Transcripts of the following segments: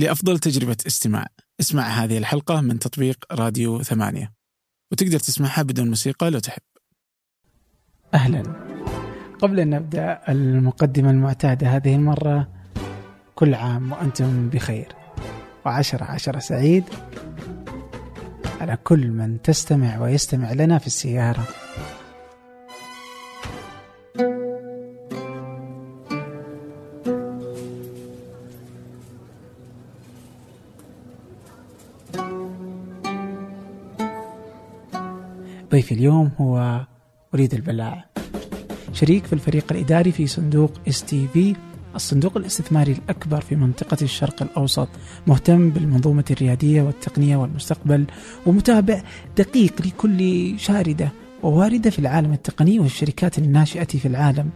لأفضل تجربة استماع. اسمع هذه الحلقة من تطبيق راديو ثمانية. وتقدر تسمعها بدون موسيقى لو تحب. أهلا. قبل أن نبدأ المقدمة المعتادة هذه المرة كل عام وأنتم بخير. وعشرة عشرة سعيد على كل من تستمع ويستمع لنا في السيارة. ضيفي اليوم هو وليد البلاع شريك في الفريق الإداري في صندوق STV الصندوق الاستثماري الأكبر في منطقة الشرق الأوسط مهتم بالمنظومة الريادية والتقنية والمستقبل ومتابع دقيق لكل شاردة وواردة في العالم التقني والشركات الناشئة في العالم.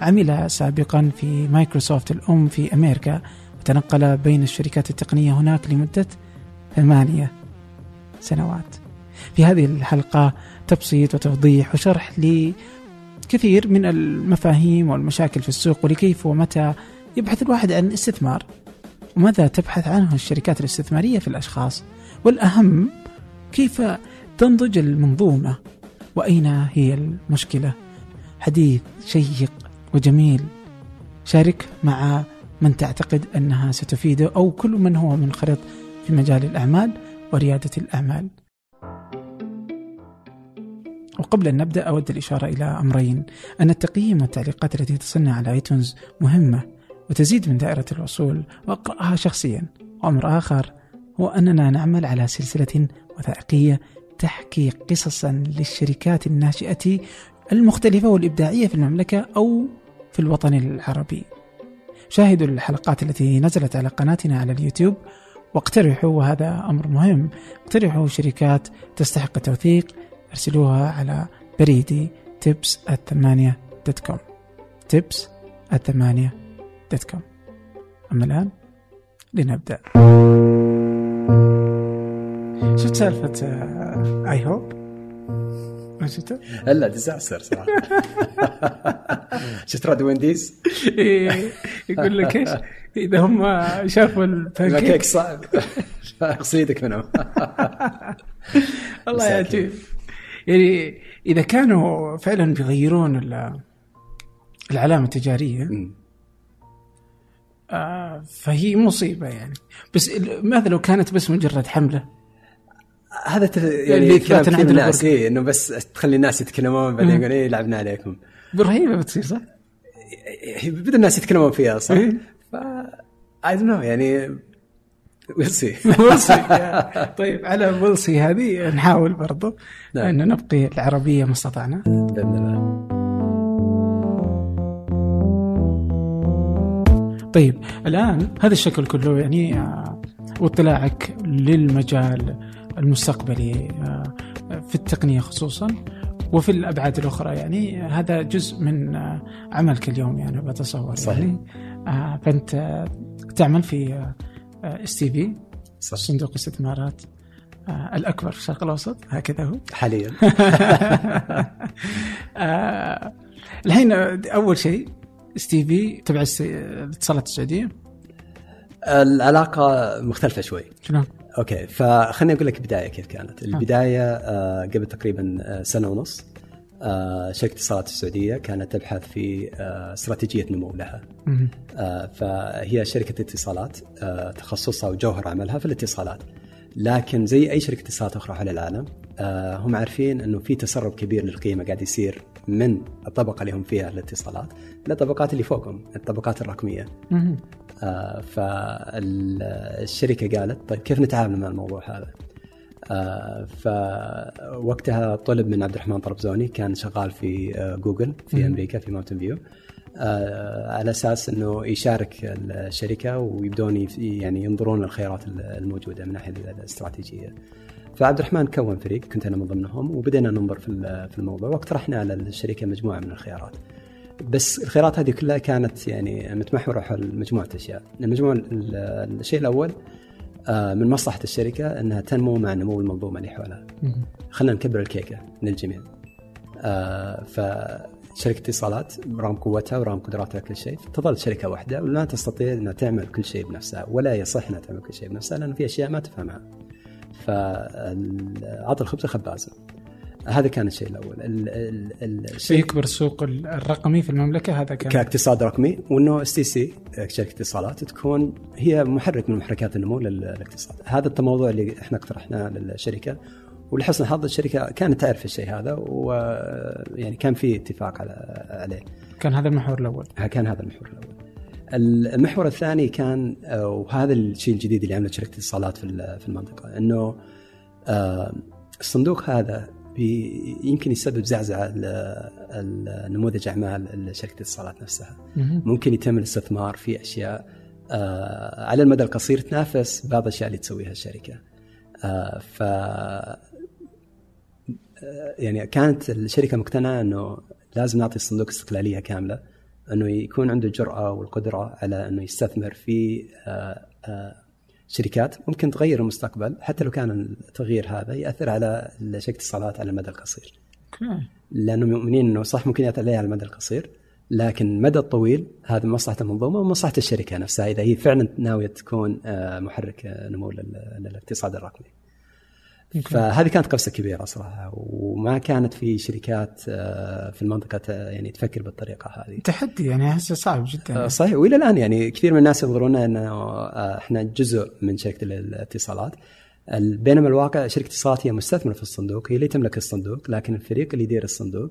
عمل سابقا في مايكروسوفت الأم في أمريكا وتنقل بين الشركات التقنية هناك لمدة ثمانية سنوات. في هذه الحلقة تبسيط وتوضيح وشرح لكثير من المفاهيم والمشاكل في السوق ولكيف ومتى يبحث الواحد عن استثمار وماذا تبحث عنه الشركات الاستثمارية في الأشخاص والأهم كيف تنضج المنظومة وأين هي المشكلة. حديث شيق وجميل. شارك مع من تعتقد أنها ستفيده أو كل من هو منخرط في مجال الأعمال وريادة الأعمال. وقبل أن نبدأ أود الإشارة إلى أمرين. أن التقييم والتعليقات التي تصلنا على آيتونز مهمة وتزيد من دائرة الوصول وأقرأها شخصيا. وأمر آخر هو أننا نعمل على سلسلة وثائقية تحكي قصصا للشركات الناشئة المختلفة والإبداعية في المملكة أو في الوطن العربي. شاهدوا الحلقات التي نزلت على قناتنا على اليوتيوب واقترحوا وهذا أمر مهم اقترحوا شركات تستحق التوثيق أرسلوها على بريدي tips at ثمانية dot com tips at ثمانية dot com أما الآن لنبدأ شفت سالفة اي هوب؟ ما شفته؟ هلا disaster صراحة شفت رد Wendy's؟ إيه، يقول لك إيش؟ إذا هم شافوا البانكيك صعب اقصيدك منهم الله مساكين. يعني إذا كانوا فعلا بيغيرون ال- العلامة التجارية مم. آه، فهي مصيبة يعني بس ماذا لو كانت بس مجرد حملة هذا تف... اللي يعني كلام كثير عندنا الناس. إيه إنه بس تخلي الناس يتكلمون بعدين. يقول إيه لعبنا عليكم برهيبه بتصير صح؟ بدا الناس يتكلمون فيها صح؟ إيه. ف I don't know يعني we'll see we'll see طيب على we'll see هذه نحاول برضو نعم. أن نبقي العربية ما استطعنا. بإذن الله. طيب الآن هذا الشكل كله يعني آه، واطلاعك للمجال المستقبلي آه، في التقنية خصوصا وفي الأبعاد الأخرى. يعني هذا جزء من آه، عملك اليومي أنا بتصور صحيح. يعني آه، فأنت آه، تعمل في STV صندوق استثمارات آه، الأكبر في الشرق الأوسط هكذا هو. حاليا. آه، الحين أول شيء STV تبع الاتصالات السعودية. العلاقة مختلفة شوي. شلون؟ أوكي فخليني أقول لك البدايه كيف كانت. البداية آه، قبل تقريبا آه، سنة ونص آه، شركة اتصالات السعودية كانت تبحث في آه، استراتيجية نمو لها. آه، فهي شركة اتصالات آه، تخصصها وجوهر عملها في الاتصالات لكن زي أي شركة اتصالات أخرى حول العالم آه، هم عارفين إنه في تسرب كبير للقيمة قاعد يصير من الطبقة اللي هم فيها الاتصالات للطبقات اللي فوقهم الطبقات الرقمية. آه، فالشركة قالت طيب كيف نتعامل مع الموضوع هذا؟ فوقتها طلب من عبد الرحمن طربزوني كان شغال في آه، جوجل في. أمريكا في ماونتن فيو آه، على أساس إنه يشارك الشركة ويبدون يعني ينظرون للخيارات الموجودة من ناحية الاستراتيجية. فعبد الرحمن كون فريق كنت أنا من ضمنهم وبدينا ننظر في في الموضوع واقترحنا على الشركة مجموعة من الخيارات. بس الخيارات هذه كلها كانت يعني متمحورة حول مجموعة أشياء، المجموعه ال- الشيء الأول من مصلحة الشركة إنها تنمو مع نمو المنظومة اللي حولها. خلينا نكبر الكيكة للجميع. آه شركه اتصالات برغم قوتها ورغم قدراتها كل شيء تظل شركة واحدة ولا تستطيع إنها تعمل كل شيء بنفسها ولا يصح إنها تعمل كل شيء بنفسها لأن في أشياء ما تفهمها. فعطى الخبز خبازة. هذا كان الشيء الأول. ال ال الشيء يكبر السوق الرقمي في المملكة هذا كان كاقتصاد رقمي وإنه STC شركة اتصالات تكون هي محرك من محركات النمو للاقتصاد. هذا الموضوع اللي إحنا اقترحناه للشركة. ولحسن الحظ الشركة كانت تعرف الشيء هذا ويعني كان في اتفاق على عليه. كان هذا المحور الأول. كان هذا المحور الأول. المحور الثاني كان وهذا الشيء الجديد اللي عمله شركة الاتصالات في في المنطقة إنه الصندوق هذا يمكن يسبب زعزعة لنموذج أعمال شركة الاتصالات نفسها. ممكن يتم الاستثمار في أشياء على المدى القصير تنافس بعض الأشياء اللي تسويها الشركة. ف يعني كانت الشركة مقتنعة إنه لازم نعطي الصندوق استقلالية كاملة إنه يكون عنده الجراه والقدرة على إنه يستثمر في شركات ممكن تغير المستقبل حتى لو كان التغيير هذا يأثر على شركه الاتصالات على المدى القصير. أوكي. لأنه مؤمنين إنه صح ممكن ياثر عليها على المدى القصير لكن المدى الطويل هذا مصلحة المنظومة ومصلحة الشركة نفسها إذا هي فعلا ناوية تكون محرك نمو للاقتصاد الرقمي. فهذه كانت قصه كبيرة صراحة وما كانت في شركات في المنطقة يعني تفكر بالطريقة هذه. تحدي يعني هسه صعب جدا. صحيح وإلى الآن يعني كثير من الناس ينظرون انه إحنا جزء من شركة الاتصالات بينما الواقع شركة الاتصالات هي مستثمرة في الصندوق هي اللي تملك الصندوق لكن الفريق اللي يدير الصندوق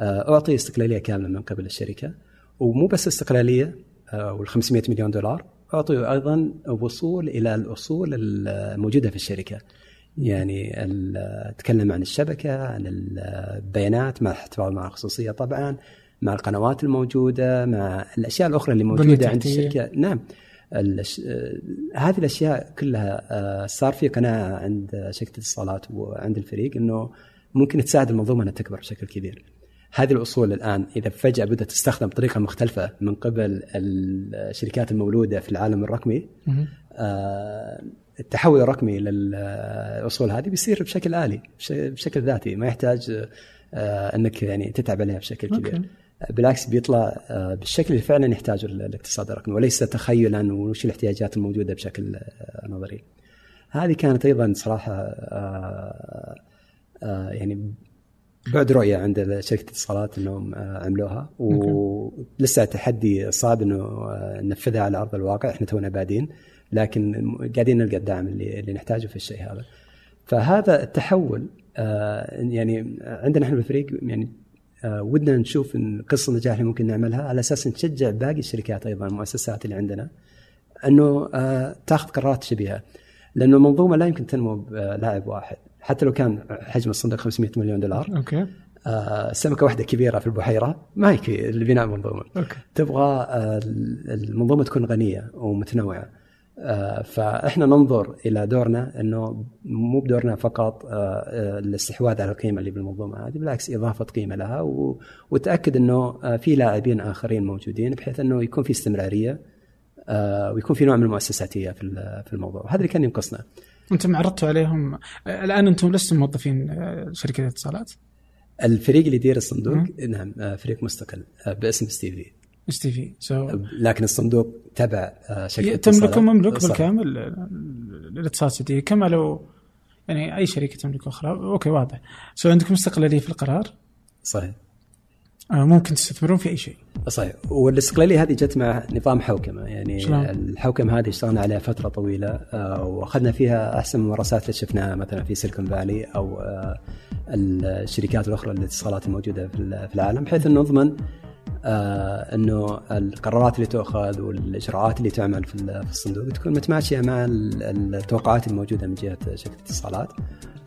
أعطي استقلالية كاملة من قبل الشركة ومو بس استقلالية وال 500 مليون دولار اعطوا أيضا وصول إلى الاصول الموجودة في الشركة. يعني تكلم عن الشبكة عن البيانات مع احتفاظ مع الخصوصية طبعا مع القنوات الموجودة مع الأشياء الأخرى اللي موجودة عند الشركة. نعم. هذه الأشياء كلها صار في قناعة عند شركة الاتصالات وعند الفريق إنه ممكن تساعد المنظومة إنها تكبر بشكل كبير. هذه الأصول الآن إذا فجأة بدأت تستخدم بطريقة مختلفة من قبل الشركات المولودة في العالم الرقمي آه التحول الرقمي للاصول هذه بيصير بشكل آلي بشكل ذاتي ما يحتاج إنك يعني تتعب عليها بشكل كبير أوكي. بالعكس بيطلع بالشكل اللي فعلا يحتاجه الاقتصاد الرقمي وليس تخيلا وش الاحتياجات الموجودة بشكل نظري. هذه كانت أيضا صراحة يعني بعد رؤية عند شركة الاتصالات إنهم عملوها ولسه تحدي صعب إنه ننفذها على أرض الواقع إحنا تونا بادين لكن قاعدين نلقى الدعم اللي اللي نحتاجه في الشيء هذا. فهذا التحول يعني عندنا إحنا بالفريق يعني ودنا نشوف قصة النجاح اللي ممكن نعملها على أساس نشجع باقي الشركات أيضا المؤسسات اللي عندنا إنه تاخذ قرارات شبيهة. لأنه المنظومة لا يمكن تنمو بلاعب واحد. حتى لو كان حجم الصندوق 500 مليون دولار أوكي. آه سمكة واحدة كبيرة في البحيرة ما يكفي لبناء منظومه أوكي. تبغى آه المنظومة تكون غنية ومتنوعة. آه فإحنا ننظر إلى دورنا إنه مو بدورنا فقط آه الاستحواذ على القيمة اللي بالمنظومة هذه بالعكس إضافة قيمة لها وتأكد إنه آه في لاعبين آخرين موجودين بحيث إنه يكون في استمرارية ويكون في نوع من المؤسساتية في في الموضوع. هذا اللي كان ينقصنا. أنتم عرضتوا عليهم الآن أنتم لستم موظفين شركة الاتصالات الفريق اللي يدير الصندوق نعم فريق مستقل باسم ستيفي. STV so لكن الصندوق تبع شركة تملكه مملوك بالكامل الاتصالات السعودية. كما لو يعني أي شركة تملك أخرى. أوكي واضح. so عندكم استقلالية في القرار؟ صحيح. ممكن تستثمرون في أي شيء. صحيح. والاستقلالية هذه جت مع نظام حوكمة. يعني شلون؟ الحوكمة هذه اشتغلنا عليها فترة طويلة واخذنا فيها أحسن الممارسات اللي شفناها مثلا في سيليكون فالي أو الشركات الأخرى الاتصالات الموجودة في العالم بحيث أنه نضمن آه إنه القرارات اللي تؤخذ والإجراءات اللي تعمل في الصندوق تكون متماشية مع التوقعات الموجودة من جهة شركة الاتصالات.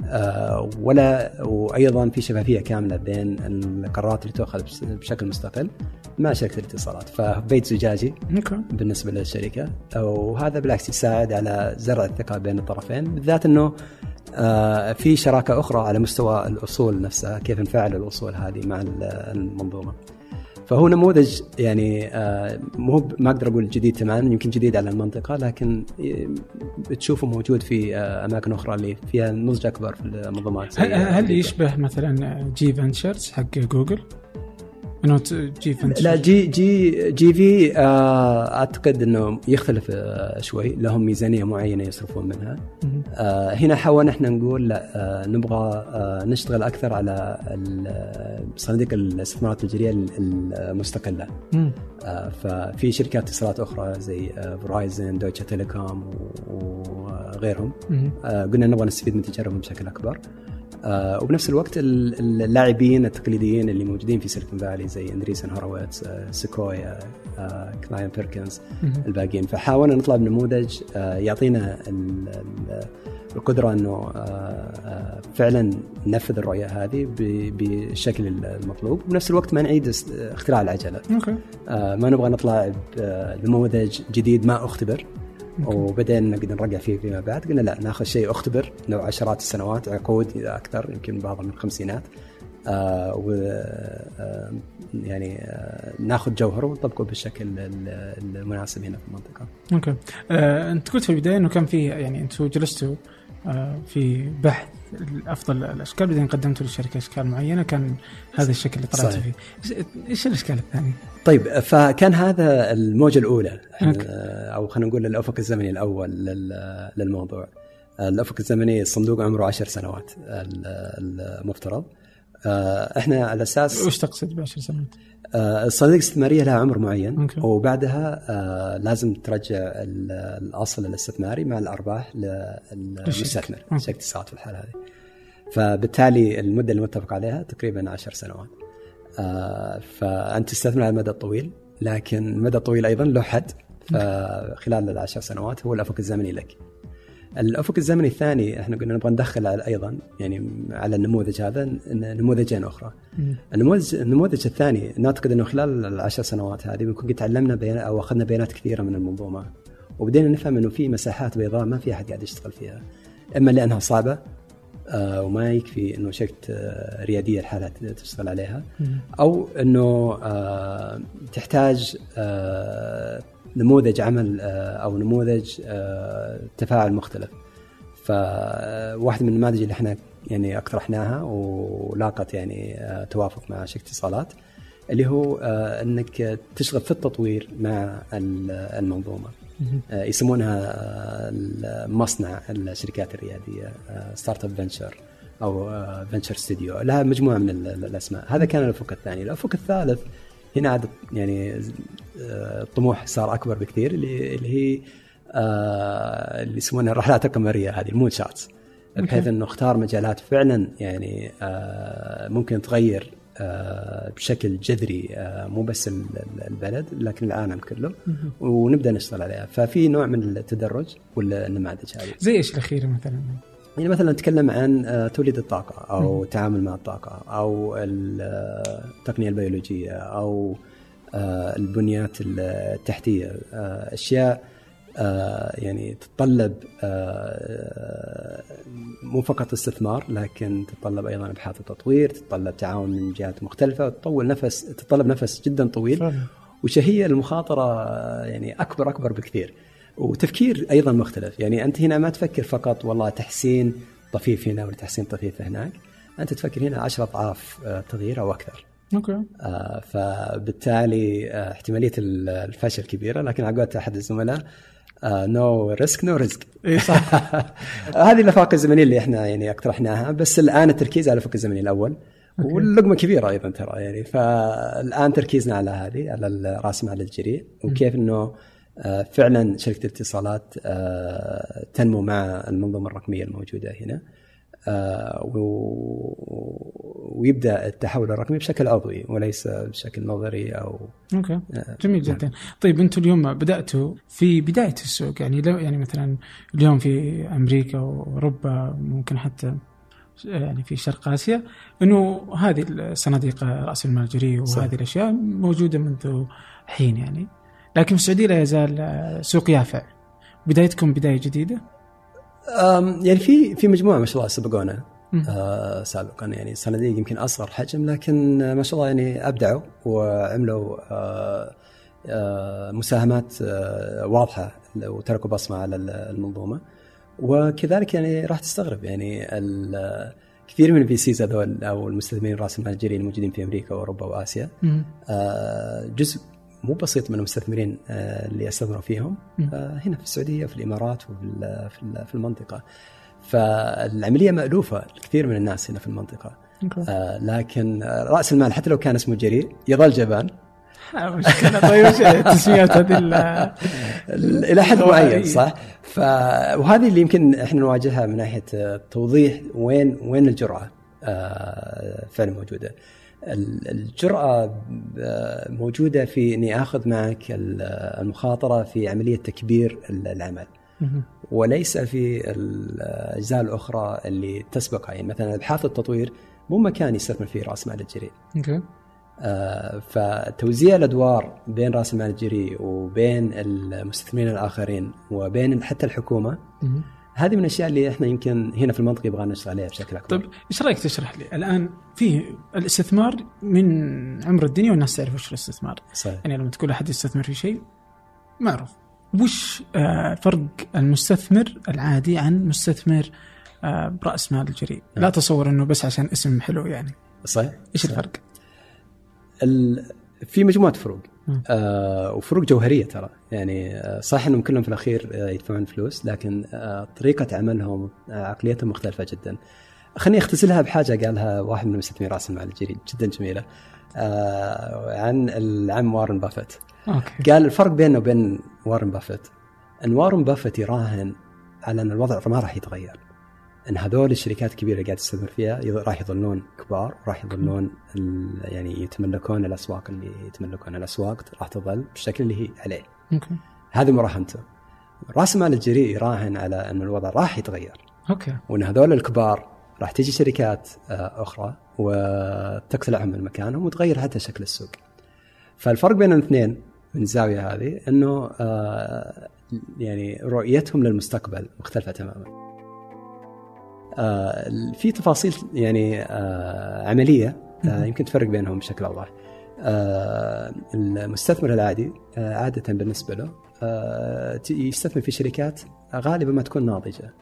آه ولا وأيضا في شفافية كاملة بين القرارات اللي تؤخذ بشكل مستقل مع شركة الاتصالات. فبيت زجاجي بالنسبة للشركة. وهذا بالعكس يساعد على زرع الثقة بين الطرفين بالذات إنه آه في شراكة أخرى على مستوى الأصول نفسها كيف نفعل الأصول هذه مع المنظومة. فهو نموذج يعني آه مو ما أقدر أقول جديد تماما يمكن جديد على المنطقة لكن بتشوفه موجود في آه أماكن أخرى اللي فيها نضج أكبر في المنظومات هل, هل يشبه مثلا G Ventures حق جوجل؟ تجي Vent لا G G GV آه أعتقد إنه يختلف آه شوي. لهم ميزانية معينة يصرفون منها. آه هنا حاولنا إحنا نقول لا آه نبغى آه نشتغل أكثر على صناديق الاستثمارات التجارية المستقلة. آه ففي شركات اتصالات أخرى زي فرايزن دويتشه تيليكوم وغيرهم قلنا نبغى نستفيد من تجاربهم بشكل أكبر. وبنفس الوقت ال- ال- اللاعبين التقليديين اللي موجودين في سيليكون فالي زي اندريسن هورويتس آه، سيكويا آه، كلاين بيركنز. الباقيين فحاولنا نطلع بنموذج آه، يعطينا ال- ال- القدرة إنه آه، آه، فعلا ننفذ الرؤية هذه بالشكل المطلوب وبنفس الوقت ما نعيد اختراع العجلة أوكي آه، ما نبغى نطلع بنموذج جديد ما أختبر. وبدأنا نقدر نرجع فيه فيما بعد. قلنا لا ناخذ شيء أختبر له عشرات السنوات عقود إذا أكثر يمكن بعضهم من الخمسينات. آه و آه يعني آه ناخذ جوهره ونطبقه بالشكل ال- المناسب هنا في المنطقة. أوكي. آه، أنت قلت في البداية إنه كان في يعني أنتم جلستوا آه، في بحث افضل الأشكال بعدين قدمتوا للشركة أشكال معينة كان هذا الشكل اللي طلعتوا صحيح. فيه إيش الأشكال الثانية؟ طيب فكان هذا الموجة الأولى أو خلينا نقول الأفق الزمني الأول لل- للموضوع. الأفق الزمني الصندوق عمره عشر سنوات ال- المفترض. آه، إحنا على أساس وش تقصد بعشر سنوات؟ آه، الصناديق الاستثماريه لها عمر معين أوكي. وبعدها آه، لازم ترجع ال- الأصل الاستثماري مع الأرباح للمستثمر. شركه اتصالات في الحالة هذه فبالتالي المدة المتفق عليها تقريبا عشر سنوات آه، فأنت تستثمر على المدى الطويل لكن المدى الطويل أيضا له حد فخلال العشر سنوات هو الأفق الزمني لك الأفق الزمني الثاني إحنا قلنا نبغى ندخل على- أيضا يعني على النموذج هذا نموذجين أخرى. النموذج النموذج الثاني نعتقد إنه خلال العشر سنوات هذه بنكون قد تعلمنا بيان أو أخذنا بيانات كثيرة من المنظومة وبدينا نفهم إنه في مساحات بيضاء ما في أحد قاعد يشتغل فيها إما لأنها صعبة آه، وما يكفي إنه شركه آه، ريادية لحالها تشتغل عليها. أو إنه آه، تحتاج نموذج عمل آه، أو نموذج آه، تفاعل مختلف. فواحد من النماذج اللي إحنا يعني اقترحناها ولاقت يعني آه، توافق مع شركة اتصالات اللي هو آه، إنك تشتغل في التطوير مع ال- المنظومة. آه، يسمونها آه، المصنع الشركات الريادية startup venture أو venture studio لها مجموعة من ال- ال- الأسماء. هذا كان الأفق الثاني. الأفق الثالث هنا عاد يعني آه، الطموح صار أكبر بكثير اللي اللي هي آه، اللي يسمونها الرحلات القمرية هذه المون شاتس بحيث. إنه اختار مجالات فعلا يعني آه، ممكن تغير آه، بشكل جذري آه، مو بس ال- ال- البلد لكن العالم كله. ونبدأ نشتغل عليها ففي نوع من التدرج والنماذج هذه زي إيش الاخيره مثلا؟ يعني مثلا نتكلم عن آه، توليد الطاقة أو التعامل مع الطاقة أو ال- آه، التقنية البيولوجية أو آه، البنيات التحتية أشياء آه، يعني تتطلب مو فقط استثمار لكن تتطلب أيضا إبحاث وتطوير تتطلب تعاون من جهات مختلفة وتطول نفس تتطلب نفس جدا طويل. فعلا. وشهية المخاطرة؟ يعني أكبر أكبر بكثير. وتفكير أيضا مختلف. يعني أنت هنا ما تفكر فقط والله تحسين طفيف هنا ولا تحسين طفيف هناك. أنت تفكر هنا عشرة أضعاف آه، تغيير أو أكثر. أوكي. آه، فبالتالي آه، احتمالية ال- الفشل كبيرة لكن على أحد الزملاء no risk no risk إي صح. هذه الافاق الزمنية اللي إحنا يعني اقترحناها بس الآن التركيز على الافق الزمني الأول. أوكي. واللقمة كبيرة أيضا ترى يعني. فالآن تركيزنا على هذه على راس مال الجريء وكيف إنه فعلا شركة الاتصالات آه، تنمو مع المنظومة الرقمية الموجودة هنا آه، ويبدأ التحول الرقمي بشكل عضوي وليس بشكل نظري أو أوكي. آه، جميل جدا. طيب أنتم اليوم بدأتوا في بداية السوق يعني لو يعني مثلا اليوم في أمريكا وأوروبا ممكن حتى يعني في شرق آسيا إنه هذه الصناديق رأس المال الجريء صح. وهذه الأشياء موجودة منذ حين يعني. لكن في السعودية لا يزال سوق يافع بدايتكم بداية جديدة يعني في في مجموعة ما شاء الله سبقونا. آه سابقا يعني صناديق يمكن أصغر حجم لكن آه، ما شاء الله يعني أبدعوا وعملوا آه آه مساهمات آه واضحة وتركوا بصمة على ال- المنظومة وكذلك يعني راح تستغرب يعني كثير من ال VCs هذول أو المستثمرين رأس المال الجريء الموجودين في أمريكا وأوروبا وآسيا. آه، جزء مو بسيط من المستثمرين آه، اللي استثمروا فيهم. آه، هنا في السعودية في الإمارات وفي في ال- في المنطقة فالعملية مألوفة لكثير من الناس هنا في المنطقة. آه، لكن رأس المال حتى لو كان اسمه جريء يظل جبان مشكلة طيب التسميات هذه ال- إلى حد معين. صح؟ ف وهذه اللي يمكن إحنا نواجهها من ناحية توضيح وين وين الجراه آه، فعلا موجودة. ال- الجرأة آه، موجودة في إني آخذ معك ال- المخاطرة في عملية تكبير ال- العمل. وليس في الأجزاء الأخرى اللي تسبقها يعني مثلا أبحاث التطوير مو مكان يستثمر فيه رأس مال الجريء أوكي آه، فتوزيع الأدوار بين رأس المال الجريء وبين المستثمرين الآخرين وبين حتى الحكومة. هذه من الأشياء اللي إحنا يمكن هنا في المنطقة يبغى نشتغل عليها بشكل أكبر. طيب إيش رأيك تشرح لي؟ الآن في الاستثمار من عمر الدنيا والناس تعرف وش الاستثمار. صحيح. يعني لما تقول أحد يستثمر في شيء معروف. وش آه، فرق المستثمر العادي عن مستثمر آه، برأس مال الجريء؟ لا تصور إنه بس عشان اسم حلو يعني. صحيح. إيش الفرق؟ ال... في مجموعة فروق. آه وفروق جوهرية ترى. يعني آه صح إنهم كلهم في الأخير آه يدفعون فلوس لكن آه طريقة عملهم آه عقليتهم مختلفة جدا. خليني أختزلها بحاجة قالها واحد من مستثمري راس المال الجريء جدا جميلة. آه عن العم وارن بافيت. أوكي. قال الفرق بينه وبين وارن بافيت إن وارن بافيت يراهن على إن الوضع ما راح يتغير. إن هذول الشركات الكبيره اللي قاعد تستثمر فيها راح يظلون كبار وراح يظلون يعني يتملكون الأسواق اللي يتملكون الأسواق راح تظل بالشكل اللي هي عليه. أوكي. هذه مراهنته رأس مال الجريء يراهن على إن الوضع راح يتغير. أوكي. وإن هذول الكبار راح تجي شركات آه، أخرى وتقتلعهم من مكانهم وتغير حتى شكل السوق. فالفرق بين الاثنين من الزاويه هذه إنه آه، يعني رؤيتهم للمستقبل مختلفة تماما. آه، في تفاصيل يعني آه، عملية آه،. يمكن تفرق بينهم بشكل أوضح. المستثمر العادي عادة بالنسبة له يستثمر في شركات غالبا ما تكون ناضجة.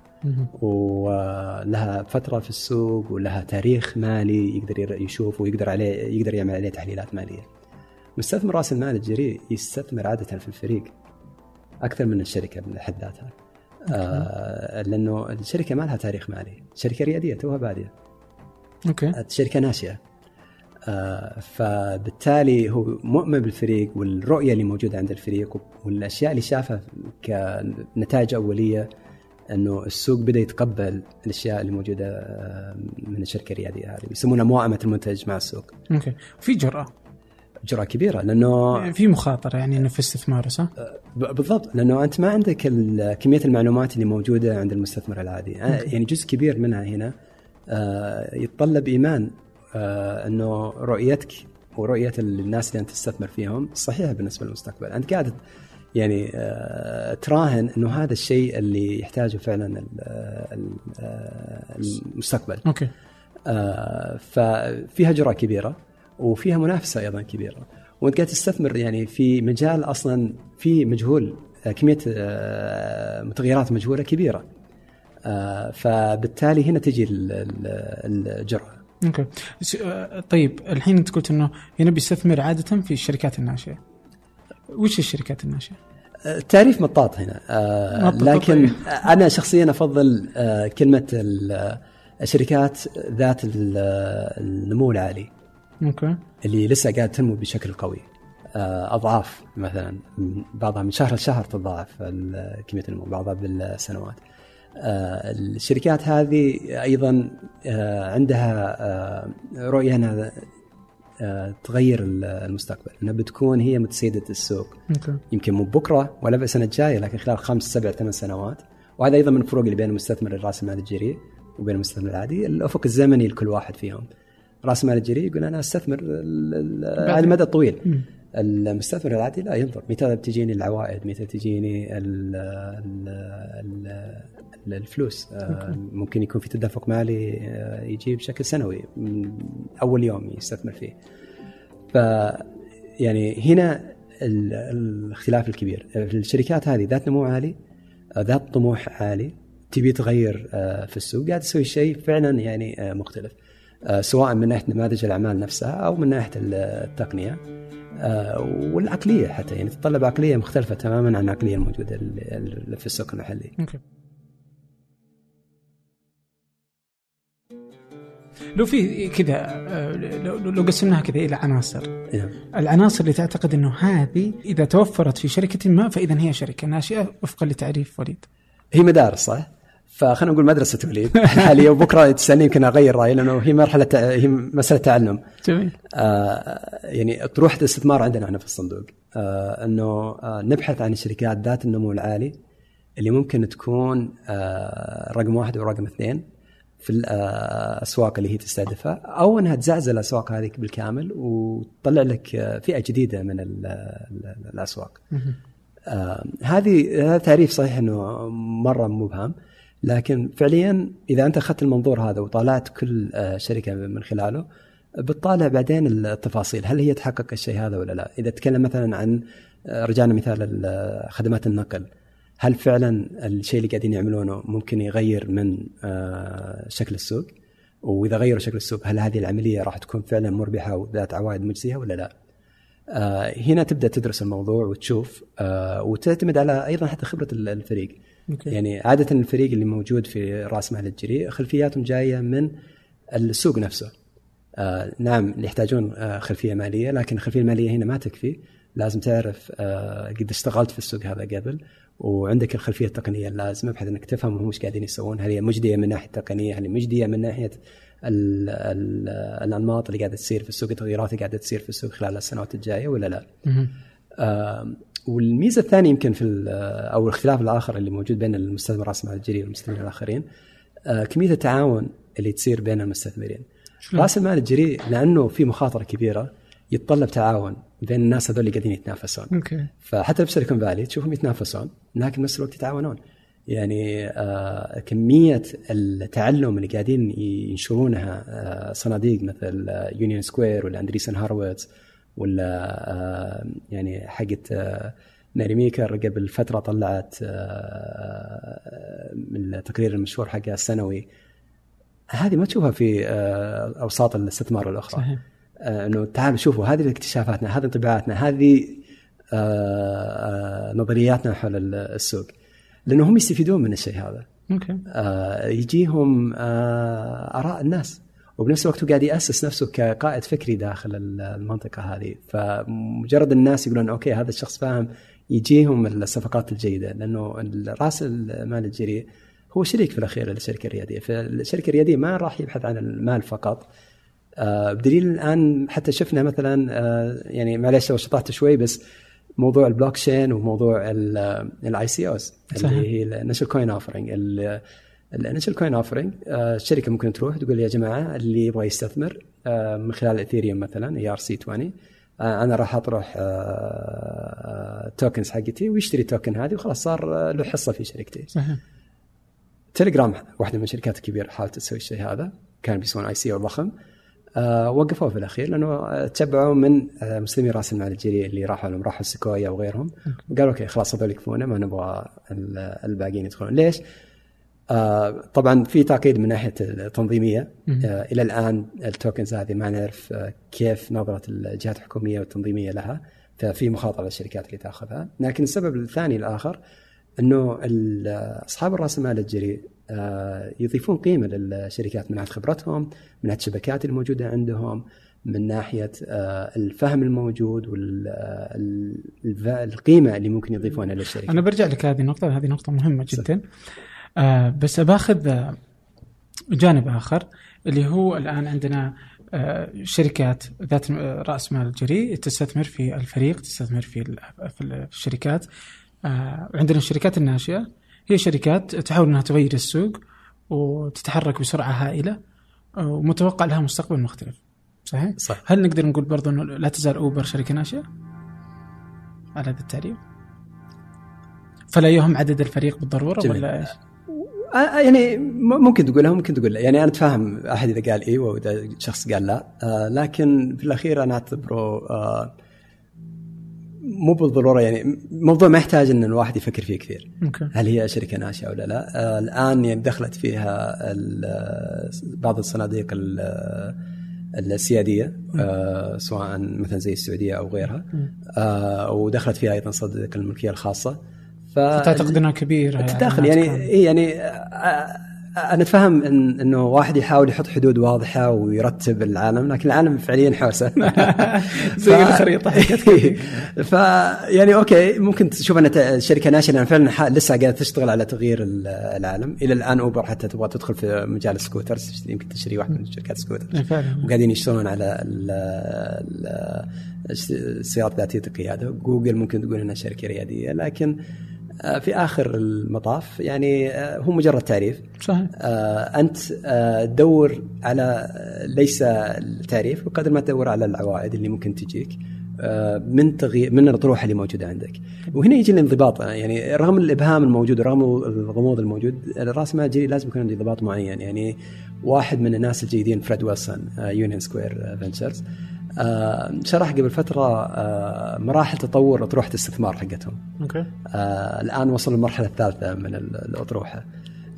ولها فترة في السوق ولها تاريخ مالي يقدر يشوف ويقدر عليه يقدر يعمل عليه تحليلات مالية. مستثمر راس المال الجريء يستثمر عادة في الفريق أكثر من الشركة من حد ذاتها. آه لأنه الشركة ما لها تاريخ مالي، شركة ريادية توها بادية، أوكي. شركة ناشئة. آه فبالتالي هو مؤمن بالفريق والرؤية اللي موجودة عند الفريق والأشياء اللي شافها كنتائج أولية إنه السوق بدأ يتقبل الأشياء اللي موجودة آه، من الشركة الريادية هذه. يسمونها موائمة المنتج مع السوق. أوكي. في جرأة. جرأه كبيرة لأنه في مخاطرة يعني إنه في استثمار صح؟ ب- بالضبط لأنه أنت ما عندك كمية المعلومات اللي موجودة عند المستثمر العادي. آه، يعني جزء كبير منها هنا آه، يتطلب إيمان إنه رؤيتك ورؤية الناس اللي أنت تستثمر فيهم صحيحة بالنسبة للمستقبل. أنت قاعد يعني تراهن إنه هذا الشيء اللي يحتاجه فعلا ال- ال- المستقبل. أوكي. ففيها جرأة كبيرة. وفيها منافسة أيضا كبيرة. وأنت قاعد تستثمر يعني في مجال أصلا في مجهول آه، كمية آه، متغيرات مجهولة كبيرة. آه، فبالتالي هنا تجي ال- ال- الجرأة. أوكي. طيب الحين أنت قلت إنه هنا بيستثمر عادة في الشركات الناشئة. وش الشركات الناشئة؟ التعريف مطاط هنا. مطاط، لكن طيب. أنا شخصيا أفضل كلمة ال- الشركات ذات ال- النمو العالي. أوكي. اللي لسه قاعد تنمو بشكل قوي. آه، أضعاف مثلا بعضها من شهر لشهر تتضاعف كميه النمو بعضها بالسنوات. آه، الشركات هذه أيضا آه، عندها رؤية أنها تغير ال- المستقبل أنها بتكون هي متسيدة السوق. أوكي. يمكن مو بكرة ولا بالسنة الجاية لكن خلال خمس سبع ثمان سنوات. وهذا أيضا من الفروق اللي بين المستثمر الرأس المال الجريء وبين المستثمر العادي الأفق الزمني لكل واحد فيهم. راس المال الجريء يقول أنا أستثمر على المدى الطويل. مم. المستثمر العادي لا ينظر. متى بتجيني العوائد؟ متى تجيني ال ال ال الفلوس؟ آه، ممكن يكون في تدفق مالي آه، يجي بشكل سنوي من أول يوم يستثمر فيه. ف يعني هنا ال- الاختلاف الكبير. الشركات هذه ذات نمو عالي آه، ذات طموح عالي تبي تغير في السوق قاعد تسوي شيء فعلا يعني مختلف. سواء من ناحية نماذج الأعمال نفسها أو من ناحية التقنية والعقلية حتى يعني تتطلب عقلية مختلفة تماما عن العقلية الموجودة في السوق المحلي. لو في كذا لو قسمناها كذا إلى عناصر نعم. العناصر اللي تعتقد إنه هذه إذا توفرت في شركة ما فإذا هي شركة ناشئه وفقا لتعريف وليد هي مدارس صح؟ فخلينا نقول مدرسة وليد الحاليه وبكرة تسألني يمكن أغير رأيي لأنه هي مرحله هي مسألة تعلم. جميل. آه يعني طروحه الاستثمار عندنا إحنا في الصندوق. آه إنه آه نبحث عن الشركات ذات النمو العالي اللي ممكن تكون آه رقم واحد ورقم اثنين في الأسواق اللي هي تستهدفها أو إنها تزعزل الأسواق هذه بالكامل وتطلع لك فئة جديدة من الأسواق. آه هذه هذا تعريف صحيح إنه مرة مبهم. لكن فعليا إذا أنت أخذت المنظور هذا وطالعت كل آه شركة من خلاله بتطالع بعدين التفاصيل هل هي تحقق الشيء هذا ولا لا؟ إذا تكلم مثلا عن آه، رجعنا مثال خدمات النقل هل فعلا الشيء اللي قاعدين يعملونه ممكن يغير من آه، شكل السوق؟ وإذا غيروا شكل السوق هل هذه العملية راح تكون فعلا مربحة وذات عوائد مجزية ولا لا؟ آه، هنا تبدأ تدرس الموضوع وتشوف آه، وتعتمد على أيضا حتى خبرة الفريق okay. يعني عادة الفريق اللي موجود في رأس مال الجريء خلفياتهم جاية من السوق نفسه. آه، نعم يحتاجون خلفية مالية لكن الخلفية المالية هنا ما تكفي. لازم تعرف قد اشتغلت في السوق هذا قبل وعندك الخلفية التقنية اللازمة بحيث إنك تفهم هم إيش قاعدين يسوون. هل هي مجدية من ناحية التقنيه هل هي مجدية من ناحية ال ال الأنماط اللي قاعدة تصير في السوق التغيرات اللي قاعدة تصير في السوق خلال السنوات الجاية ولا لا؟ والميزة الثانية يمكن في أو الاختلاف الآخر اللي موجود بين المستثمر راس مال الجريء والمستثمرين الآخرين آه كمية التعاون اللي تصير بين المستثمرين. راس المال الجريء لأنه في مخاطرة كبيرة يتطلب تعاون بين الناس هذول اللي قاعدين يتنافسون. أوكي. فحتى في سيليكون فالي تشوفهم يتنافسون لكن نفس الوقت يتعاونون. يعني آه كمية التعلم اللي قاعدين ينشرونها آه صناديق مثل يونيون سكوير ولا اندريسن هارويتس ولا آه يعني حقت آه ماري ميكر قبل فترة طلعت آه من التقرير المشهور حقها السنوي. هذه ما تشوفها في أوساط الاستثمار الأخرى. صحيح. إنه تعالوا شوفوا هذه اكتشافاتنا هذه انطباعاتنا هذه نظرياتنا حول السوق. لأنه هم يستفيدون من الشيء هذا. أوكي. يجيهم آراء الناس. وبنفس الوقت هو قاعد يأسس نفسه كقائد فكري داخل المنطقة هذه. فمجرد الناس يقولون أوكي هذا الشخص فاهم. يجيهم الصفقات الجيدة لأنه راس المال الجريء هو شريك في الأخير للشركة الريادية. فالشركة الريادية ما راح يبحث عن المال فقط. آه بدليل الآن حتى شفنا مثلا آه يعني معلش لو شطحت شوي بس موضوع البلوك تشين وموضوع ال ICOs اللي هي ال initial coin offering ال initial coin offering الشركة ممكن تروح تقول يا جماعة اللي يبغى يستثمر آه، من خلال اثيريوم مثلا ERC 20 أنا راح أطرح tokens آه، حقتي ويشتري token هذه وخلاص صار له حصة في شركتي. صحيح. تليجرام واحدة من الشركات الكبيرة حاولت تسوي الشيء هذا كان بيسوون ICO ضخم آه وقفوه في الأخير لأنه تبعوا من آه مستثمري رأس المال الجريء اللي راحوا لهم راحوا سيكويا وغيرهم قالوا أوكي خلاص هذول يكفونا ما نبغى الباقيين يدخلون. ليش؟ آه طبعا في تعقيد من ناحية التنظيمية. آه إلى الآن التوكنز هذه ما نعرف آه كيف نظرة الجهات الحكومية والتنظيمية لها. ففي مخاطرة للشركات اللي تأخذها. لكن السبب الثاني الآخر إنه أصحاب الراس المال الجريء يضيفون قيمة للشركات من ناحية خبرتهم، من ناحية الشبكات الموجودة عندهم، من ناحية الفهم الموجود والقيمه اللي ممكن يضيفونها للشركة. أنا برجع لك هذه النقطة، هذه نقطة مهمة جدا. آه بس باخذ جانب آخر اللي هو الآن عندنا آه شركات ذات رأس مال جريء تستثمر في الفريق، تستثمر في في الشركات. آه عندنا الشركات الناشئة هي شركات تحاول إنها تغير السوق وتتحرك بسرعة هائلة ومتوقع لها مستقبل مختلف صحيح؟ صح هل نقدر نقول برضو إنه لا تزال أوبر شركة ناشئة؟ على هذا التعريف؟ فلا يهم عدد الفريق بالضرورة جميل. ولا إيش؟ يعني ممكن تقولها ممكن تقول لا يعني أنا أتفاهم أحد إذا قال أيوه وإذا شخص قال لا. آه لكن في الأخير أنا أعتبره آه مو بالضرورة يعني موضوع ما يحتاج إن الواحد يفكر فيه كثير. أوكي. هل هي شركة ناشئه ولا لا؟ آه الآن يعني دخلت فيها ال- بعض الصناديق ال- السيادية آه سواء مثلا زي السعودية أو غيرها. آه ودخلت فيها أيضا صناديق الملكية الخاصة. ف تعتقد إنها كبيرة إنها يعني تكون- إيه يعني أنا فاهم إن إنه واحد يحاول يحط حدود واضحة ويرتب العالم لكن العالم فعليا حوسة. زي الخريطة حقت ف يعني أوكي ممكن تشوف أن الشركة ناشئة لأن فعلا لسه قاعدة تشتغل على تغيير ال- العالم. إلى الآن أوبر حتى تبغى تدخل في مجال ال scooters يمكن تشتري واحد من شركات ال scooters إيه فعلا. وقاعدين يشتغلون على ال- ال- السيارات ذاتية القيادة. جوجل ممكن تقول إنها شركة ريادية لكن في آخر المطاف يعني آه، هو مجرد تعريف. صحيح. آه، أنت آه، تدور على آه، ليس التعريف بقدر ما تدور على العوائد اللي ممكن تجيك آه، من تغيير من الاطروحه اللي موجودة عندك. وهنا يجي الانضباط يعني رغم الإبهام الموجود ورغم الغموض الموجود راس مال لازم يكون عنده انضباط معين. يعني واحد من الناس الجيدين فريد ويلسون يونيون سكوير فينتشرز شرح قبل فترة آه، مراحل تطور أطروحة الاستثمار حقتهم. أوكي. آه الآن وصل للمرحلة الثالثة من ال- الأطروحة.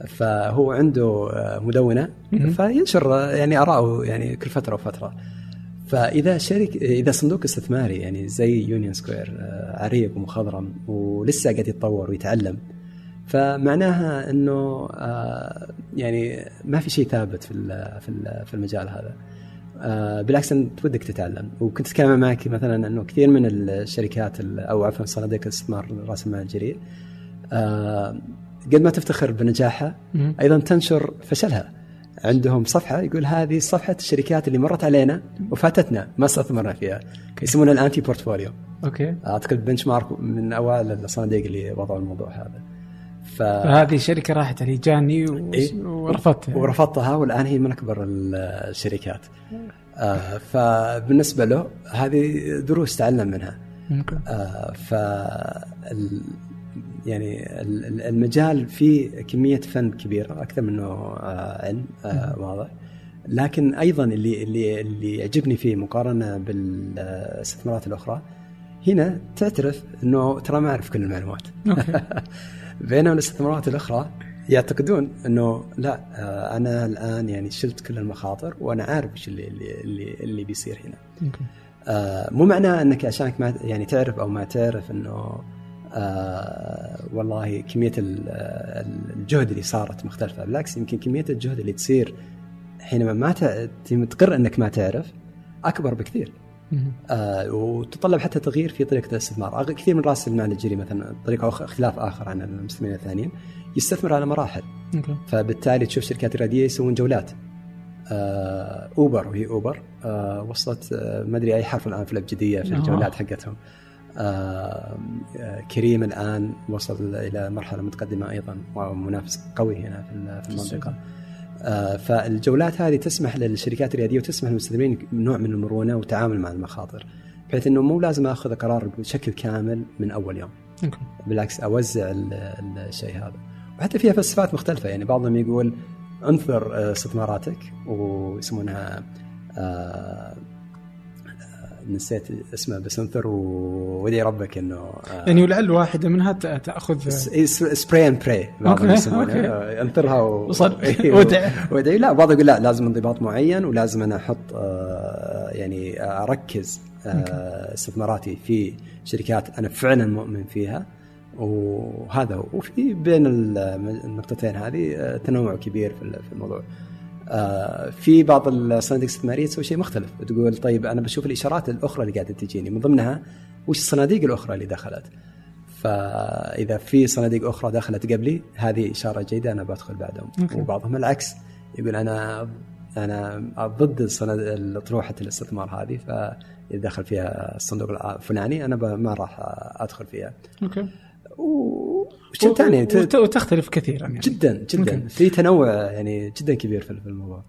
فهو عنده آه، مدونة. فينشر آه، يعني آراءه يعني كل فترة وفترة. فإذا شركه إذا صندوق استثماري يعني زي يونيون سكوير آه، عريق ومخضرم ولسه قاعد يتطور ويتعلم فمعناها إنه آه، يعني ما في شيء ثابت في في ال- في المجال هذا. آه، بالعكس انت ودك تتعلم. وكنت أتكلم معك مثلا إنه كثير من الشركات ال- أو عفوا صناديق الاستثمار رأس المال الجريء. آه، قد ما تفتخر بنجاحها. أيضا تنشر فشلها. عندهم صفحة يقول هذه صفحة الشركات اللي مرت علينا وفاتتنا ما استثمرنا فيها يسمونها ال anti portfolio. أوكي. أعتقد بنش مارك من أوائل الصناديق اللي وضعوا الموضوع هذا. ف هذه شركة راحت علي جاني و... إيه. ورفضتها. ورفضتها والآن هي من أكبر ال- الشركات. آه، فبالنسبة له هذه دروس تعلم منها. آه، ف يعني ال- ال- المجال فيه كمية فن كبيرة أكثر منه آه، علم آه، واضح. لكن أيضا اللي اللي اللي يعجبني فيه مقارنة بالاستثمارات الأخرى هنا تعترف إنه ترى ما أعرف كل المعلومات. بينما الاستثمارات الأخرى يعتقدون إنه لا آه، أنا الآن يعني شلت كل المخاطر وأنا عارف إيش اللي اللي اللي, اللي بيصير هنا. آه، مو معناه إنك عشانك ما يعني تعرف أو ما تعرف إنه آه والله كمية ال- الجهد اللي صارت مختلفة بالعكس يمكن كمية الجهد اللي تصير حينما ما تقر إنك ما تعرف أكبر بكثير. آه وتتطلب حتى تغيير في طريقة الاستثمار، كثير من راس المال الجري مثلا طريقة أخ- اختلاف آخر عن المستثمرين الثانيين يستثمر على مراحل، أوكي فبالتالي تشوف شركات رياديه يسوون جولات. آه أوبر وهي أوبر آه وصلت آه ما أدري أي حرف الآن في الابجديه في. الجولات حقتهم. آه آه، كريم الآن وصل إلى مرحلة متقدمة أيضا ومنافس قوي هنا في المنطقة. آه، فالجولات هذه تسمح للشركات الرياديه وتسمح للمستثمرين نوع من المرونة والتعامل مع المخاطر بحيث إنه مو لازم آخذ قرار بشكل كامل من أول يوم. بالعكس أوزع ال- ال- الشيء هذا. وحتى فيها فلسفات مختلفة يعني بعضهم يقول انثر آه، استثماراتك ويسمونها آه، نسيت اسمه بس انثر وودي ربك إنه آه، يعني ولعل واحدة منها تأخذ spray and pray بعضهم. آه، انثرها و... ودع. ودع لا بعض يقول لا لازم انضباط معين ولازم أنا أحط آه، يعني أركز آه، استثماراتي في شركات أنا فعلا مؤمن فيها. وهذا هو. وفي بين ال- النقطتين هذه آه، تنوع كبير في الموضوع. آه، في بعض الصناديق الاستثماريه تسوي شيء مختلف. تقول طيب أنا بشوف الإشارات الأخرى اللي قاعدة تجيني من ضمنها وش الصناديق الأخرى اللي دخلت؟ فإذا في صناديق أخرى دخلت قبلي هذه إشارة جيدة أنا بدخل بعدهم. أوكي. وبعضهم العكس يقول أنا أنا ضد اطروحه الاستثمار هذه فإذا دخل فيها الصندوق الفلاني أنا ما راح أدخل فيها. أوكي. وشيء ثاني وت- وتختلف كثيرا يعني. جدا جدا. في تنوع يعني جدا كبير في الموضوع.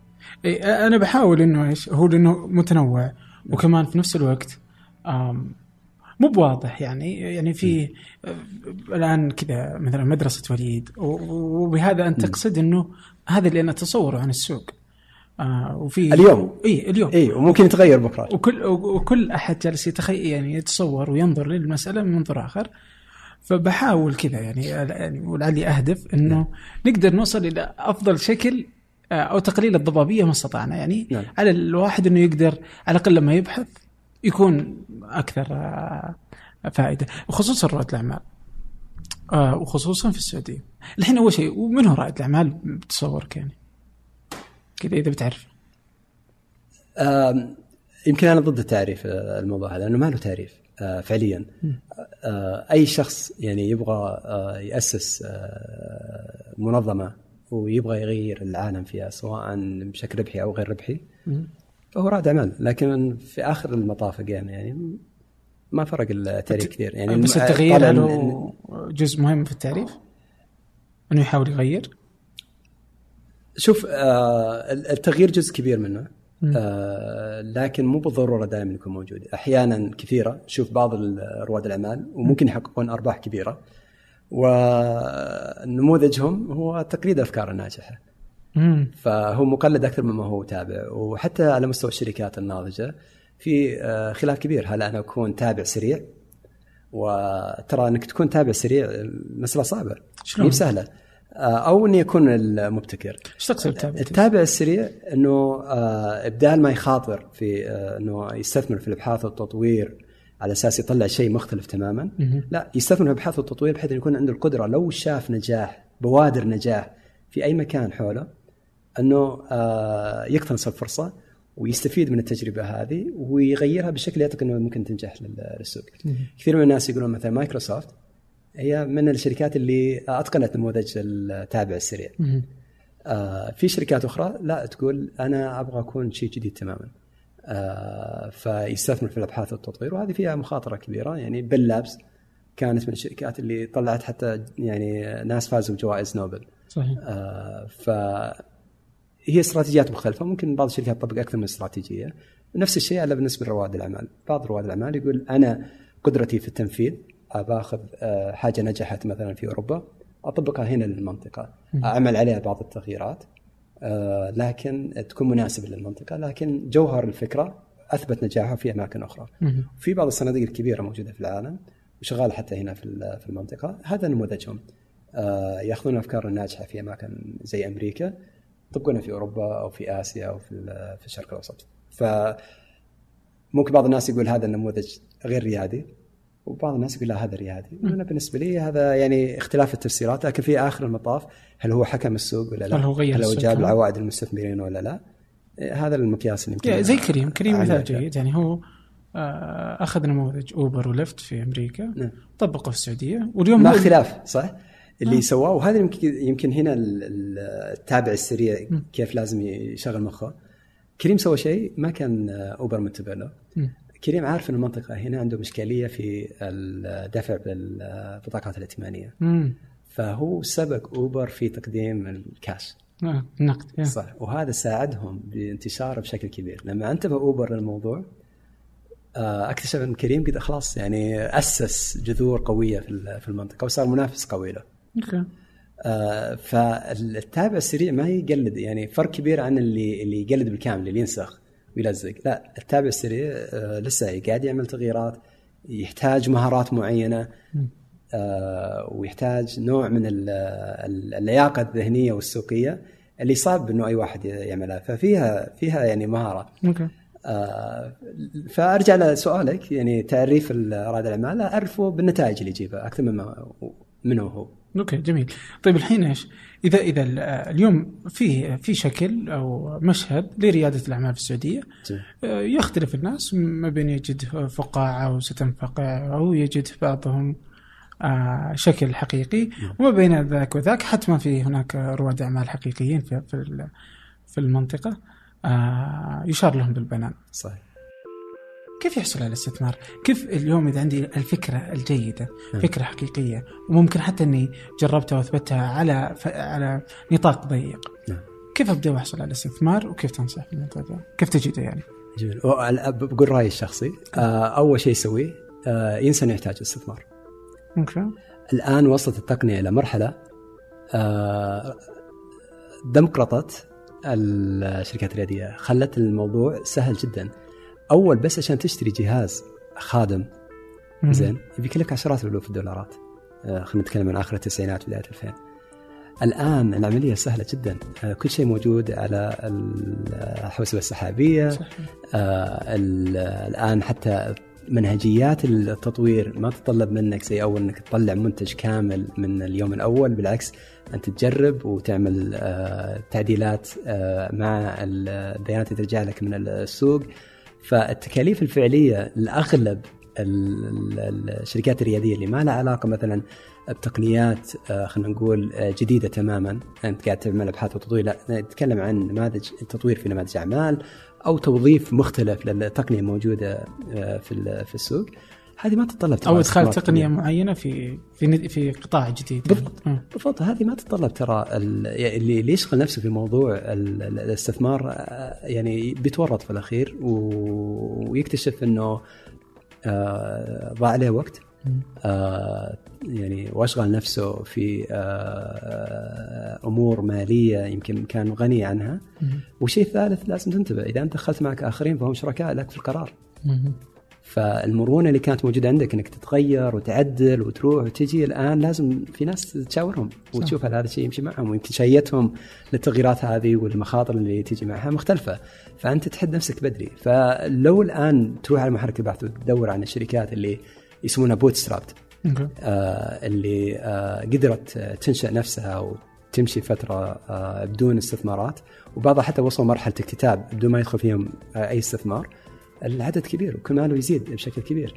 إيه، أنا بحاول إنه إيش هو لأنه متنوع. وكمان في نفس الوقت مو بواضح يعني. يعني في آه، الآن كذا مثلا مدرسة وليد. وبهذا انت تقصد إنه هذا اللي أنا أتصوره عن السوق. آه وفي اليوم. إي اليوم. إي وممكن يتغير بكرة. وكل وكل أحد جالس يتخيل يعني يتصور وينظر للمسألة من منظور آخر. فبحاول كذا يعني يعني ولعلي أهدف إنه نقدر نوصل إلى أفضل شكل آه، أو تقليل الضبابية ما استطعنا. يعني نعم. على الواحد إنه يقدر على الأقل لما يبحث يكون أكثر آه، فائدة. وخصوصا رواد الأعمال. آه، وخصوصا في السعودية. الحين أول شيء ومن هو رائد الأعمال؟ بتصورك يعني. كذا إذا بتعرف. يمكن أنا ضد التعريف الموضوع هذا لأنه ما له تعريف. فعليا. آه، أي شخص يعني يبغى آه، يأسس آه، منظمة ويبغى يغير العالم فيها سواء بشكل ربحي أو غير ربحي فهو رائد اعمال لكن في آخر المطاف يعني يعني ما فرق التعريف كثير. يعني بس التغيير له جزء مهم في التعريف إنه يحاول يغير؟ شوف آه التغيير جزء كبير منه. آه لكن مو بالضرورة دائما يكون موجود. أحيانا كثيرة. شوف بعض رواد الأعمال وممكن يحققون أرباح كبيرة. ونموذجهم هو تقليد الافكار الناجحة. مم. فهو مقلد أكثر مما هو تابع. وحتى على مستوى الشركات الناضجة في آه، خلاف كبير. هل أنا أكون تابع سريع؟ وترى أنك تكون تابع سريع مسألة صعبة. شلون؟ مو سهلة. أو اني اكون المبتكر إيش تقصد؟ التابع السريع إنه آه، إبدال ما يخاطر في آه، إنه يستثمر في الأبحاث والتطوير على أساس يطلع شيء مختلف تماما لا يستثمر في الابحاث والتطوير بحيث إنه يكون عنده القدرة لو شاف نجاح بوادر نجاح في أي مكان حوله إنه آه، يقتنص الفرصة ويستفيد من التجربة هذه ويغيرها بشكل يعتقد إنه ممكن تنجح لل- للسوق. كثير من الناس يقولون مثلا مايكروسوفت هي من الشركات اللي أتقنت نموذج التابع السريع. آه، في شركات أخرى لا تقول أنا أبغى أكون شيء جديد تماما. آه، فيستثمر في الأبحاث والتطوير وهذه فيها مخاطرة كبيرة يعني بيل لابس كانت من الشركات اللي طلعت حتى يعني ناس فازوا بجوائز نوبل. صحيح آه، ف هي استراتيجيات مختلفة ممكن بعض الشركات تطبق أكثر من استراتيجية نفس الشيء على بالنسبة لرواد الأعمال بعض رواد الأعمال يقول أنا قدرتي في التنفيذ بأخذ آه، حاجة نجحت مثلا في أوروبا. أطبقها هنا للمنطقة. أعمل عليها بعض التغييرات. آه، لكن تكون مناسبة للمنطقة. لكن جوهر الفكرة أثبت نجاحها في أماكن أخرى. في بعض الصناديق الكبيرة موجودة في العالم وشغال حتى هنا في ال- في المنطقة. هذا نموذجهم. آه، يأخذون الافكار الناجحه في أماكن زي أمريكا يطبقونها في أوروبا أو في آسيا أو في الشرق الأوسط. ف ممكن بعض الناس يقول هذا النموذج غير ريادي. وبعض الناس يقول لا هذا ريادي أنا بالنسبة لي هذا يعني اختلاف التفسيرات لكن في آخر المطاف هل هو حكم السوق ولا لا؟ هل هو غير هل هو جاب كمان؟ العوائد المستثمرين ولا لا؟ إيه، هذا المقياس اللي يمكن زي كريم كريم مثال. جيد يعني هو آه، أخذ نموذج أوبر ولفت في أمريكا نعم. طبقه في السعودية واليوم مع اختلاف صح؟ اللي آه. سواه وهذا يمكن يمكن هنا ال- ال- التابع السريع كيف لازم يشغل مخه كريم سوى شيء ما كان أوبر منتبه له. كريم عارف ان المنطقة هنا عندهم اشكاليه في الدفع بالبطاقات الائتمانية. مم. فهو سبق أوبر في تقديم الكاش. آه، النقد يا. صح. وهذا ساعدهم بانتشاره بشكل كبير. لما انتبه اوبر للموضوع آه، أكتشف إن كريم قد خلاص يعني أسس جذور قوية في المنطقة وصار منافس قوي له. أوكي. آه، فالتابع السريع ما يقلد يعني فرق كبير عن اللي اللي يقلد بالكامل اللي ينسخ. ويلزق. لا التابع السريع آه، لسه قاعد يعمل تغييرات يحتاج مهارات معينة آه، ويحتاج نوع من ال- ال- اللياقة الذهنية والسوقية اللي صعب إنه أي واحد يعملها. ففيها فيها يعني مهارة. أوكي. آه، فأرجع لسؤالك يعني تعريف رائد الأعمال أعرفه بالنتائج اللي يجيبها أكثر مما منه هو. أوكي جميل. طيب الحين إيش؟ إذا إذا ال- اليوم في في شكل أو مشهد لريادة الأعمال في السعودية. آه، يختلف الناس ما بين يجد فقاعة وستنفقع أو يجد بعضهم آه، شكل حقيقي وما بين ذاك وذاك حتما في هناك رواد أعمال حقيقيين في في المنطقة آه، يشار لهم بالبنان. صحيح. كيف يحصل على الاستثمار؟ كيف اليوم إذا عندي الفكرة الجيدة، فكرة حقيقية وممكن حتى إني جربتها وأثبتها على ف... على نطاق ضيق. نعم. كيف أبدأ وأحصل على الاستثمار وكيف تنصح في الموضوع ده؟ كيف تجده يعني؟ جميل بقول رأيي الشخصي آه، أول شيء يسويه آه، ينسى إنه يحتاج استثمار أوكي الآن وصلت التقنية إلى مرحلة آه، دمقرطت الشركات الرياديه خلت الموضوع سهل جدا أول بس عشان تشتري جهاز خادم زين؟ يبي لك عشرات الالوف الدولارات. آه، خلينا نتكلم عن آخر التسعينات بدايه 2000 الآن العملية سهلة جدا. آه، كل شيء موجود على الحوسبة السحابية. صحيح. آه الآن حتى منهجيات التطوير ما تتطلب منك زي أول إنك تطلع منتج كامل من اليوم الأول. بالعكس أنت تجرب وتعمل آه تعديلات آه مع البيانات اللي ترجع لك من السوق. فالتكاليف الفعلية لأغلب الشركات الريادية اللي ما لها علاقة مثلا بتقنيات آه، خلينا نقول آه، جديدة تماما. أنت قاعد تعمل ابحاث وتطوير لا نتكلم عن نماذج تطوير في نماذج أعمال أو توظيف مختلف للتقنيه الموجوده آه، في في السوق. هذه ما تتطلب أو إدخال تقنية معينة في في في قطاع جديد بالضبط. بالضبط. هذه ما تتطلب ترى اللي اللي يشغل نفسه في موضوع الاستثمار يعني بيتورط في الأخير ويكتشف إنه ضاع عليه وقت. آه يعني وأشغل نفسه في آه أمور مالية يمكن كان غني عنها. وشيء ثالث لازم تنتبه إذا أنت دخلت معك آخرين فهم شركاء لك في القرار. فالمرونة اللي كانت موجودة عندك إنك تتغير وتعدل وتروح وتجي الآن لازم في ناس تشاورهم وتشوف هل هذا الشيء يمشي معهم ويمكن شيتهم للتغييرات هذه والمخاطر اللي تجي معها مختلفة. فأنت تحد نفسك بدري. فلو الآن تروح على محرك البحث وتدور عن الشركات اللي يسمونها بوت سترابت آه اللي آه قدرت تنشأ نفسها وتمشي فترة آه بدون استثمارات وبعضها حتى وصلوا مرحلة اكتتاب بدون ما يدخل فيهم آه أي استثمار. العدد كبير وكل ماله يزيد بشكل كبير.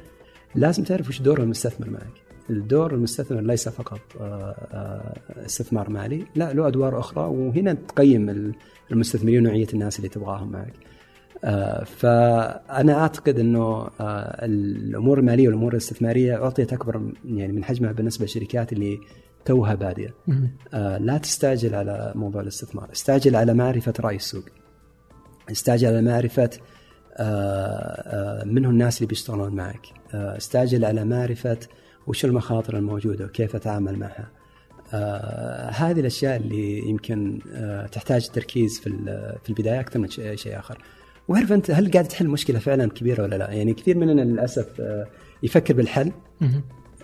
لازم تعرف وش دور المستثمر معك. الدور المستثمر ليس فقط آه، آه، استثمار مالي لا له أدوار أخرى وهنا تقيم المستثمرين ونوعيه الناس اللي تبغاهم معك. آه، فأنا أعتقد إنه الأمور المالية والأمور الاستثمارية أعطيت أكبر يعني من حجمها بالنسبة للشركات اللي توها بادية. لا تستعجل على موضوع الاستثمار. استعجل على معرفة رأي السوق. استعجل على معرفة من هم الناس اللي بيشتغلون معك استعجل على معرفة وش المخاطر الموجودة وكيف أتعامل معها آه هذه الأشياء اللي يمكن آه تحتاج تركيز في في البداية أكثر من شيء آخر. وعرف أنت هل قاعد تحل مشكلة فعلا كبيرة ولا لا؟ يعني كثير مننا للأسف آه يفكر بالحل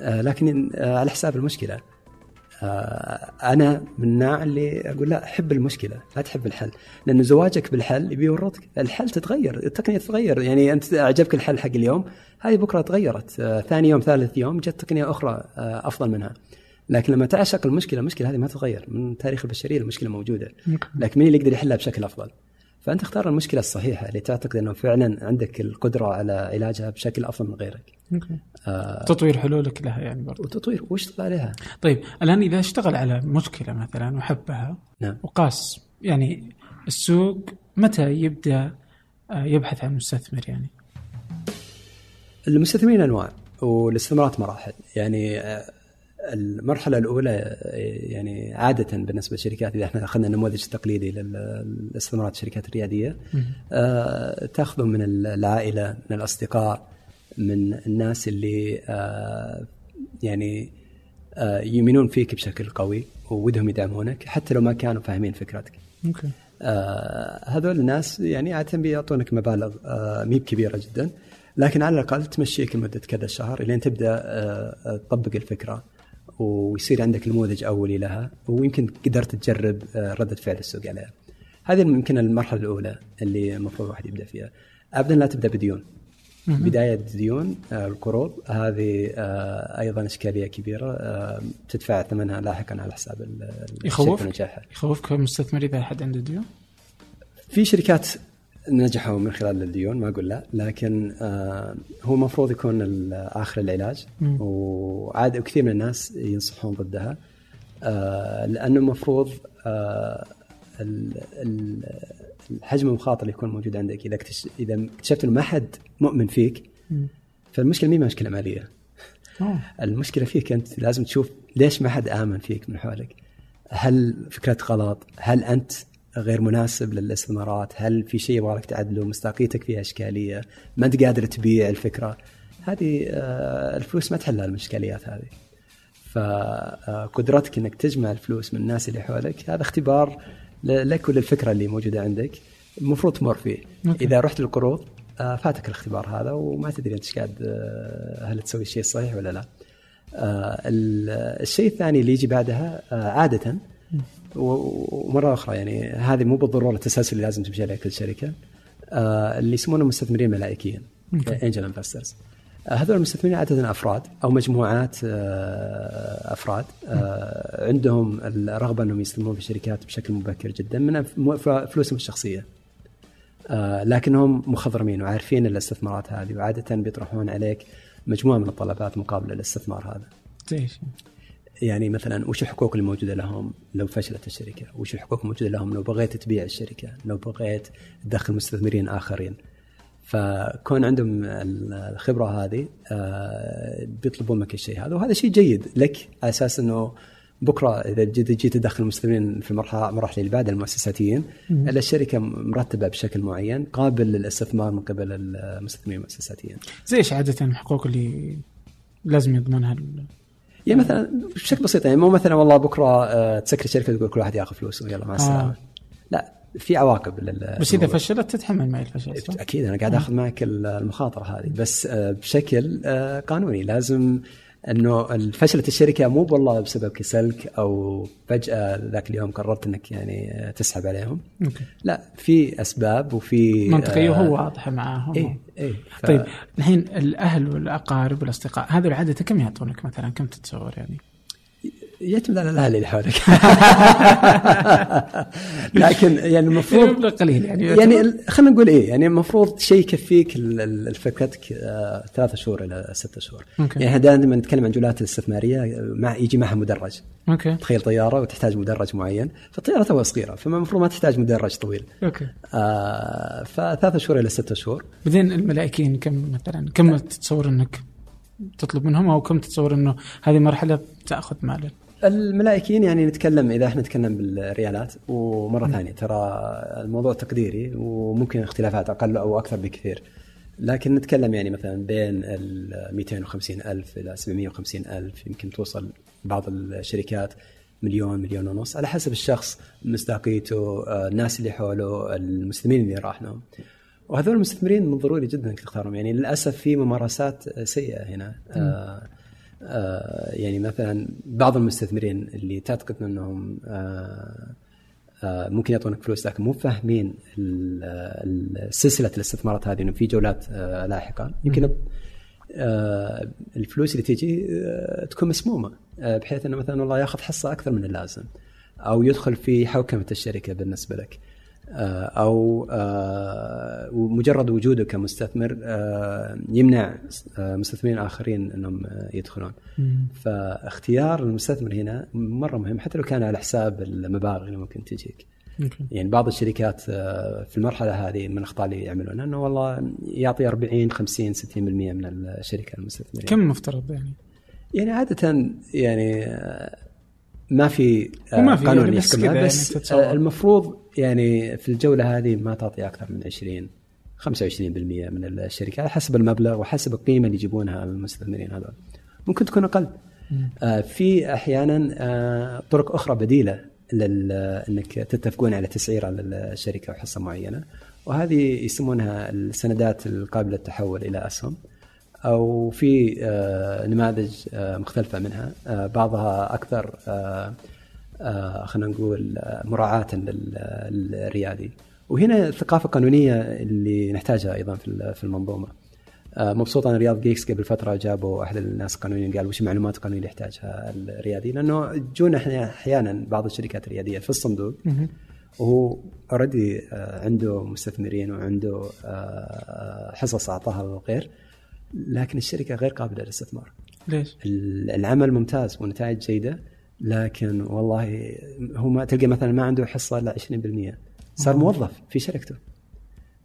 آه لكن آه على حساب المشكلة. آه أنا من النوع اللي أقول لا حب المشكلة لا تحب الحل. لأنه زواجك بالحل يبي يورطك الحل تتغير التقنية تتغير. يعني أنت أعجبك الحل حق اليوم هذه بكرة تغيرت. آه ثاني يوم ثالث يوم جت تقنية أخرى آه أفضل منها. لكن لما تعشق المشكلة المشكلة هذه ما تتغير. من تاريخ البشرية المشكلة موجودة. لكن مين اللي يقدر يحلها بشكل أفضل؟ فأنت اختار المشكلة الصحيحة اللي تعتقد إنه فعلا عندك القدرة على علاجها بشكل أفضل من غيرك. آه تطوير حلولك لها يعني برضه. وتطوير واشتغل عليها. طيب الآن إذا أشتغل على مشكلة مثلا وحبها نعم. وقاس يعني السوق متى يبدأ آه، يبحث عن مستثمر يعني؟ المستثمرين أنواع والاستثمارات مراحل يعني آه، المرحلة الأولى يعني عادة بالنسبة للشركات إذا إحنا أخذنا النموذج التقليدي للاستثمارات الشركات الريادية آه تأخذه من العائلة من الأصدقاء من الناس اللي آه يعني آه يؤمنون فيك بشكل قوي وودهم يدعمونك حتى لو ما كانوا فاهمين فكرتك. أوكي. آه هذول الناس يعني عاده بيعطونك مبالغ آه مي كبيرة جدا لكن على الأقل تمشيك لمدة كذا شهر إلين تبدأ آه، تطبق الفكرة ويصير عندك نموذج أولي لها ويمكن قدرت تجرب آه، ردة فعل السوق عليها. هذه يمكن المرحلة الأولى اللي المفروض الواحد يبدأ فيها. ابدا لا تبدأ بديون. بداية ديون آه، القروض هذه آه، أيضا إشكالية كبيرة تدفع ثمنها لاحقا على حساب يخوف. يخوفك كمستثمر إذا أحد عنده ديون؟ في شركات نجحوا من خلال الديون ما أقول لا لكن آه هو المفروض يكون آخر العلاج. وعاد كثير من الناس ينصحون ضدها آه لأنه المفروض آه الحجم المخاطر اللي يكون موجود عندك إذا إذا اكتشفت إنه ما حد مؤمن فيك فالمشكلة مي مشكلة مالية. أوه. المشكلة فيك أنت لازم تشوف ليش ما حد آمن فيك من حولك. هل فكرتك غلط؟ هل أنت غير مناسب للاستثمارات هل في شيء يبغى تعدله؟ مصداقيتك فيها إشكالية؟ ما أنت قادر تبيع الفكرة؟ هذه آه، الفلوس ما تحل الاشكاليات هذه. فقدرتك إنك تجمع الفلوس من الناس اللي حولك هذا اختبار لك وللفكره اللي موجودة عندك. المفروض تمر فيه. أوكي. إذا رحت للقروض آه، فاتك الاختبار هذا وما تدري أنت إيش قاعد آه، هل تسوي الشيء الصحيح ولا لا. ال- الشيء الثاني اللي يجي بعدها عادة ومرة أخرى يعني هذه مو بالضرورة التسلسل اللي لازم تمشي عليه كل شركة. آه، اللي يسمونهم مستثمرين ملائكيين angel investors هذول المستثمرين عادة أفراد أو مجموعات آه، أفراد. آه، عندهم الرغبة أنهم يستثمرون في الشركات بشكل مبكر جدا من فلوسهم الشخصية. آه، لكنهم مخضرمين وعارفين الاستثمارات هذه وعادة بيطرحون عليك مجموعة من الطلبات مقابل الاستثمار هذا؟ يعني مثلا وش الحقوق الموجودة لهم لو فشلت الشركة؟ وش الحقوق الموجودة لهم لو بغيت تبيع الشركة؟ لو بغيت تدخل مستثمرين آخرين؟ فكون عندهم الخبرة هذه آه، بيطلبون منك الشيء هذا وهذا شيء جيد لك على أساس إنه بكرة إذا جيت تدخل المستثمرين في المرحله المراحل اللي بعد المؤسساتيين الشركة مرتبة بشكل معين قابل للاستثمار من قبل المستثمرين المؤسساتيين. زي إيش عادة الحقوق اللي لازم يضمنها يعني مثلا بشكل بسيط يعني مو مثلا والله بكرة آه، تسكر الشركة تقول كل واحد ياخذ فلوسه يلا مع السلامة. آه. لا في عواقب لل بس إذا. فشلت تتحمل معي الفشل؟ أكيد أنا قاعد آخذ معك المخاطرة هذه بس آه، بشكل آه، قانوني لازم إنه فشلت الشركة مو والله بسبب كسلك أو فجأة ذاك اليوم قررت إنك يعني تسحب عليهم. لا في أسباب وفي منطقيه آه، وهو واضحه معاهم. اي اي ف- طيب. الحين الأهل والأقارب والأصدقاء هذول عاده كم يعطونك مثلا؟ كم تتصور يعني؟ يعتمد على الاهل اللي حولك لكن يعني المفروض مبلغ قليل يعني. يعني خلينا نقول إيه يعني المفروض شيء يكفيك الفكتك آه، ثلاثة شهور إلى ستة شهور. أوكي. يعني إحنا دائما نتكلم عن جولات الاستثمارية مع يجي معها مدرج. أوكي. تخيل طيارة وتحتاج مدرج معين فالطيارة توها صغيرة فالمفروض ما تحتاج مدرج طويل. أوكي. آه فثلاثة شهور إلى ستة شهور. بعدين الملائكيين كم مثلا كم تتصور إنك تطلب منهم أو كم تتصور إنه هذه مرحلة تأخذ مال الملائكيين يعني نتكلم إذا إحنا نتكلم بالريالات ومرة ثانية ترى الموضوع تقديري وممكن اختلافات أقل أو أكثر بكثير. لكن نتكلم يعني مثلا بين ال 250 ألف إلى 750 ألف يمكن توصل بعض الشركات مليون مليون ونص على حسب الشخص مصداقيته الناس اللي حوله المسلمين اللي راح لهم وهذول المستثمرين من ضروري جدا انك تختارهم يعني للأسف في ممارسات سيئة هنا. آه آه يعني مثلا بعض المستثمرين اللي تعتقد أنهم آه آه ممكن يعطونك فلوس لكن مو فاهمين سلسلة الاستثمارات هذه إنه في جولات آه لاحقة. يمكن آه الفلوس اللي تجي آه تكون مسمومة آه بحيث إنه مثلا والله ياخذ حصة أكثر من اللازم أو يدخل في حوكمة الشركة بالنسبة لك. آه، أو آه، مجرد وجوده كمستثمر آه، يمنع آه، مستثمرين آخرين أنهم آه، يدخلون. فاختيار المستثمر هنا مرة مهم حتى لو كان على حساب المبالغ اللي ممكن تجيك. يعني بعض الشركات آه، في المرحلة هذه من الأخطاء اللي يعملونها إنه والله يعطي 40 50 60% من الشركة المستثمرين. كم مفترض يعني؟ يعني عادة يعني آه، ما في آه، وما في قانون يعني بس يحكمها يعني بس تتصور. آه، المفروض يعني في الجولة هذه ما تعطي أكثر من 20 25% من الشركة على حسب المبلغ وحسب القيمة اللي يجيبونها المستثمرين هذول. ممكن تكون أقل. آه، في أحيانا آه، طرق أخرى بديلة لل- إنك تتفقون على تسعير على الشركة وحصة معينة وهذه يسمونها السندات القابلة للتحول إلى أسهم. أو في آه، نماذج آه، مختلفة منها. آه، بعضها أكثر خلينا نقول مراعاة لل- للريادي. وهنا الثقافة القانونية اللي نحتاجها أيضا في ال- في المنظومة. مبسوط أنا رياض Geeks قبل فترة جابوا أحد الناس القانونيين قال وش المعلومات القانونية اللي يحتاجها الريادي؟ لأنه جونا إحنا أحيانا بعض الشركات الريادية في الصندوق. وهو already عنده مستثمرين وعنده حصص أعطاها للغير لكن الشركة غير قابلة للاستثمار. ليش؟ ال- العمل ممتاز ونتائج جيدة لكن والله هو ما تلقى مثلا ما عنده حصة إلا 20% صار موظف في شركته.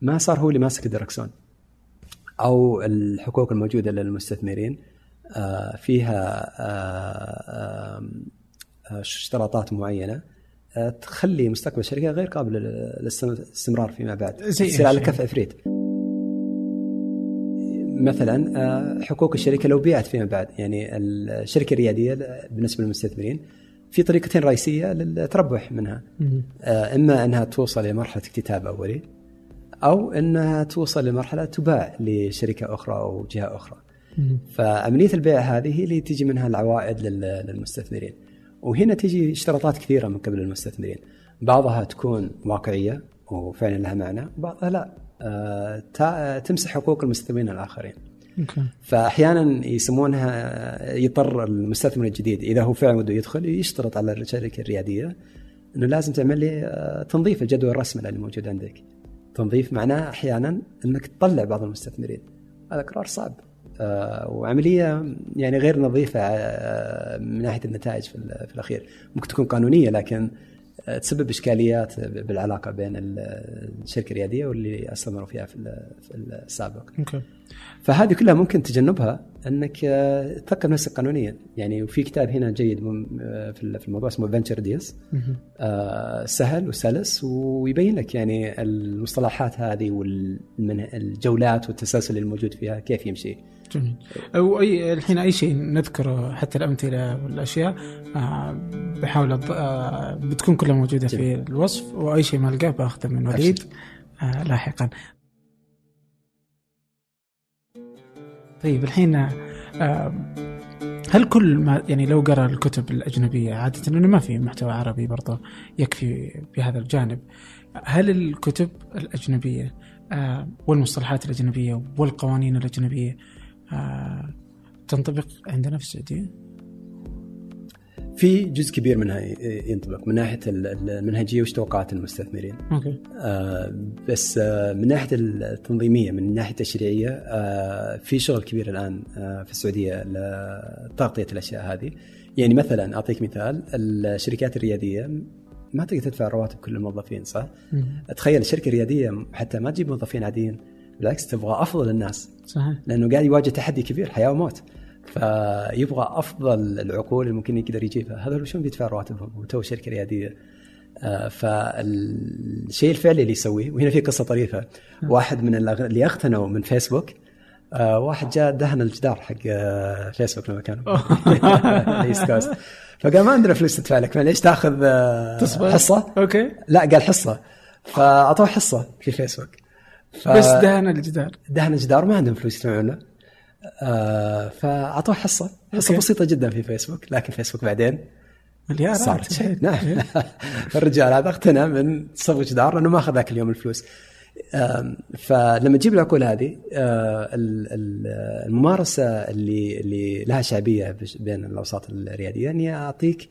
ما صار هو اللي ماسك الدركسون أو الحقوق الموجودة للمستثمرين آه، فيها آه، آه، اشتراطات معينة تخلي مستقبل الشركة غير قابل للاستمرار فيما بعد. زي تصير على؟ كف عفريت مثلا آه، حقوق الشركة لو بيعت فيما بعد يعني الشركة الريادية بالنسبة للمستثمرين في طريقتين رئيسية للتربح منها. آه، إما أنها توصل لمرحله اكتتاب أولي أو إنها توصل لمرحلة تباع لشركة أخرى أو جهة أخرى. فعمليه البيع هذه هي اللي تجي منها العوائد لل- للمستثمرين. وهنا تجي اشتراطات كثيرة من قبل المستثمرين. بعضها تكون واقعية وفعلا لها معنى، وبعضها لا. آه، تمسح حقوق المستثمرين الآخرين. فأحيانا يسمونها يضطر المستثمر الجديد إذا هو فعلا بده يدخل يشترط على الشركة الريادية إنه لازم تعمل لي آه، تنظيف الجدول الرسمي اللي موجود عندك. تنظيف معناه أحيانا إنك تطلع بعض المستثمرين. هذا قرار صعب. آه، وعملية يعني غير نظيفة من ناحية النتائج في ال- في الأخير، ممكن تكون قانونية لكن تسبب إشكاليات بالعلاقة بين ال- الشركة الريادية واللي استثمروا فيها في ال- في السابق. أوكي فهذه كلها ممكن تجنبها أنك آه، تثقف نفسك قانونيا يعني وفي كتاب هنا جيد آه، في الموضوع اسمه Venture Deals. سهل وسلس ويبين لك يعني المصطلحات هذه والجولات والتسلسل الموجود فيها كيف يمشي جميل. أو أي الحين أي شيء نذكره حتى الأمثلة والأشياء آه، بحاول أض... آه، بتكون كلها موجودة في. الوصف وأي شيء ما القاه بأخذه من وليد آه، لاحقا. طيب الحين هل كل ما يعني لو قرأ الكتب الأجنبية عادة لأنه ما في محتوى عربي برضه يكفي بهذا الجانب هل الكتب الأجنبية والمصطلحات الأجنبية والقوانين الأجنبية تنطبق عندنا في السعودية؟ في جزء كبير منها ينطبق من ناحية ال- المنهجية وش توقعات المستثمرين أوكي آه، بس آه، من ناحية التنظيمية من الناحيه التشريعية آه، في شغل كبير الآن آه، في السعودية لتغطية الأشياء هذه يعني مثلا أعطيك مثال الشركات الريادية ما تقدر تدفع رواتب كل الموظفين صح؟ مم. تخيل الشركة الريادية حتى ما تجيب موظفين عاديين بالعكس تبغى أفضل الناس. صحيح. لأنه قاعد يواجه تحدي كبير حياة وموت. فيبغى أفضل العقول اللي ممكن يقدر يجيبها هذول شلون بيدفع رواتبهم وتو شركة ريادية. آه، فالشيء الفعلي اللي يسويه وهنا في قصة طريفة. واحد من اللي اغتنوا من فيسبوك آه، واحد جاء دهن الجدار حق آه، فيسبوك لما كانوا. كوست فقال ما عندنا فلوس تدفع لك. معليش تأخذ حصة؟ أوكي. لا قال حصة. فأعطوه حصة في فيسبوك. ف- بس دهن الجدار. دهن الجدار ما عندهم فلوس يدفعون له آه فأعطوه حصة. حصة أوكي. بسيطة جدا في فيسبوك. لكن فيسبوك بعدين مليارات. صارت شيء. نعم. الرجال هذا اقتنع من صفو جدار لأنه ما أخذ ذاك اليوم الفلوس. فلما تجيب العقول هذه آه، ال- ال- الممارسة اللي اللي لها شعبية بين الأوساط الريادية اني أعطيك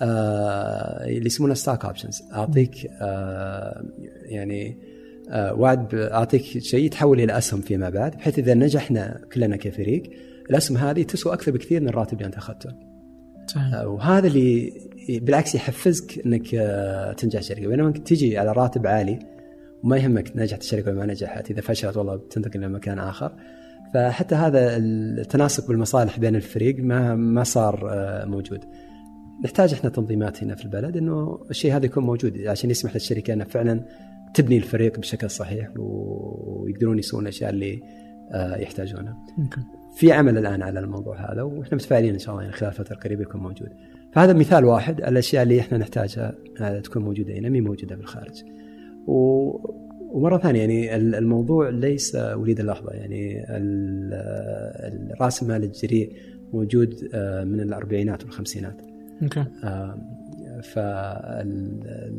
آه، اللي يسمونها stock options أعطيك آه، يعني وعد ب- أعطيك شيء يتحول إلى أسهم فيما بعد بحيث إذا نجحنا كلنا كفريق الأسهم هذه تسوى أكثر بكثير من الراتب اللي انت اخذته. صحيح آه، وهذا اللي بالعكس يحفزك إنك آه، تنجح الشركة بينما إنك تجي على راتب عالي وما يهمك نجحت الشركة ولا ما نجحت إذا فشلت والله بتنتقل لمكان آخر فحتى هذا التناسق بالمصالح بين الفريق ما ما صار آه، موجود. نحتاج إحنا تنظيمات هنا في البلد إنه الشيء هذا يكون موجود عشان يسمح للشركة إنها فعلا تبني الفريق بشكل صحيح ويقدرون يسوون الاشياء اللي آه، يحتاجونها. في عمل الآن على الموضوع هذا وإحنا متفائلين إن شاء الله يعني خلال فتره قريبه يكون موجود. فهذا مثال واحد الأشياء اللي إحنا نحتاجها آه، تكون موجودة هنا مي موجودة بالخارج. و... ومرة ثانية يعني ال- الموضوع ليس وليد اللحظة يعني رأس المال الجريء موجود آه، من الأربعينات والخمسينات. أوكي آه، فالممارسات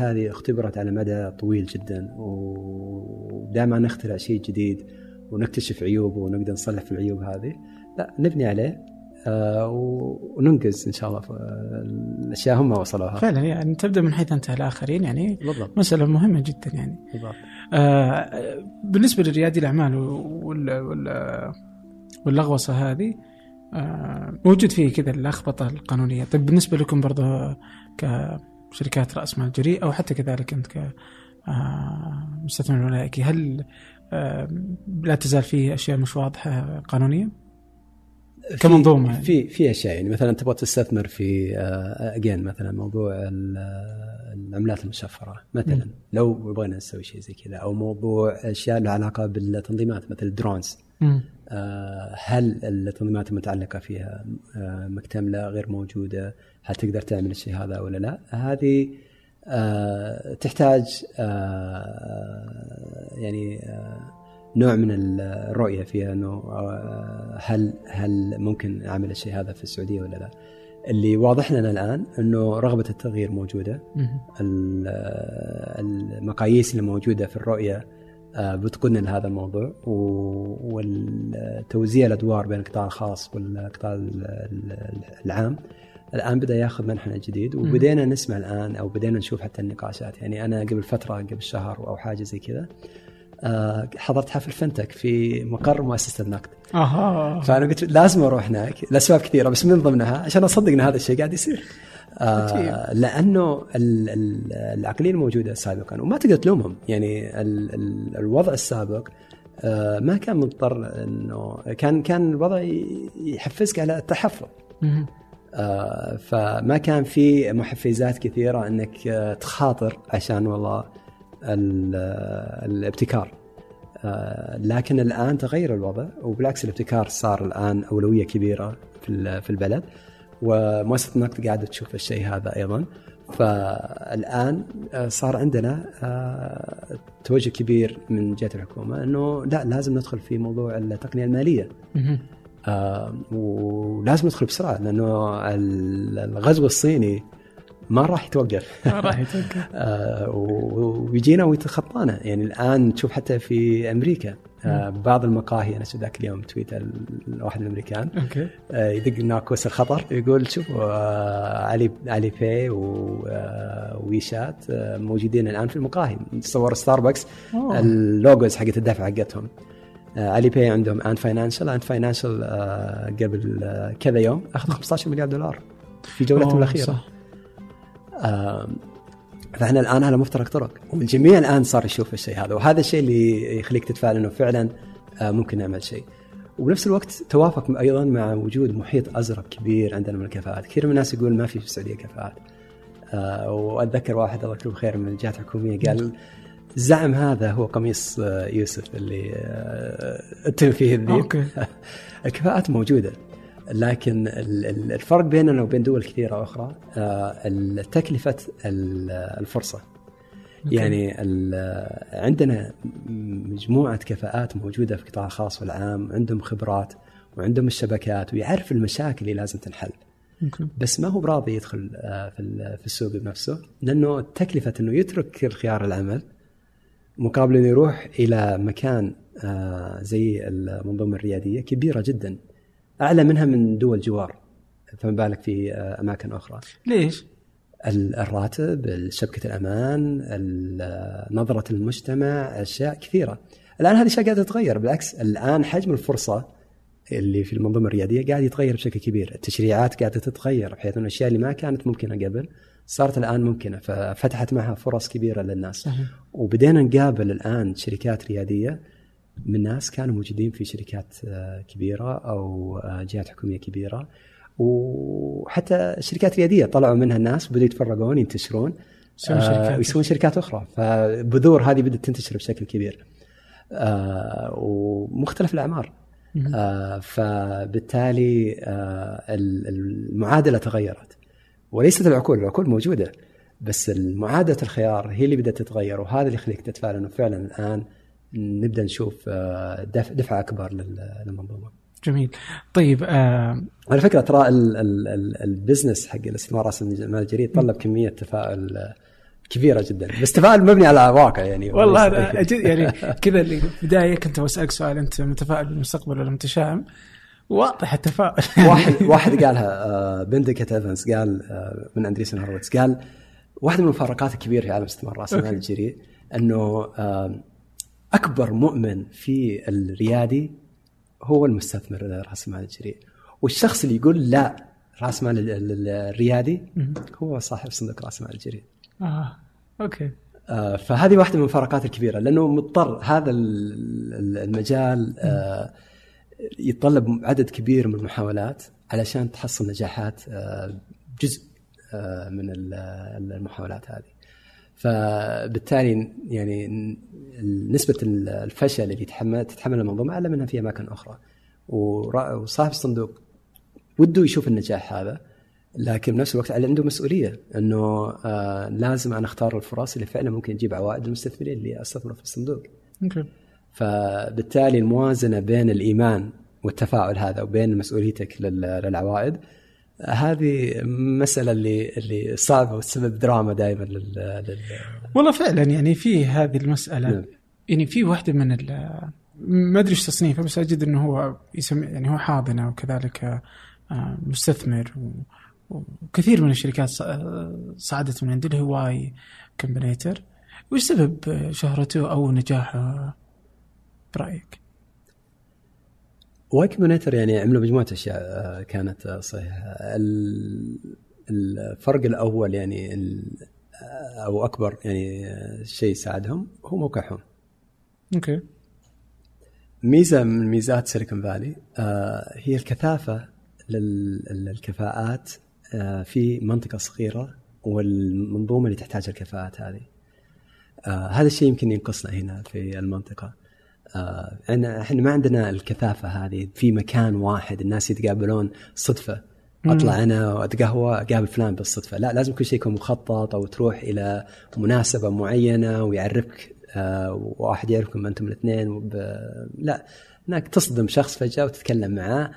هذه اختبرت على مدى طويل جدا ودائما نخترع شيء جديد ونكتشف عيوبه ونقدر نصلح في العيوب هذه. لا نبني عليه آه، وننقز إن شاء الله في الأشياء هم وصلوها. فعلا يعني تبدأ من حيث انتهى الآخرين يعني بالضبط. مسألة مهمة جدا يعني. بالضبط. آه بالنسبة لريادي الأعمال وال وال واللغوصة هذه آه موجود فيه كذا اللخبطه القانونية طيب بالنسبة لكم برضه كشركات رأس مال جريء أو حتى كذلك أنت ك آه، مستثمر ملائكي هل آه لا تزال فيه أشياء مش واضحة قانونيا؟ كمنظومة يعني. في في أشياء يعني مثلا تبغى تستثمر في اجين مثلا موضوع ال- العملات المشفرة مثلا مم. لو بغينا نسوي شيء زي كذا أو موضوع أشياء لها علاقة بالتنظيمات مثل الدرونز. آه، هل التنظيمات المتعلقة فيها آه، مكتملة غير موجودة؟ هل تقدر تعمل الشيء هذا ولا لا؟ هذه آه، تحتاج آه، يعني آه، نوع من الرؤية فيها إنه آه، هل هل ممكن أعمل الشيء هذا في السعودية ولا لا؟ اللي واضح لنا الآن إنه رغبة التغيير. ال- المقاييس اللي موجوده في الرؤية آه، بتقودنا لهذا الموضوع. والتوزيع الأدوار بين القطاع الخاص والقطاع ال- ال- العام. الآن بدأ ياخذ منحنى جديد وبدينا نسمع الآن أو بدينا نشوف حتى النقاشات. يعني أنا قبل فترة قبل شهر أو حاجة زي كذا آه، حضرت حفل فنتك في مقر مؤسسة النقد. أها. فأنا قلت لازم أروح هناك لأسباب كثيرة بس من ضمنها عشان اصدق ان هذا الشيء قاعد يصير. آه لأنه ال- ال- العقلية الموجودة سابقا وما تقدر تلومهم. يعني ال ال الوضع السابق آه ما كان مضطر انه كان كان الوضع يحفزك على التحفظ. آه، فما كان في محفزات كثيرة إنك تخاطر عشان والله ال- الابتكار. آه، لكن الآن تغير الوضع وبالعكس الابتكار صار الآن أولوية كبيرة في البلد. ومؤسسة النقد قاعدة تشوف الشيء هذا أيضا. فالآن آه، صار عندنا آه، توجه كبير من جهة الحكومة إنه لا لازم ندخل في موضوع التقنية المالية. آه، ولازم ندخل بسرعة لأنه ال- الغزو الصيني ما راح يتوقف. ما راح يتوقف. ويجينا ويتخطانا. يعني الآن تشوف حتى في أمريكا. بعض المقاهي أنا شفت ذاك اليوم tweet ال- واحد من الأمريكان. أوكي. آه، يدق ناقوس الخطر. يقول شوفوا آه، Ali Alipay و- آه، WeChat آه، موجودين الآن في المقاهي. تصور ستاربكس. ال logos حقت الدفع حقتهم. آه، Alipay عندهم Ant Financial Ant Financial قبل آه، كذا يوم أخذ 15 مليار دولار في جولتهم الأخيرة. صح. فاحنا الآن على مفترق طرق. والجميع الآن صار يشوف الشيء هذا وهذا الشيء اللي يخليك تتفائل إنه فعلا آه، ممكن نعمل شيء. وبنفس الوقت توافق أيضا مع وجود محيط أزرق كبير عندنا من الكفاءات. كثير من الناس يقول ما في في السعودية كفاءات. آه، وأتذكر واحد الله يكتبه خير من الجهات الحكومية قال الزعم هذا هو قميص آه، يوسف اللي اتهم فيه الذيب الكفاءات موجودة. لكن ال- ال- الفرق بيننا وبين دول كثيرة أخرى آه، ال- تكلفة ال- الفرصة. أوكي. يعني عندنا مجموعة كفاءات موجودة في القطاع الخاص والعام عندهم خبرات وعندهم الشبكات ويعرف المشاكل اللي لازم تنحل. بس ما هو براضي يدخل آه، في ال- في السوق بنفسه لأنه تكلفة إنه يترك الخيار العمل مقابل إنه يروح إلى مكان آه، زي المنظومة الريادية كبيرة جدا. أعلى منها من دول جوار. فما بالك في آه، أماكن أخرى؟ ليش؟ ال- الراتب شبكه الأمان ال- نظرة المجتمع أشياء كثيرة. الآن هذه الاشياء قاعدة تتغير. بالعكس الآن حجم الفرصة اللي في المنظومة الريادية قاعد يتغير بشكل كبير. التشريعات قاعدة تتغير بحيث إنه الأشياء اللي ما كانت ممكنة قبل صارت الآن ممكنة ففتحت معها فرص كبيرة للناس. صحيح. وبدينا نقابل الآن شركات ريادية من ناس كانوا موجودين في شركات آه، كبيرة أو آه، جهات حكومية كبيرة. وحتى شركات رياديه طلعوا منها الناس وبدأوا يتفرقون ينتشرون يسوون آه، شركات. ويسوون شركات أخرى. فبذور هذه بدات تنتشر بشكل كبير. ومختلف الأعمار. فبالتالي ال- المعادلة تغيرت. وليست العقول العقول موجودة بس معادله الخيار هي اللي بدأت تتغير وهذا اللي يخليك تتفائل إنه فعلا الآن نبدأ نشوف آه، دفع دفعة أكبر لل- للمنظومه. جميل. طيب آه على فكرة ترى ال- ال- ال- البزنس حق الاستثمار راس المال الجديد طلب كمية تفاؤل آه، كبيرة جدا. بس تفاؤل مبني على واقع يعني. والله أجد يعني كذا اللي في البداية كنت بسالك سؤال أنت متفائل بالمستقبل ولا متشائم؟ واضح التفاؤل. واحد واحد قالها آه، Benedict Evans قال من Andreessen Horowitz قال واحدة من المفارقات الكبيرة في عالم استثمار راس المال الجريء أنه أكبر مؤمن في الريادي هو المستثمر راس المال الجريء. والشخص اللي يقول لا راس مال ال- ال- الريادي هو صاحب صندوق راس المال الجريء. آه أوكي. آه، فهذه واحدة من المفارقات الكبيرة لأنه مضطر هذا ال- ال- المجال آه، يتطلب عدد كبير من المحاولات علشان تحصل نجاحات آه، جزء من ال- المحاولات هذه. فبالتالي يعني نسبة الفشل اللي تتحمل تتحمل المنظومه اعلى منها في أماكن أخرى وصاحب الصندوق وده يشوف النجاح هذا لكن بنفس الوقت عنده مسؤولية إنه آه لازم أنا أختار الفرص اللي فعلا ممكن تجيب عوائد المستثمرين اللي أستثمروا في الصندوق. Okay. فبالتالي الموازنة بين الإيمان والتفاعل هذا وبين مسؤوليتك للعوائد هذه مسألة اللي اللي صعبة وتسبب دراما دائما لل, لل... والله فعلا يعني في هذه المسألة نعم. يعني في واحدة من ما أدري إيش تصنيفه بس أجد إنه هو يسمي يعني هو حاضنة وكذلك آه، مستثمر وكثير من الشركات صعدت من عنده اللي هو Y Combinator وش سبب شهرته أو نجاحه برأيك؟ Y Combinator يعني عملوا مجموعة أشياء آه، كانت آه، صحيحه الفرق الأول يعني أو أكبر يعني شيء ساعدهم هو موقعهم okay. ميزة من ميزات Silicon Valley هي الكثافة للكفاءات آه، في منطقة صغيرة والمنظومة اللي تحتاج الكفاءات هذه. آه، هذا الشيء يمكن ينقصنا هنا في المنطقة. آه، إحنا ما عندنا الكثافة هذه في مكان واحد الناس يتقابلون صدفة. أطلع أنا وأتقهوى أقابل فلان بالصدفة. لا لازم كل شيء يكون مخطط أو تروح إلى مناسبة معينة ويعرفك واحد يعرفكم أنتم الاثنين لا هناك تصدم شخص فجأة وتتكلم معاه.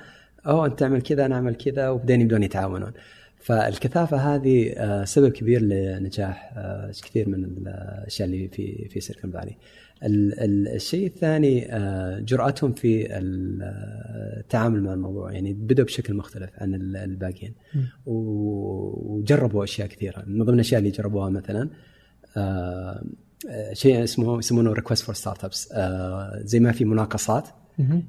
أوه أنت تعمل كذا أنا أعمل كذا وبعدين يبدون يتعاونون. فالكثافة هذه آه، سبب كبير لنجاح آه، كثير من الأشياء اللي في في Silicon Valley. الشيء الثاني آه، جرأتهم في التعامل مع الموضوع. يعني بدأوا بشكل مختلف عن الباقيين. وجربوا أشياء كثيرة. من ضمن الأشياء اللي جربوها مثلا شيء اسمه يسمونه Request for Startups زي ما في مناقصات.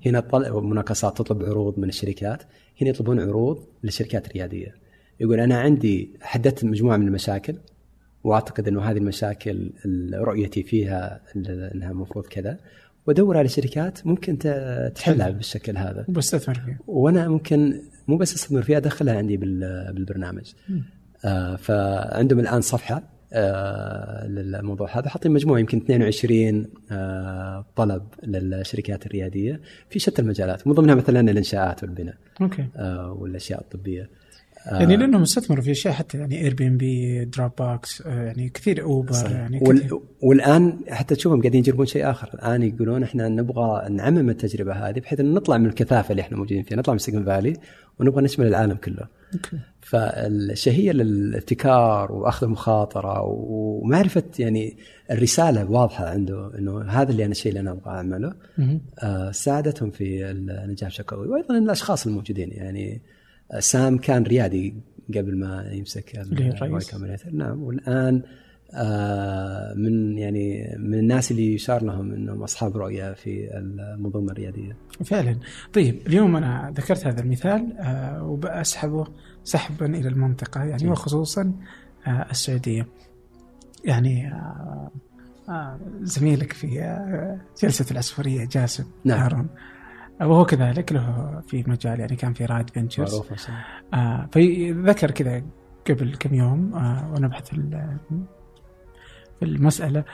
هنا مناقصات تطلب عروض من الشركات. هنا يطلبون عروض للشركات الرياديه يقول أنا عندي حددت مجموعة من المشاكل. واعتقد إنه هذه المشاكل رؤيتي فيها إنها المفروض كذا. وادور على شركات ممكن تحلها بالشكل هذا. وبستثمر فيها. وأنا ممكن مو بس أستثمر فيها أدخلها عندي بالبرنامج. آه فعندهم الآن صفحة آه، للموضوع هذا. حاطين مجموعة يمكن 22 آه، طلب للشركات الريادية في شتى المجالات من ضمنها مثلا الإنشاءات والبناء okay. آه، والأشياء الطبية. يعني لأنهم استثمروا في أشياء حتى يعني اير بي ام بي دروب بوكس يعني كثير Uber صحيح. يعني كثير. والآن حتى تشوفهم قاعدين يجربون شيء آخر الآن يقولون إحنا نبغى نعمم التجربة هذه بحيث إن نطلع من الكثافة اللي إحنا موجودين فيها نطلع من Silicon Valley ونبغى نشمل العالم كله okay. فالشهية للابتكار وأخذ المخاطرة ومعرفة يعني الرسالة واضحة عنده إنه هذا اللي أنا الشيء اللي أنا أبغى أعمله آه ساعدتهم في النجاح بشكل قوي وأيضا الأشخاص الموجودين يعني آه، سام كان ريادي قبل ما يمسك ال Y Combinator نعم والآن آه من يعني من الناس اللي يشار لهم إنهم أصحاب رؤية في المنظومة الريادية. فعلا، طيب اليوم أنا ذكرت هذا المثال آه وبسحبه سحبا إلى المنطقة يعني وخصوصا آه السعودية. يعني آه آه زميلك في آه جلسة العصفورية جاسم نعم. هارون وهو كذلك له في مجال يعني كان في رايد فينتشرز آه فذكر كذا قبل كم يوم آه وأنا أبحث في المسألة.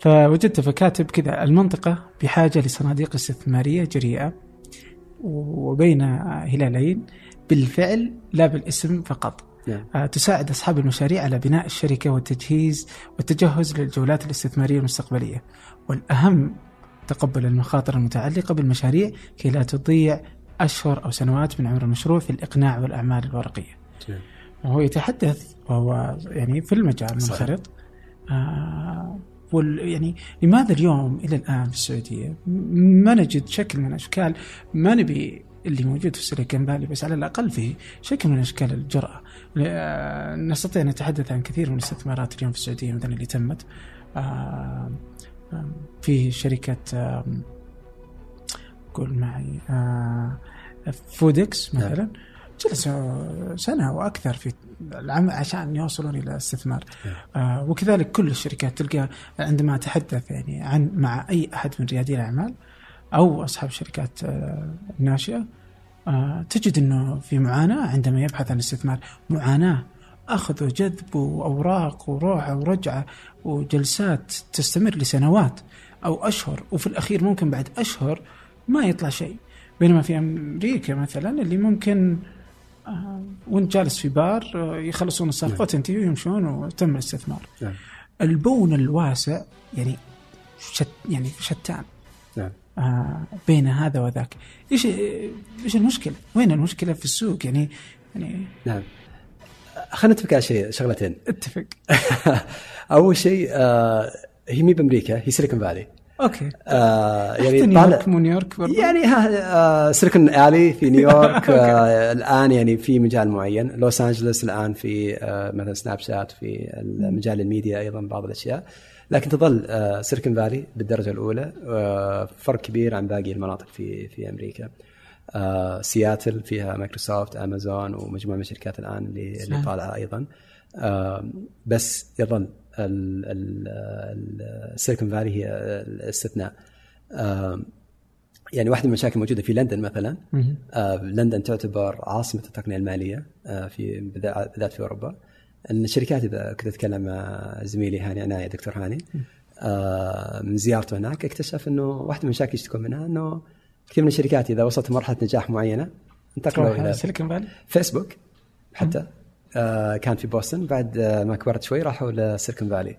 فوجدت فكاتب كذا المنطقة بحاجة لصناديق استثمارية جريئة وبين هلالين بالفعل لا بالاسم فقط. نعم. آه، تساعد أصحاب المشاريع على بناء الشركة والتجهيز والتجهز للجولات الاستثمارية المستقبلية. والأهم تقبل المخاطر المتعلقة بالمشاريع كي لا تضيع أشهر أو سنوات من عمر المشروع في الإقناع والأعمال الورقية. نعم. وهو يتحدث وهو يعني في المجال منخرط. آه وال يعني لماذا اليوم إلى الآن في السعودية؟ ما نجد شكل من أشكال ما نبي اللي موجود في سيليكون فالي بس على الأقل في شكل من أشكال الجرأة. نستطيع أن نتحدث عن كثير من الاستثمارات اليوم في السعودية مثلا اللي تمت. آه، في شركة قول معي آه، فودكس مثلا. نعم. جلسوا سنة وأكثر في العمل عشان يوصلون إلى الاستثمار آه وكذلك كل الشركات تلقى عندما اتحدث يعني عن مع أي أحد من ريادي الأعمال أو أصحاب الشركات آه الناشئه آه تجد إنه في معاناة عندما يبحث عن الاستثمار معاناة. أخذ وجذب وأوراق وروعه ورجعة وجلسات تستمر لسنوات أو أشهر وفي الأخير ممكن بعد أشهر ما يطلع شيء. بينما في أمريكا مثلا اللي ممكن آه، وأنت جالس في بار آه، يخلصون الصفقه نعم. وتنتهي ويمشون وتم الاستثمار. نعم. البون الواسع يعني شت يعني شتان. نعم. آه بين هذا وذاك. إيش إيش المشكلة؟ وين المشكلة في السوق؟ يعني يعني نعم. خلينا نتفق على شيء شغلتين. اتفق. أول شيء آه هي مو بأمريكا هي Silicon Valley. Okay. آه يعني يعني نيويورك مو نيويورك يعني ها آه Silicon Alley في نيويورك آه الآن يعني في مجال معين. لوس انجلوس الآن في آه مثلا Snapchat في مجال الميديا أيضا بعض الأشياء. لكن تظل آه Silicon Valley بالدرجة الأولى آه فرق كبير عن باقي المناطق في في أمريكا. آه سياتل فيها مايكروسوفت أمازون ومجموعة من الشركات الآن اللي اللي. طالعة أيضا. آه بس يظل ال- ال- ال- ال Silicon Valley هي الاستثناء. آه يعني واحدة من المشاكل الموجودة في لندن مثلا. آه لندن تعتبر عاصمة التقنية المالية آه في بالذات في أوروبا. إن الشركات إذا كنت أتكلم مع زميلي هاني عناية دكتور هاني من زيارته هناك اكتشف إنه واحدة من المشاكل يشتكون منها؟ إنه كثير من الشركات إذا وصلت مرحله نجاح معينة انتقلوا إلى Silicon Valley. فيسبوك حتى آه كان في بوسطن. بعد آه ما كبرت شوي راحوا ل Silicon Valley.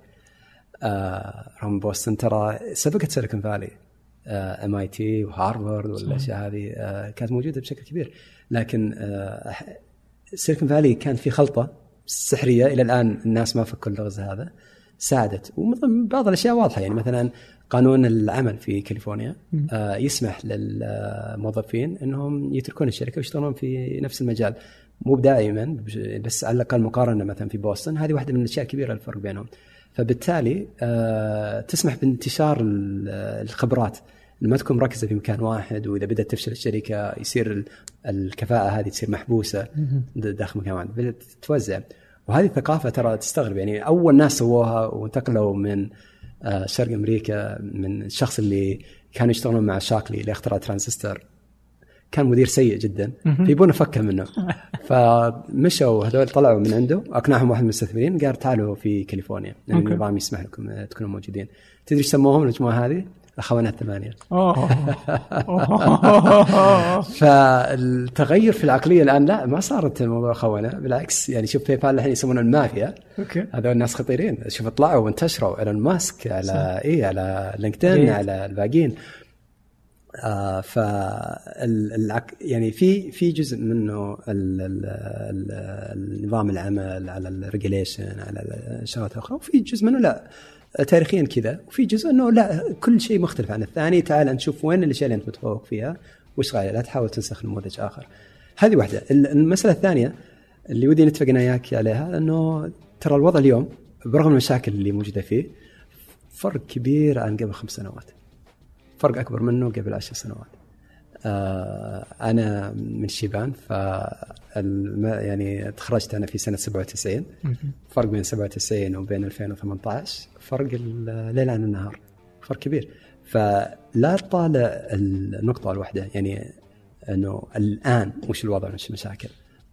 آه رغم بوسطن. ترى سبقت Silicon Valley MIT وهارفارد والأشياء هذه آه كانت موجودة بشكل كبير. لكن آه سيليكون فالي كان في خلطة سحرية إلى الآن الناس ما فكوا اللغز هذا. ساعدت ومن بعض الأشياء واضحة. يعني مثلا قانون العمل في كاليفورنيا آه يسمح للموظفين إنهم يتركون الشركة ويشتغلون في نفس المجال. مو دائما بس على الأقل مقارنة مثلا في بوسطن. هذه واحدة من الأشياء الكبيره الفرق بينهم. فبالتالي آه تسمح بانتشار ال- الخبرات. ما تكون مركزة في مكان واحد وإذا بدأت تفشل الشركة يصير ال- الكفاءة هذه تصير محبوسة داخل مكان واحد. بدأت تتوزع وهذه الثقافة ترى تستغرب. يعني أول ناس سووها وانتقلوا من آه، شرق أمريكا من الشخص اللي كانوا يشتغلون مع شاكلي اللي اخترع ترانزستور كان مدير سيء جدا. فيبون الفكة منه. فمشوا هذول طلعوا من عنده. أقنعهم واحد من المستثمرين قال تعالوا في كاليفورنيا لأن. النظام يسمح لكم آه، تكونوا موجودين. تدري إيش سموهم؟ المجموعه هذه؟ الخونة الثمانية. أوه. فالتغير في العقلية الآن لا ما صارت موضوع خونه بالعكس. يعني شوف PayPal الحين يسمونه المافيا. Okay. هذول الناس خطيرين. شوف طلعوا وانتشروا. إيلون ماسك على إي على LinkedIn جيد. على الباقيين. آه ف. يعني في في جزء منه ال... ال... ال... النظام العمل على ال regulation على الشغلات الاخرى وفي جزء منه لا. تاريخيا كذا. وفي جزء إنه لا كل شيء مختلف عن الثاني. تعال نشوف وين الاشياء اللي أنت متفوق فيها. وش غاية؟ لا تحاول تنسخ نموذج آخر. هذه واحدة. ال- المسألة الثانية اللي ودي نتفق أنا وياك عليها إنه ترى الوضع اليوم برغم المشاكل اللي موجودة فيه فرق كبير عن قبل خمس سنوات. فرق أكبر منه قبل عشر سنوات. أنا من شيبان ف يعني تخرجت أنا في سنة 97 فرق بين 97 وبين 2018 فرق الليل عن النهار. فرق كبير. فلا تطالع النقطة الواحدة. يعني إنه الآن وش الوضع وش المشاكل؟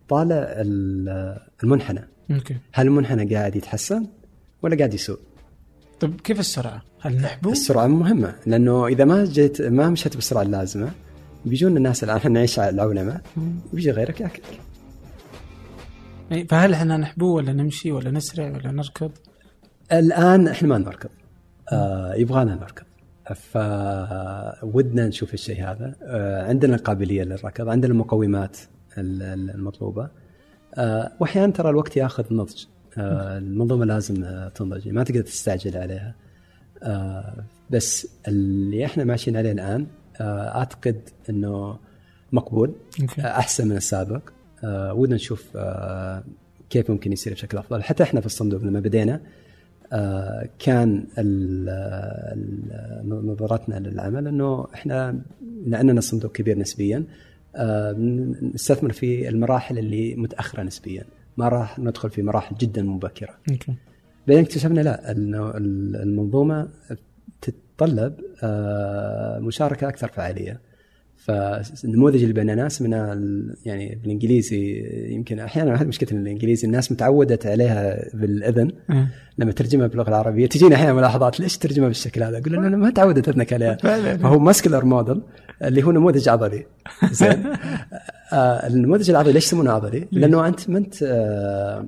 طالع ال- المنحنى. أوكي. هل المنحنى قاعد يتحسن ولا قاعد يسوء؟ طيب كيف السرعة؟ هل نحبو؟ السرعة مهمة لأنه إذا ما جيت ما مشيت بالسرعه اللازمة بيجون الناس الآن إحنا نعيش على العولمه ويجي غيرك ياكلك فهل إحنا نحبو ولا نمشي ولا نسرع ولا نركض؟ الآن إحنا ما نركض. آه يبغانا نركض. فودنا نشوف الشيء هذا. آه عندنا القابلية للركض عندنا المقومات ال- ال- المطلوبة. آه وأحيانا ترى الوقت ياخذ نضج. آه المنظومه لازم تنضج ما تقدر تستعجل عليها. آه بس اللي إحنا ماشيين عليه الآن أعتقد إنه مقبول آه، أحسن من السابق. آه ودنا نشوف آه كيف ممكن يصير بشكل أفضل. حتى إحنا في الصندوق لما بدينا آه كان نظرتنا للعمل إنه إحنا لأننا صندوق كبير نسبيا آه نستثمر في المراحل اللي متأخرة نسبيا. ما راح ندخل في مراحل جدا مبكرة. أوكي. بعدين اكتشفنا لا إنه المنظومة تتطلب آه، مشاركة أكثر فعالية فالنموذج اللي بيننا اسمنا ال- يعني بالإنجليزي يمكن أحيانا هذه مشكلة الإنجليزي الناس متعودت عليها بالإذن إيه. لما ترجمها باللغة العربية تجيني أحيانا ملاحظات ليش ترجمها بالشكل هذا؟ أقول أنا ما تعودت اذنك عليها. فهو ماسكلر موديل اللي هو نموذج عضلي زين آه النموذج العضلي ليش يسمونه عضلي؟ لأنه أنت ما أنت آه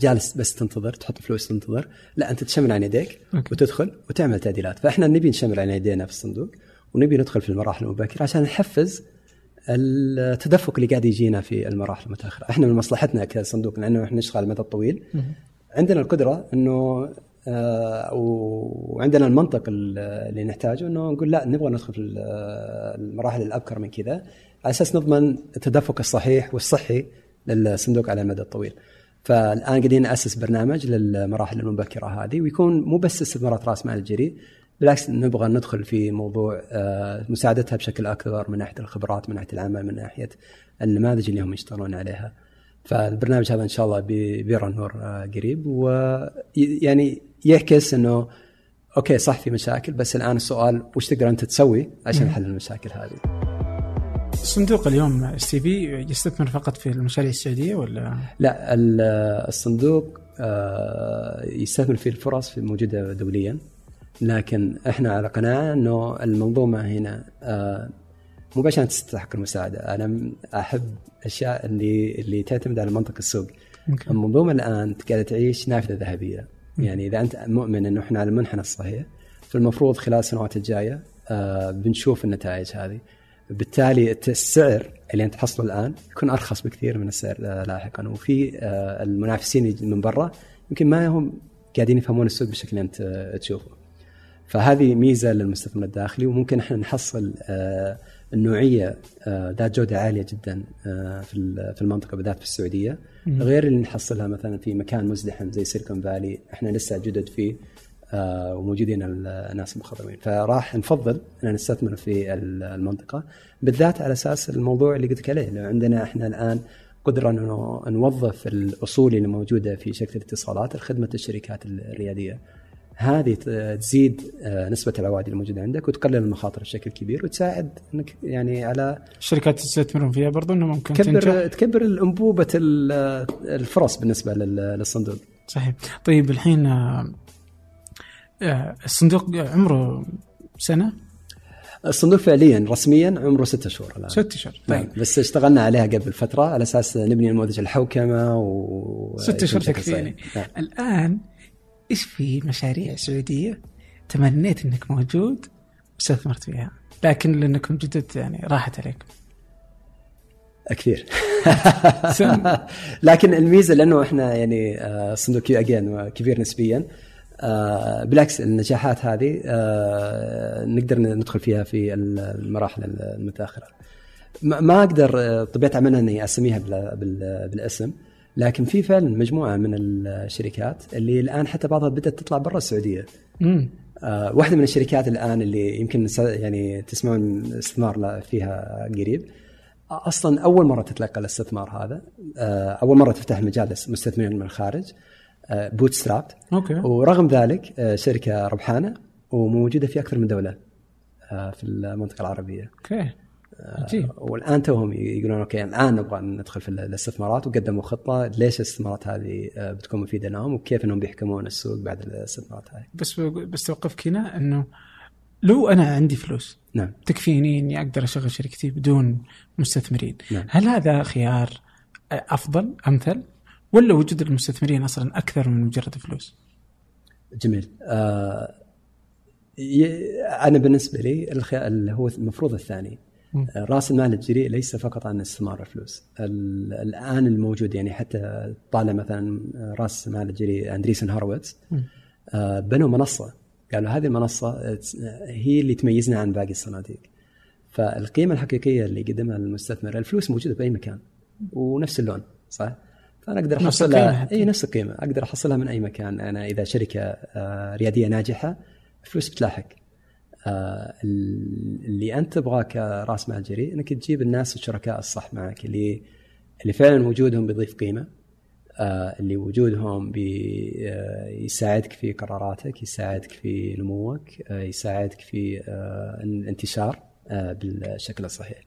جالس بس تنتظر تحط فلوس تنتظر لا أنت تشمل عن يديك أوكي. وتدخل وتعمل تعديلات فإحنا نبي نشمل عن يدينا في الصندوق ونبي ندخل في المراحل المبكرة عشان نحفز التدفق اللي قاعد يجينا في المراحل المتأخرة إحنا من مصلحتنا كصندوق لأنه إحنا نشتغل على المدى الطويل عندنا القدرة إنه آه، وعندنا المنطق اللي نحتاجه إنه نقول لا نبغى ندخل في المراحل الأبكر من كذا على أساس نضمن التدفق الصحيح والصحي للصندوق على المدى الطويل. فالآن قاعدين نأسس برنامج للمراحل المبكرة هذه ويكون مو بس استثمارات رأس مال الجريء بالعكس نبغى ندخل في موضوع آه، مساعدتها بشكل أكبر من ناحية الخبرات من ناحية العمل من ناحية النماذج اللي هم يشتغلون عليها. فالبرنامج هذا إن شاء الله بي- بيرى النور آه، قريب ويعني يعكس إنه okay صح في مشاكل بس الآن السؤال وش تقدر أنت تسوي عشان حل المشاكل هذه؟ الصندوق اليوم STV يستثمر فقط في المشاريع السعودية ولا؟ لا ال- الصندوق آه، يستثمر في الفرص في موجودة دوليا. لكن إحنا على قناعة إنه المنظومة هنا آه، مو عشان تستحق المساعدة. أنا أحب أشياء اللي اللي تعتمد على منطق السوق. Okay. المنظومة الآن قاعدة تعيش نافذة ذهبية. يعني إذا أنت مؤمن إنه إحنا على المنحنى الصحيح فالمفروض خلال السنوات الجاية آه، بنشوف النتائج هذه. بالتالي الت- السعر اللي أنت تحصله الآن يكون أرخص بكثير من السعر لاحقا. وفي آه، المنافسين من برا يمكن ما هم قاعدين يفهمون السوق بالشكل اللي أنت تشوفه. فهذه ميزة للمستثمر الداخلي وممكن إحنا نحصل آه، النوعية آه، ذات جودة عالية جدا في ال- في المنطقة بالذات في السعودية. غير اللي نحصلها مثلا في مكان مزدحم زي سيليكون فالي إحنا لسه جدد فيه. وموجودين ال- الناس المخضرمين. فراح نفضل إن نستثمر في ال- المنطقة بالذات على أساس الموضوع اللي قلت لك عليه لو عندنا إحنا الآن قدرة إنه نوظف الأصول اللي موجودة في شركة الاتصالات لخدمه الشركات الريادية. هذه تزيد آه، نسبة العوائد الموجوده عندك وتقلل المخاطر بشكل كبير وتساعد إنك يعني على الشركات تستثمرون فيها برضو انه ممكن تكبر تنجح؟ تكبر الأنبوبة ال- الفرص بالنسبة لل- للصندوق. صحيح. طيب الحين آه، آه، الصندوق عمره سنة؟ الصندوق فعليا رسميا عمره ستة شهور الآن. ست اشهر نعم طيب بس اشتغلنا عليها قبل فترة على أساس نبني نموذج الحوكمة و ست اشهر بشكل تكفيني. نعم. الآن إيش في مشاريع سعودية تمنيت إنك موجود واستثمرت فيها؟ لكن لأنكم جدد يعني راحت عليكم كثير. لكن الميزة لأنه إحنا يعني آه، صندوق كيو أجين كبير نسبيا. آه، بالعكس النجاحات هذه آه، نقدر ندخل فيها في المراحل المتأخرة. ما أقدر آه، طبيعة عملنا إني أسميها بال- بال- بالاسم لكن في فعلا مجموعة من الشركات اللي الآن حتى بعضها بدأت تطلع برا السعودية. مم. آه، واحدة من الشركات الآن اللي يمكن يعني تسمعون استثمار فيها قريب. أصلا أول مرة تتلقى الاستثمار هذا. آه، أول مرة تفتح مجال للمستثمرين من الخارج. bootstrap okay. ورغم ذلك آه، شركة ربحانة وموجودة في أكثر من دولة آه، في المنطقة العربية. okay. عجيب. والآن توهم يقولون okay الآن نبغى ندخل في الاستثمارات وقدموا خطة ليش الاستثمارات هذه آه، بتكون مفيدة لهم وكيف إنهم بيحكمون السوق بعد الاستثمارات هذه. بس بس توقفك هنا إنه لو أنا عندي فلوس نعم. تكفيني إني أقدر أشغل شركتي بدون مستثمرين نعم. هل هذا خيار أفضل أمثل؟ ولا وجود المستثمرين أصلا أكثر من مجرد فلوس؟ جميل. آه أنا بالنسبة لي اللي هو المفروض الثاني. آه، رأس المال الجريء ليس فقط عن استثمار الفلوس. ال- الآن الموجود يعني حتى طالع مثلا رأس مال الجريء اندريسن هورويتز مم. آه، بنوا منصة. قالوا هذه المنصة آه، هي اللي تميزنا عن باقي الصناديق. فالقيمة الحقيقية اللي قدمها المستثمر الفلوس موجودة بأي مكان. ونفس اللون صح؟ فانا أقدر احصلها. إي نفس القيمه أقدر أحصلها من أي مكان. أنا إذا شركة آه، ريادية ناجحة الفلوس بتلاحق. آه، اللي أنت تبغاه كراس مال جريء إنك تجيب الناس الشركاء الصح معك اللي اللي فعلا وجودهم بيضيف قيمة. آه، اللي وجودهم بيساعدك في قراراتك يساعدك في نموك يساعدك في الانتشار بالشكل الصحيح.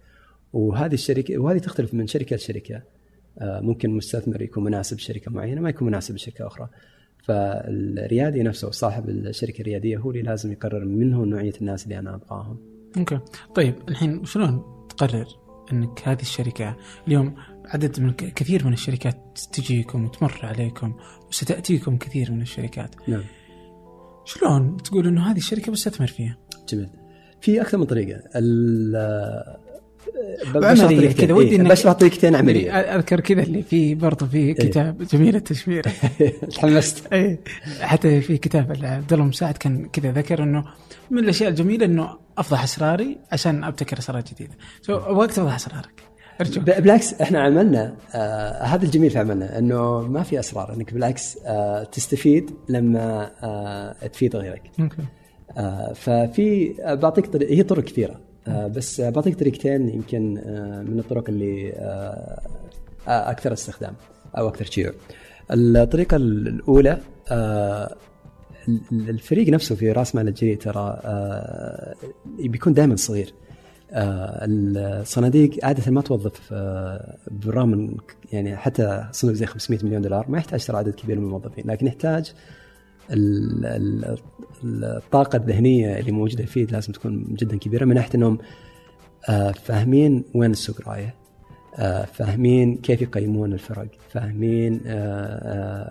وهذه الشركة وهذه تختلف من شركة لشركة. ممكن مستثمر يكون مناسب لشركه معينة ما يكون مناسب لشركة أخرى. فالريادي نفسه صاحب الشركة الريادية هو اللي لازم يقرر من هو نوعية الناس اللي أنا أبغاهم. أوكي. طيب الحين شلون تقرر إنك هذه الشركة؟ اليوم عدد من كثير من الشركات تجيكم وتمر عليكم وستأتيكم كثير من الشركات. نعم. شلون تقول إنه هذه الشركة بستثمر فيها؟ جميل. في أكثر من طريقة. طريقتين. كذا ودي إيه، طريقتين عملية. أذكر كذا اللي في برضه في كتاب جميل التشمير. تحمست. اي حتى في كتاب عبد الله مساعد كان كذا ذكر إنه من الأشياء الجميلة إنه أفضح أسراري عشان أبتكر أسرار جديدة. سو ابغاك تفضح أسرارك. بالعكس إحنا عملنا آه هذا الجميل في عملنا إنه ما في أسرار إنك بالعكس آه تستفيد لما آه تفيد غيرك. آه ففي بعطيك طريق هي طرق كثيرة. بس آه، بعطيك طريقتين يمكن آه من الطرق اللي آه أكثر استخدام أو أكثر شيوع الطريقة الأولى ال- الفريق نفسه في راس مال الجريء ترى بيكون دائما صغير. الصناديق عادة ما توظف بالرغم من يعني حتى صندوق زي 500 مليون دولار ما يحتاج ترى عدد كبير من الموظفين لكن يحتاج ال- ال- الطاقة الذهنية اللي موجودة فيه لازم تكون جدا كبيرة من ناحية إنهم آه فاهمين وين السوق رايح آه، فاهمين كيف يقيمون الفرق فاهمين آه،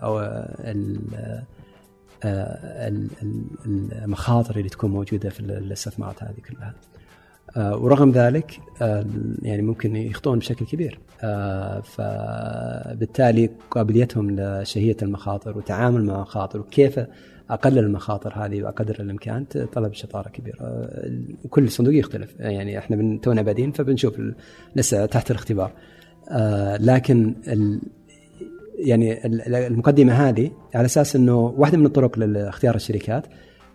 ال- المخاطر اللي تكون موجودة في الاستثمارات هذه كلها. ورغم ذلك آه، يعني ممكن يخطئون بشكل كبير. آه، فبالتالي قابليتهم لشهية المخاطر وتعامل مع المخاطر وكيف أقلل المخاطر هذه بقدر الإمكان طلب شطارة كبيرة. آه، كل صندوق يختلف. يعني إحنا من تونا بادين فبنشوف لسه تحت الاختبار. آه، لكن يعني ال- المقدمة هذه على أساس إنه واحدة من الطرق لاختيار الشركات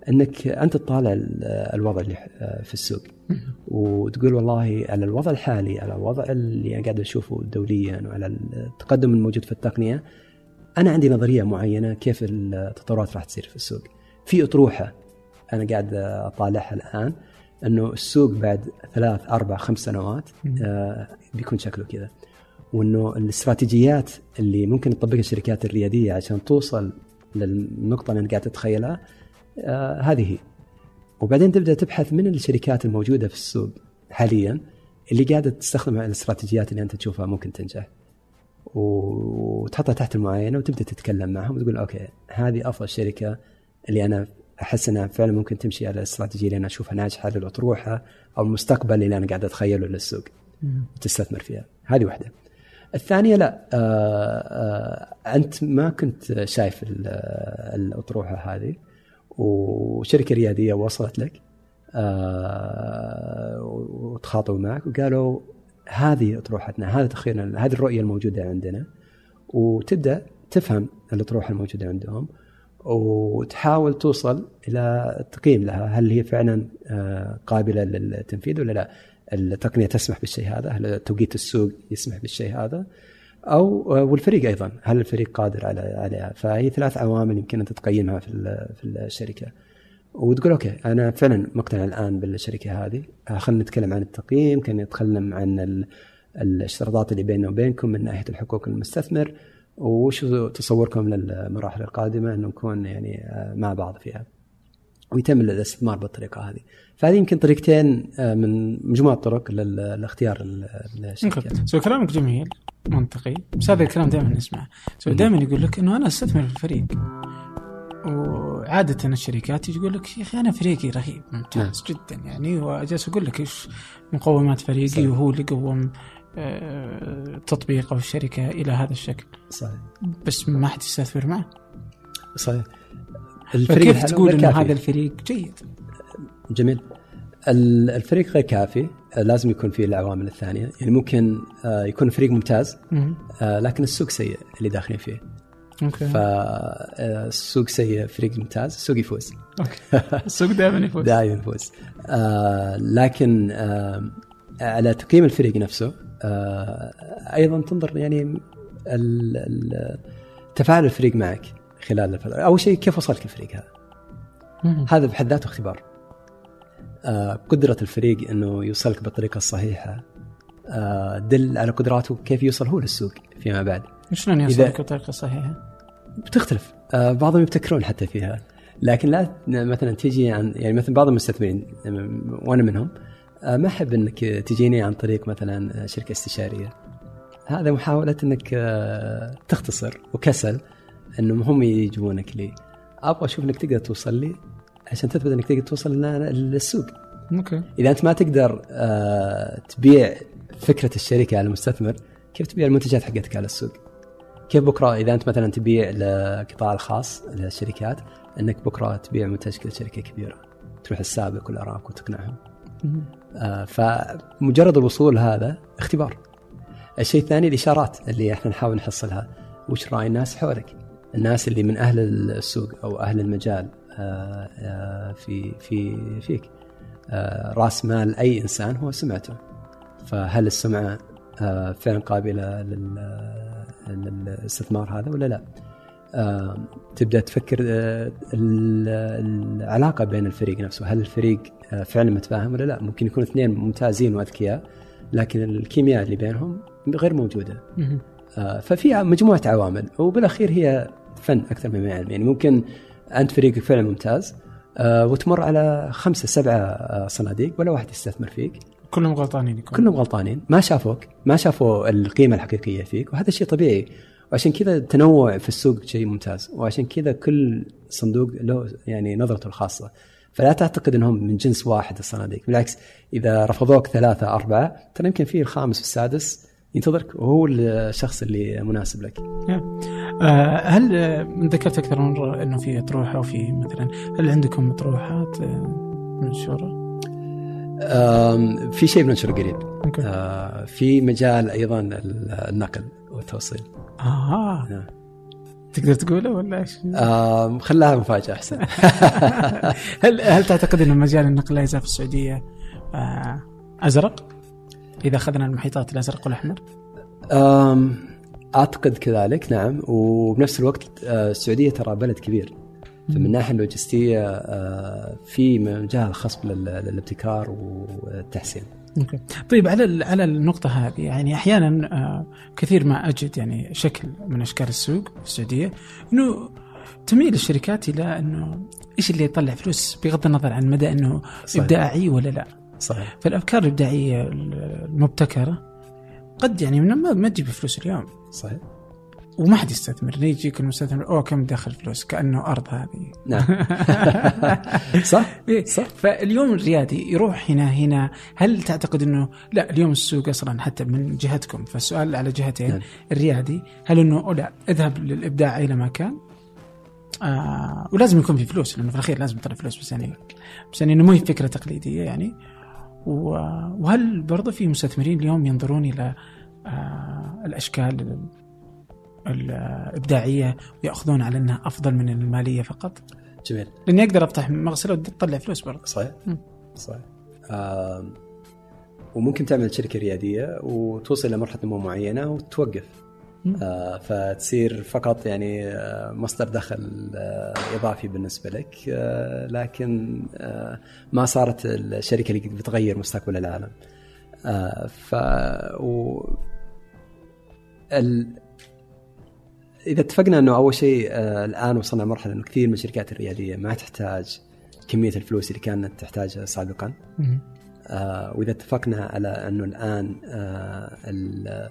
إنك أنت تطالع ال- الوضع اللي في السوق. وتقول والله على الوضع الحالي على الوضع اللي أنا قاعد أشوفه دوليا وعلى التقدم الموجود في التقنية أنا عندي نظرية معينة كيف التطورات راح تصير في السوق. في أطروحة أنا قاعد أطالعها الآن إنه السوق بعد ثلاث أربع خمس سنوات آه بيكون شكله كذا. وإنه الاستراتيجيات اللي ممكن تطبقها الشركات الريادية عشان توصل للنقطة اللي انت قاعد تتخيلها آه هذه. هي وبعدين تبدأ تبحث من الشركات الموجودة في السوق حاليا اللي قاعدة تستخدم الاستراتيجيات اللي أنت تشوفها ممكن تنجح. وتحطها تحت المعاينة وتبدأ تتكلم معهم وتقول أوكي هذه أفضل شركة اللي أنا أحس إنها فعلا ممكن تمشي على الاستراتيجيه اللي أنا أشوفها ناجحة للاطروحه أو المستقبل اللي أنا قاعد أتخيله للسوق وتستثمر فيها. هذه واحدة. الثانية لا آآ آآ أنت ما كنت شايف الأطروحة هذه. وشركة ريادية وصلت لك وتخاطبوا معك وقالوا هذه أطروحتنا هذا تخيلنا هذه الرؤية الموجودة عندنا وتبدأ تفهم الأطروحة الموجودة عندهم وتحاول توصل إلى تقييم لها هل هي فعلا قابلة للتنفيذ ولا لا؟ التقنية تسمح بالشيء هذا هل توقيت السوق يسمح بالشيء هذا؟ أو والفريق أيضا. هل الفريق قادر على عليها فهي ثلاث عوامل يمكن انت تقيمها في في الشركة. وتقول أوكي أنا فعلا مقتنع الآن بالشركة هذه. خلينا نتكلم عن التقييم. خلينا نتكلم عن الاشتراطات اللي بيننا وبينكم من ناحية الحقوق المستثمر. وش تصوركم للمراحل القادمة؟ انه نكون يعني مع بعض فيها. ويتم الاستثمار بالطريقة هذه. فهذه يمكن طريقتين من مجموعة طرق لاختيار الشركات. so كلامك جميل منطقي. بس هذا الكلام دائما نسمعه. so دائما يقول لك إنه أنا أستثمر في الفريق. وعادة الشركات يقول لك يا أخي أنا فريقي رهيب ممتاز نعم. جدا. يعني وجالس أقول لك إيش مقومات فريقي صحيح. وهو اللي قوم تطبيق أو الشركة إلى هذا الشكل. صحيح. بس ما حد يستثمر معه. صحيح. الفريق كيف تقول إنه هذا الفريق جيد؟ جميل. الفريق غير كافي لازم يكون فيه العوامل الثانية. يعني ممكن يكون فريق ممتاز لكن السوق سيء اللي داخلين فيه. okay. فالسوق سيء فريق ممتاز السوق يفوز. okay. السوق دائما يفوز. دائما يفوز. آه لكن آه على تقييم الفريق نفسه آه أيضا تنظر يعني تفاعل الفريق معك خلال الفترة. أول شيء كيف وصلك الفريق هذا؟ هذا بحد ذاته اختبار. قدرة الفريق إنه يوصلك بالطريقة الصحيحه آه، دل على قدراته كيف يوصل هو للسوق فيما بعد. شلون يوصلك بطريقة صحيحة؟ بتختلف. آه، بعضهم يبتكرون حتى فيها. لكن لا مثلا تجي عن يعني مثلا بعض المستثمرين وأنا منهم آه، ما أحب إنك تجيني عن طريق مثلا شركة استشارية. هذا محاولة إنك تختصر وكسل إنهم هم يجيبونك لي. أبغى أشوف إنك تقدر توصل لي عشان تثبت إنك تقدر توصل للسوق. أوكي. إذا أنت ما تقدر آه، تبيع فكرة الشركة على المستثمر كيف تبيع المنتجات حقتك على السوق؟ كيف بكرة إذا أنت مثلا تبيع للقطاع الخاص للشركات إنك بكرة تبيع منتجك لشركه كبيرة تروح السابق والأرامكو وتقنعهم. آه، فمجرد الوصول هذا اختبار. الشيء الثاني الإشارات اللي إحنا نحاول نحصلها. وش رأي الناس حولك؟ الناس اللي من أهل السوق أو أهل المجال. في في فيك آه، راس مال أي إنسان هو سمعته فهل السمعة آه، فعلا قابلة لل- للاستثمار هذا ولا لا؟ آه، تبدأ تفكر آه، ال- العلاقة بين الفريق نفسه هل الفريق آه، فعلا متفاهم ولا لا؟ ممكن يكون اثنين ممتازين وأذكياء لكن الكيمياء اللي بينهم غير موجودة. آه، ففي مجموعة عوامل وبالأخير هي فن أكثر من علم يعني ممكن أنت فريقك فعلا ممتاز آه، وتمر على خمسة سبعة آه، صناديق ولا واحد يستثمر فيك. كلهم غلطانين يكون. كلهم غلطانين ما شافوك ما شافوا القيمة الحقيقية فيك وهذا شيء طبيعي. وعشان كذا التنوع في السوق شيء ممتاز وعشان كذا كل صندوق له يعني نظرته الخاصة. فلا تعتقد إنهم من جنس واحد الصناديق بالعكس إذا رفضوك ثلاثة أربعة ترى يمكن في الخامس والسادس ينتظرك وهو الشخص اللي مناسب لك آه، هل آه، ذكرت أكثر من مرة إنه في أطروحة وفي مثلا هل عندكم أطروحات آه، منشوره؟ في شيء بننشره قريب آه، في مجال أيضا النقل والتوصيل آه نعم. تقدر تقوله ولا إيش؟ خلاها مفاجأة أحسن هل هل تعتقد إن مجال النقل لا يزال في السعودية آه، أزرق؟ إذا أخذنا المحيطات الأزرق والأحمر؟ أعتقد كذلك نعم وبنفس الوقت آه، السعودية ترى بلد كبير فمن الناحيه اللوجستية آه، في مجال خصب لل- للابتكار والتحسين أوكي. طيب على على النقطة هذه يعني أحيانا آه، كثير ما أجد يعني شكل من أشكال السوق في السعودية إنه تميل الشركات إلى إنه إيش اللي يطلع فلوس بغض النظر عن مدى إنه صحيح. إبداعي ولا لا. صحيح. فالأفكار الإبداعية المبتكرة قد يعني من ما ما تجيب فلوس اليوم. صحيح. وما حد يستثمر. يجيك المستثمر أوه كم دخل فلوس؟ كأنه أرض هذه. نعم. صح. إيه. صح. فاليوم الريادي يروح هنا هنا. هل تعتقد انه لا اليوم السوق أصلا حتى من جهتكم. فالسؤال على جهتين. نعم. الريادي هل انه لا اذهب للإبداع اينما كان آه ولازم يكون في فلوس لأنه في الأخير لازم تطلع فلوس بس يعني بس يعني إنه مو هي فكرة تقليدية يعني. وهل برضه في مستثمرين اليوم ينظرون إلى آه الأشكال ال- الإبداعية ويأخذون على أنها أفضل من المالية فقط؟ جميل لأني أقدر أفتح مغسلة وتطلع فلوس برضه. صحيح مم. صحيح آم، وممكن تعمل شركة ريادية وتوصل إلى مرحلة نمو معينة وتوقف. آه، فتصير فقط يعني آه، مصدر دخل آه، إضافي بالنسبة لك. آه، لكن آه، ما صارت الشركة اللي بتغير مستقبل العالم. آه، ف و... ال... إذا اتفقنا إنه أول شيء آه، الآن وصلنا لمرحله إنه كثير من الشركات الريادية ما تحتاج كمية الفلوس اللي كانت تحتاجها سابقا. آه، وإذا اتفقنا على إنه الآن آه، ال-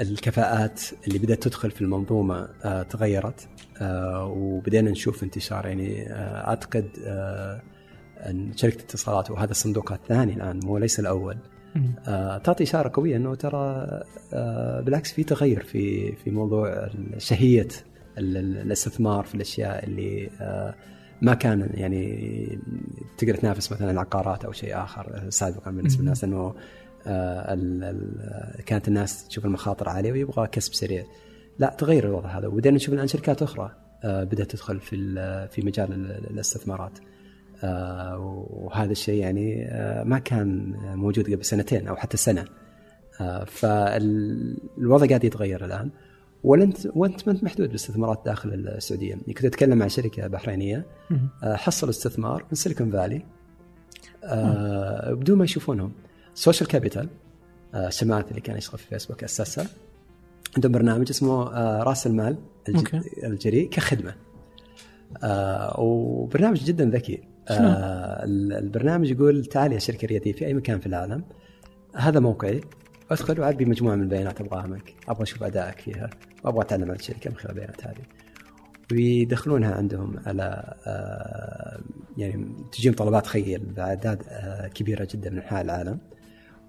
الكفاءات اللي بدأت تدخل في المنظومة آه، تغيرت آه، وبدينا نشوف انتشار. يعني آه، أعتقد آه، أن شركة اتصالات وهذا الصندوق الثاني الآن مو ليس. آه، تعطي إشارة قوية إنه ترى بالعكس في تغير في في موضوع ال- الاستثمار في الأشياء اللي ما كان يعني تقدر تنافس مثلا العقارات أو شيء آخر سابقا بالنسبة للناس. إنه كانت الناس تشوف المخاطر عالية ويبغى كسب سريع. لا تغير الوضع هذا. وبدينا نشوف الآن شركات أخرى آه، بدأت تدخل في في مجال ال- الاستثمارات. آه، وهذا الشيء يعني آه، ما كان موجود قبل سنتين أو حتى سنة. آه، فالوضع قاعد يتغير الآن. وانت وأنت ما أنت محدود بالاستثمارات داخل السعودية، يعني كنت أتكلم عن شركة بحرينية. آه، حصلوا استثمار من Silicon Valley. آه، بدون ما يشوفونهم. Social Capital Chamath اللي كان يشتغل في فيسبوك اسسها عندهم برنامج اسمه آه، رأس المال. الجريء كخدمة. آه، وبرنامج جدا ذكي. آه، ال- البرنامج يقول تعال يا شركة رياديه في أي مكان في العالم. هذا موقعي. أدخل وعبي مجموعة من البيانات. أبغاها منك. أبغى أشوف أدائك فيها. وابغى أتعلم عن الشركة من خلال البيانات هذه. ويدخلونها عندهم على يعني تجيهم طلبات خيل بأعداد كبيرة جدا من انحاء العالم.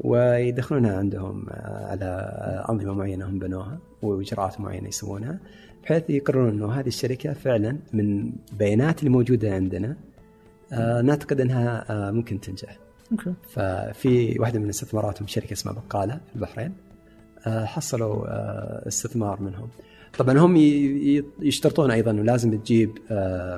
ويدخلونها عندهم آه، على أنظمة معينة هم بنوها وإجراءات معينة يسوونها بحيث يقررون إنه هذه الشركة فعلا من البيانات اللي موجوده عندنا آه، نعتقد إنها آه، ممكن تنجح. أوكي. ففي واحدة من استثماراتهم شركة اسمها بقالة في البحرين حصلوا استثمار منهم. طبعا هم يشترطون أيضا إنه لازم تجيب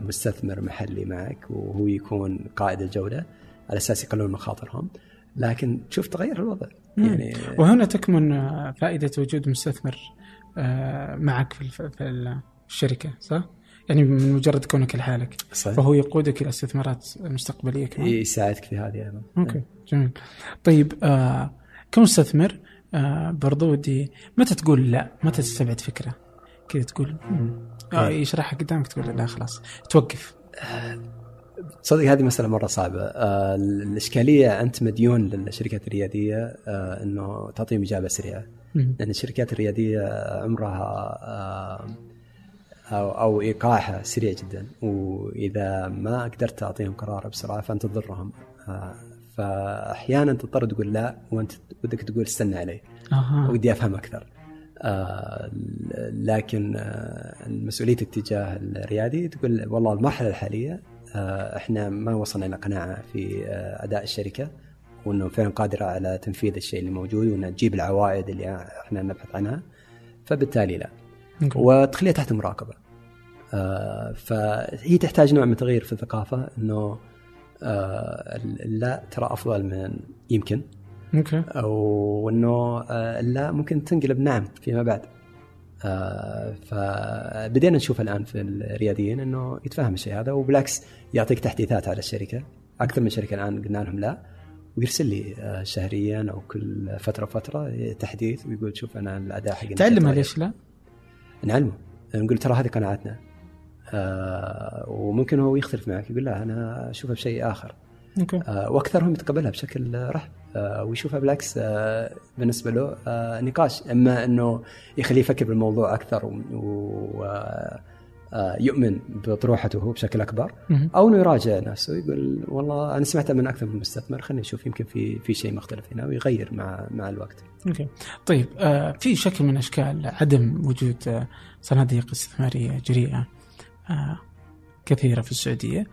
مستثمر محلي معك وهو يكون قائد الجودة على أساس يقللون مخاطرهم. لكن تشوف تغير الوضع. يعني وهنا تكمن آه، فائدة وجود مستثمر آه، معك في الشركة صح؟ يعني من مجرد كونك لحالك. صحيح. فهو يقودك إلى استثمارات مستقبلية كمان. يساعدك في هذه أيضا. أوكي جميل. طيب آه كمستثمر آه برضو ودي متى تقول لا؟ متى تستبعد فكرة؟ كذا تقول. آه إيه. يشرحها قدامك تقول لا خلاص. توقف. صدق هذه مسألة مرة صعبة. آه، الإشكالية أنت مديون للشركات الريادية آه، أنه تعطيهم إجابة سريعة. لأن الشركات الريادية عمرها آه، أو, أو إيقاعها سريع جدا. وإذا ما قدرت تعطيهم قرار بسرعة فأنت تضرهم. آه، فأحيانا تضطر تقول لا وأنت بدك تقول استنى علي. ودي أفهم أكثر. آه لكن آه مسؤوليتك تجاه الريادي تقول والله المرحلة الحالية إحنا ما وصلنا إلى قناعة في آه أداء الشركة وإنه فعلا قادرة على تنفيذ الشيء اللي موجود وإنها تجيب العوائد اللي إحنا نبحث عنها فبالتالي لا. okay. وتخليها تحت مراقبة. آه فهي تحتاج نوع من التغيير في الثقافة إنه آه لا ترى أفضل من يمكن. okay. وإنه آه، لا ممكن تنقلب نعم فيما بعد. آه، فبدينا نشوف الآن في الرياديين إنه يتفهم الشيء هذا وبالعكس يعطيك تحديثات على الشركة. أكثر من شركة الآن قلنا لهم لا. ويرسل لي آه، شهريا أو كل فترة فترة تحديث ويقول شوف أنا الأداء حقنا تعلمها تغير. ليش لا؟ نعلمه. نقول ترى هذه قناعتنا. آه، وممكن هو يختلف معك يقول لا أنا أشوفها بشيء آخر. آه، وأكثرهم يتقبلها بشكل رحب. آه، ويشوفها بالعكس آه، بالنسبة له آه، نقاش. أما إنه يخليه يفكر بالموضوع أكثر ويؤمن بطروحته هو بشكل أكبر. أو إنه يراجع نفسه يقول والله أنا سمعتها من أكثر من مستثمر خليني أشوف يمكن في في شيء مختلف هنا ويغير مع مع الوقت. أوكي طيب آه في شكل من أشكال عدم وجود آه صناديق استثمارية جريئة آه كثيرة في السعودية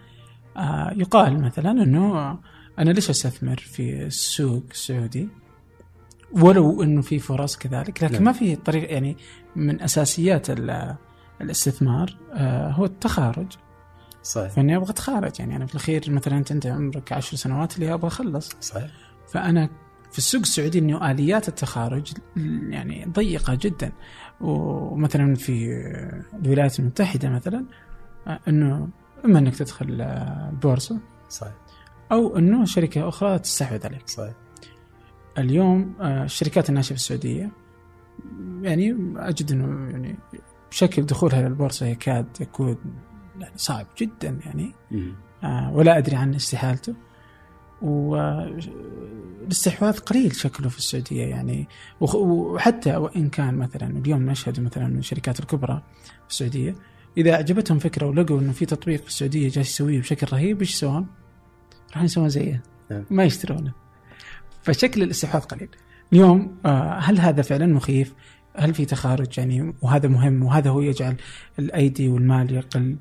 آه يقال مثلا إنه آه، أنا ليش أستثمر في السوق السعودي ولو إنه في فرص كذلك لكن نعم. ما في طريقه يعني من أساسيات ال- الاستثمار آه هو التخارج. صحيح. فإني أبغى أتخارج. يعني أنا في الأخير مثلا أنت انت عمرك عشر سنوات اللي أبغى أخلص. صحيح. فأنا في السوق السعودي إنه آليات التخارج يعني ضيقة جدا. ومثلا في الولايات المتحدة مثلا إنه إما إنك تدخل البورصه صحيح. أو إنه شركة أخرى تستحوذ عليك. صحيح. اليوم آه، الشركات الناشئة في السعودية يعني أجد إنه يعني شكل دخولها للبورصة يكاد يكون يعني صعب جدا يعني. آه، ولا أدري عن استحالته والاستحواذ قليل شكله في السعودية يعني وحتى وإن كان مثلا اليوم نشهد مثلا من الشركات الكبرى في السعودية إذا أعجبتهم فكرة ولقوا إنه في تطبيق في السعودية جالس يسويه بشكل رهيب إيش يسوون؟ راح يسوون زيه نعم. ما يشترونه فشكل الاستحواذ قليل اليوم آه، هل هذا فعلا مخيف؟ هل في تخارج يعني وهذا مهم وهذا هو يجعل الأيدي والمال يقل؟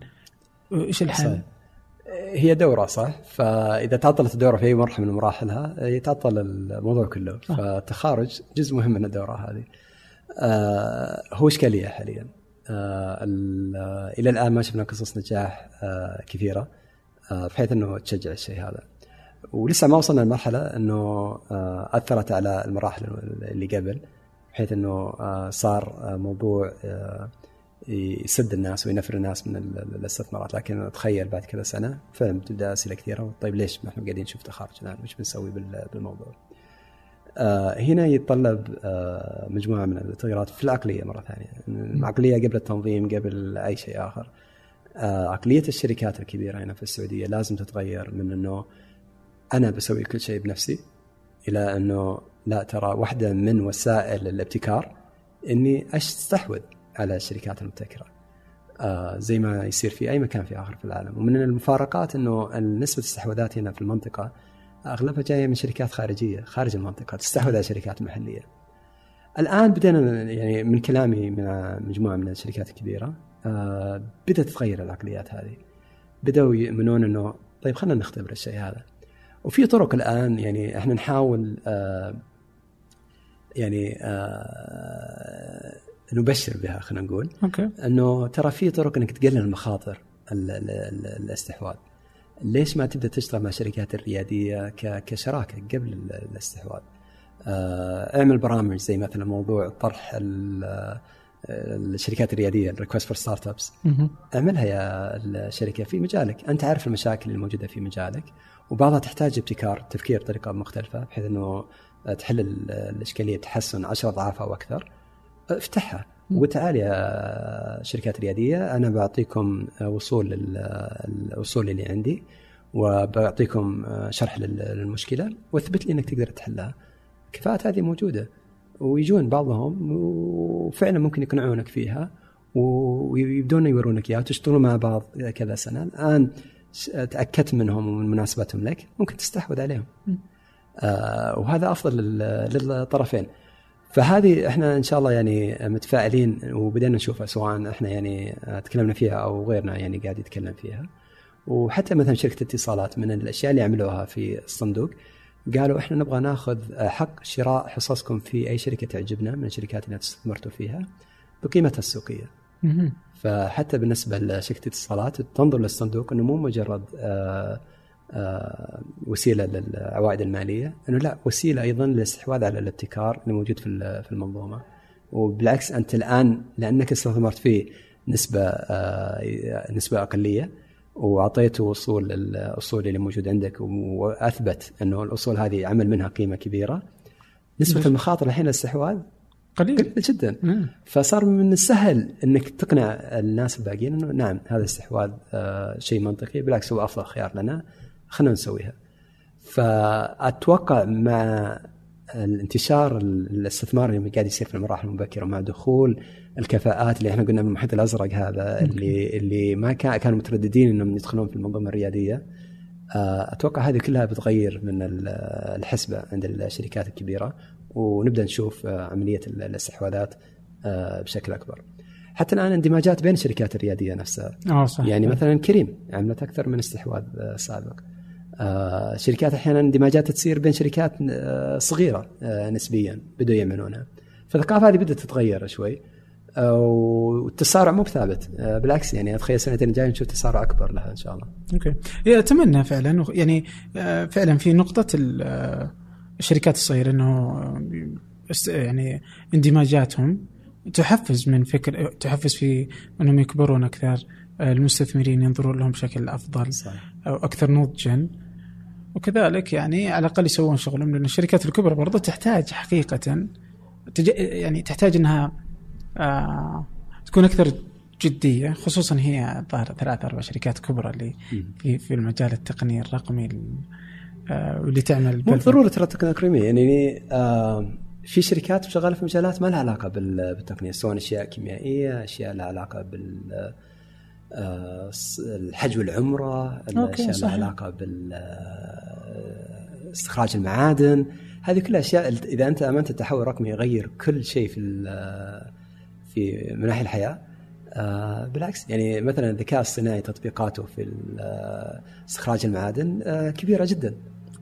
إيش الحل؟ هي دورة صح؟ فإذا تعطلت الدورة في أي مرحلة من مراحلها يتعطل الموضوع كله. صح. فالتخارج جزء مهم من الدورة هذه. آه هو إشكالية حاليا. آه ال- إلى الآن ما شفنا قصص نجاح آه كثيرة آه بحيث أنه تشجع الشيء هذا. ولسه ما وصلنا لمرحلة أنه آه أثرت على المراحل اللي قبل. بحيث إنه آه، صار آه، موضوع آه، يسد الناس وينفر الناس من ال- الاستثمارات. لكن تخيل بعد كذا سنة فعلا تبدا أسئلة كثيرة. طيب ليش ما إحنا قاعدين نشوف تخارج الآن؟ وش بنسوي بال- بالموضوع؟ هنا يتطلب مجموعة من التغييرات في العقلية مرة ثانية. العقلية قبل التنظيم قبل أي شيء آخر. عقلية الشركات الكبيرة هنا في السعودية لازم تتغير من إنه أنا بسوي كل شيء بنفسي إلى إنه لا ترى واحدة من وسائل الابتكار إني أستحوذ على الشركات المبتكرة. آه زي ما يصير في أي مكان في آخر في العالم ومن المفارقات إنه نسبة الاستحواذات هنا في المنطقة أغلبها جاية من شركات خارجية خارج المنطقة تستحوذ على شركات محلية. الآن بدينا يعني من كلامي مع مجموعة من الشركات الكبيرة آه بدأت تتغير العقليات هذه. بدأوا يؤمنون إنه طيب خلينا نختبر الشيء هذا. وفي طرق الآن يعني إحنا نحاول آه يعني آه نبشر بها خلينا نقول. أوكي. إنه ترى في طرق إنك تقلل المخاطر ال- ال- ال- الاستحواذ. ليش ما تبدأ تشتغل مع الشركات الريادية كشراكة قبل ال- الاستحواذ؟ آه، اعمل برامج زي مثلا موضوع طرح ال- الشركات الريادية ال request for startups. اعملها يا الشركة في مجالك، أنت عارف المشاكل الموجوده في مجالك وبعضها تحتاج ابتكار تفكير بطريقه مختلفة بحيث إنه تحل ال- الإشكالية تحسن 10 اضعاف أو أكثر. افتحها. وتعال يا شركات ريادية أنا بعطيكم وصول الوصول اللي عندي وبعطيكم شرح لل- للمشكلة واثبت لي إنك تقدر تحلها. الكفاءات هذه موجودة. ويجون بعضهم وفعلا ممكن يقنعونك فيها ويبدون يورونك إياها وتشتغلون مع بعض كذا سنة. الآن تأكدت منهم ومن مناسبتهم لك ممكن تستحوذ عليهم. وهذا أفضل لل- للطرفين. فهذه إحنا إن شاء الله يعني متفائلين وبدأنا نشوفها سواء إحنا يعني آه، تكلمنا فيها أو غيرنا يعني قاعد يتكلم فيها. وحتى مثلا شركة اتصالات من الأشياء اللي عملوها في الصندوق قالوا إحنا نبغى ناخذ حق شراء حصصكم في أي شركة تعجبنا من الشركات اللي استثمرتوا فيها بقيمتها السوقية. فحتى بالنسبة لشركة الاتصالات تنظر للصندوق إنه مو مجرد آه، آه، وسيلة للعوائد المالية، إنه لا وسيلة أيضا للاستحواذ على الابتكار اللي موجود في ال- في المنظومة. وبالعكس أنت الآن لأنك استثمرت فيه نسبة آه، نسبة أقلية واعطيته وصول الأصول اللي موجود عندك وأثبت إنه الأصول هذه عمل منها قيمة كبيرة. نسبة المخاطر الحين الاستحواذ قليل. جدا. مم. فصار من السهل إنك تقنع الناس الباقيين إنه نعم هذا الاستحواذ آه، شيء منطقي. بالعكس هو أفضل خيار لنا. خلينا نسويها. فأتوقع مع الانتشار الاستثمار اللي قاعد يصير في المراحل المبكرة مع دخول الكفاءات اللي إحنا قلنا بالمحيط الأزرق هذا اللي اللي ما كان كانوا مترددين إنهم يدخلون في المنظومة الريادية آه، أتوقع هذه كلها بتغير من ال- الحسبة عند الشركات الكبيرة ونبدأ نشوف آه، عملية ال- الاستحواذات آه، بشكل أكبر. حتى الآن اندماجات بين الشركات الريادية نفسها آه صح يعني مثلا كريم عملت أكثر من استحواذ سابق. آه، شركات أحيانا اندماجات تصير بين شركات آه، صغيرة آه، نسبيا بدوا يعملونها. فالثقافة هذه بدأت تتغير شوي والتسارع مو بثابت بالعكس يعني أتخيل السنتين الجايه نشوف تسارع أكبر لها إن شاء الله. أوكي إيه، أتمنى فعلا يعني فعلا في نقطة ال- الشركات الصغيرة إنه يعني اندماجاتهم تحفز من فكر تحفز في إنهم يكبرون أكثر المستثمرين ينظرون لهم بشكل أفضل صحيح. أو أكثر نضجا وكذلك يعني على الأقل يسوون شغلهم لأن الشركات الكبرى برضو تحتاج حقيقة تج... يعني تحتاج إنها آه تكون أكثر جدية خصوصا هي الظاهر ثلاث أربع شركات كبرى اللي في في المجال التقني الرقمي ال- آه واللي تعمل مو بال- بالضرورة ترى التقنية الكريمية يعني آه في شركات شغالة في مجالات ما لها علاقة بال- بالتقنية سواء أشياء كيميائية أشياء لها علاقة بال آه، الحج والعمرة الأشياء لها صحيح. علاقة بال آه، استخراج المعادن هذه كلها أشياء إذا أنت آمنت التحول الرقمي يغير كل شيء في ال- في مناحي الحياة آه بالعكس يعني مثلا الذكاء الصناعي تطبيقاته في آه، استخراج المعادن آه كبيرة جدا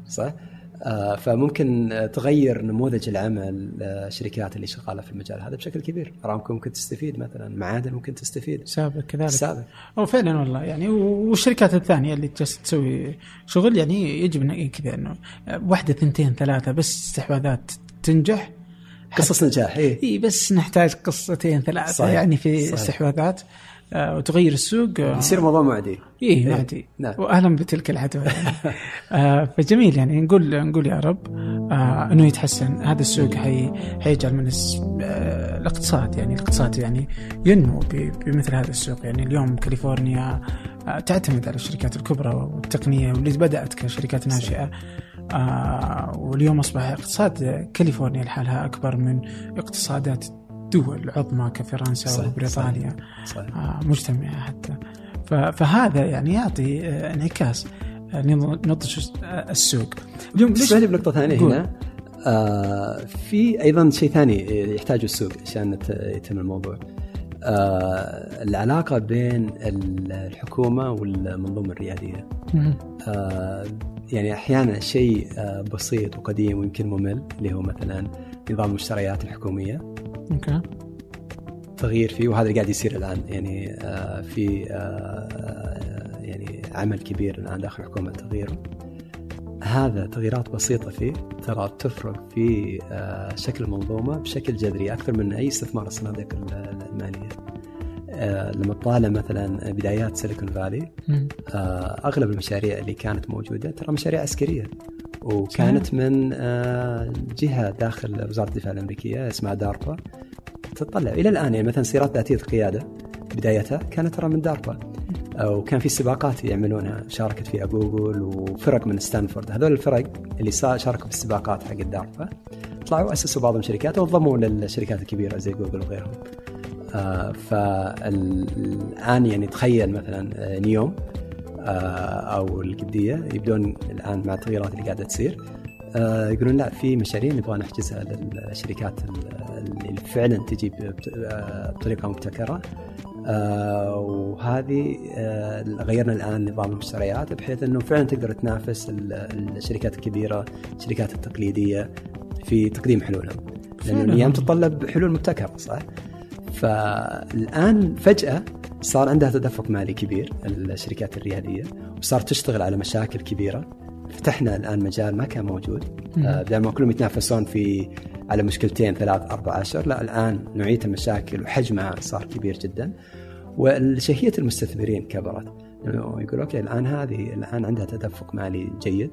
صح؟ آه فممكن آه، تغير نموذج العمل آه، الشركات اللي شغالة في المجال هذا بشكل كبير، أرامكو ممكن تستفيد مثلا، معادن ممكن تستفيد. سابق كذلك السابق أو فعلا والله يعني والشركات الثانية اللي جالسة تسوي شغل يعني يجب ان كذا إنه واحدة ثنتين ثلاثة بس استحواذات تنجح قصص نجاح اي اي بس نحتاج قصتين ثلاثة صحيح. يعني في صحيح. استحواذات آه، وتغير السوق آه، يصير موضوع معدي. إيه معدي. نعم. وأهلا بتلك العدوى. يعني. آه فجميل يعني نقول نقول يا رب آه إنه يتحسن. هذا السوق حي حيجعل من آه الاقتصاد يعني الاقتصاد يعني ينمو بمثل هذا السوق. يعني اليوم كاليفورنيا آه تعتمد على الشركات الكبرى والتقنية واللي بدأت كشركات ناشئة. آه واليوم أصبح اقتصاد كاليفورنيا لحالها أكبر من اقتصادات دول عظمى كفرنسا صحيح، وبريطانيا. صحيح آه، مجتمعة حتى. فهذا يعني يعطي آه، انعكاس آه، نض- نضج السوق. اليوم ليش بنقطة ثانية قول. هنا. آه في أيضا شيء ثاني يحتاجه السوق عشان يت- يتم الموضوع. آه العلاقة بين ال- الحكومة والمنظومة الريادية. مم. آه يعني أحيانا شيء بسيط وقديم ويمكن ممل اللي هو مثلا نظام المشتريات الحكومية. أوكي. تغيير فيه وهذا اللي قاعد يصير الآن. يعني آه في آه آه، يعني عمل كبير الآن داخل الحكومة تغييره هذا تغييرات بسيطة فيه ترى تفرق في شكل المنظومة بشكل جذري أكثر من أي استثمار الصناديق ال- المالية. لما تطالع مثلا بدايات سيليكون فالي أغلب المشاريع اللي كانت موجودة ترى مشاريع عسكرية. وكانت من آه، جهة داخل وزارة الدفاع الأمريكية اسمها داربا تطلع إلى الآن. يعني مثلا سيارات ذاتية القيادة بدايتها كانت ترى من داربا. وكان في سباقات يعملونها. شاركت فيها جوجل وفرق من ستانفورد. هذول الفرق اللي شاركوا في السباقات حق الداربا طلعوا اسسوا بعض الشركات وانضموا للشركات الكبيرة زي جوجل وغيرهم. آه، فالآن يعني تخيل مثلا آه، نيوم أو القبديه يبدون الآن مع التغييرات اللي قاعدة تصير آه، يقولون لا في مشاريع نبغى نحجزها للشركات ال- اللي فعلا تجي آه، بطريقة مبتكرة آه، وهذه آه، غيرنا الآن نظام المشتريات بحيث إنه فعلا تقدر تنافس ال- الشركات الكبيرة الشركات التقليدية في تقديم حلولهم لأنه فعلاً. الأيام تتطلب حلول مبتكرة صح؟ فالآن فجأة صار عندها تدفق مالي كبير الشركات الرياديه وصارت تشتغل على مشاكل كبيرة. فتحنا الآن مجال ما كان موجود. آه، بدل ما كلهم يتنافسون في على مشكلتين ثلاث أربع عشر لا الآن نوعية المشاكل وحجمها صار كبير جدا. وشهيه المستثمرين كبرت. يقول أوكي الآن هذه الآن عندها تدفق مالي جيد.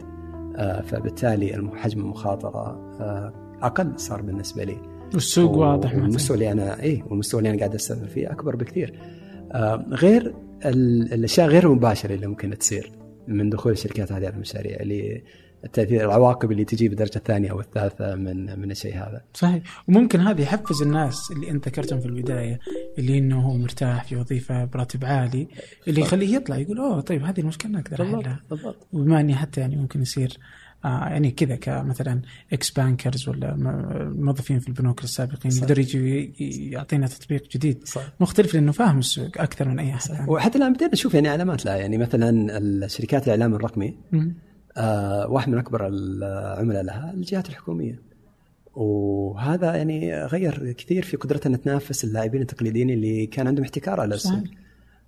آه، فبالتالي حجم المخاطرة آه، أقل صار بالنسبة لي. والسوق واضح مثلا. والمستوى اللي أنا اي والمستوى اللي أنا قاعد أستثمر فيه أكبر بكثير. غير ال- الأشياء غير المباشرة اللي ممكن تصير من دخول الشركات هذه على المشاريع اللي التأثير العواقب اللي تجي بالدرجة الثانية أو الثالثة من من الشيء هذا. صحيح. وممكن هذا يحفز الناس اللي أنت ذكرتهم في البداية اللي إنه هو مرتاح في وظيفة براتب عالي اللي يخليه يطلع يقول أوه طيب هذه المشكلة أنا أقدر أحلها. بالضبط. وبما إني حتى يعني ممكن يصير آه يعني كذا كمثلا ex bankers ولا موظفين في البنوك السابقين صح. يقدر يجي يعطينا تطبيق جديد صح مختلف لأنه فاهم السوق أكثر من أي أحد ثاني. وحتى الآن بدينا نشوف يعني علامات لها يعني مثلا الشركات الإعلام الرقمي. آه، واحد من أكبر العملاء لها الجهات الحكومية وهذا يعني غير كثير في قدرتها ان تنافس اللاعبين التقليديين اللي كان عندهم احتكار على السوق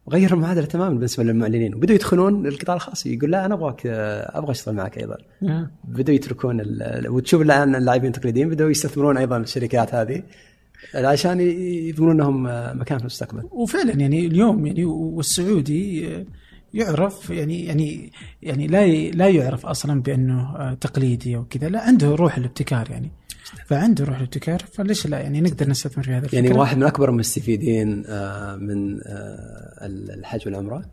وغير المعادله تماما بالنسبة للمعلنين. وبدوا يدخلون القطاع الخاص يقول لا أنا أبغاك أبغى أشتغل معك أيضا. آه. بدوا يتركون وتشوف الآن اللاعبين التقليديين بدوا يستثمرون أيضا الشركات هذه عشان يضمنون لهم مكان في المستقبل. وفعلا يعني اليوم يعني والسعودي يعرف يعني يعني يعني لا لا يعرف أصلا بأنه تقليدي أو كذا لا عنده روح الابتكار يعني. فعنده روح الابتكار فليش لا؟ يعني نقدر نستثمر في هذا الفكرة. يعني واحد من أكبر المستفيدين آه، من آه، الحج والعمرة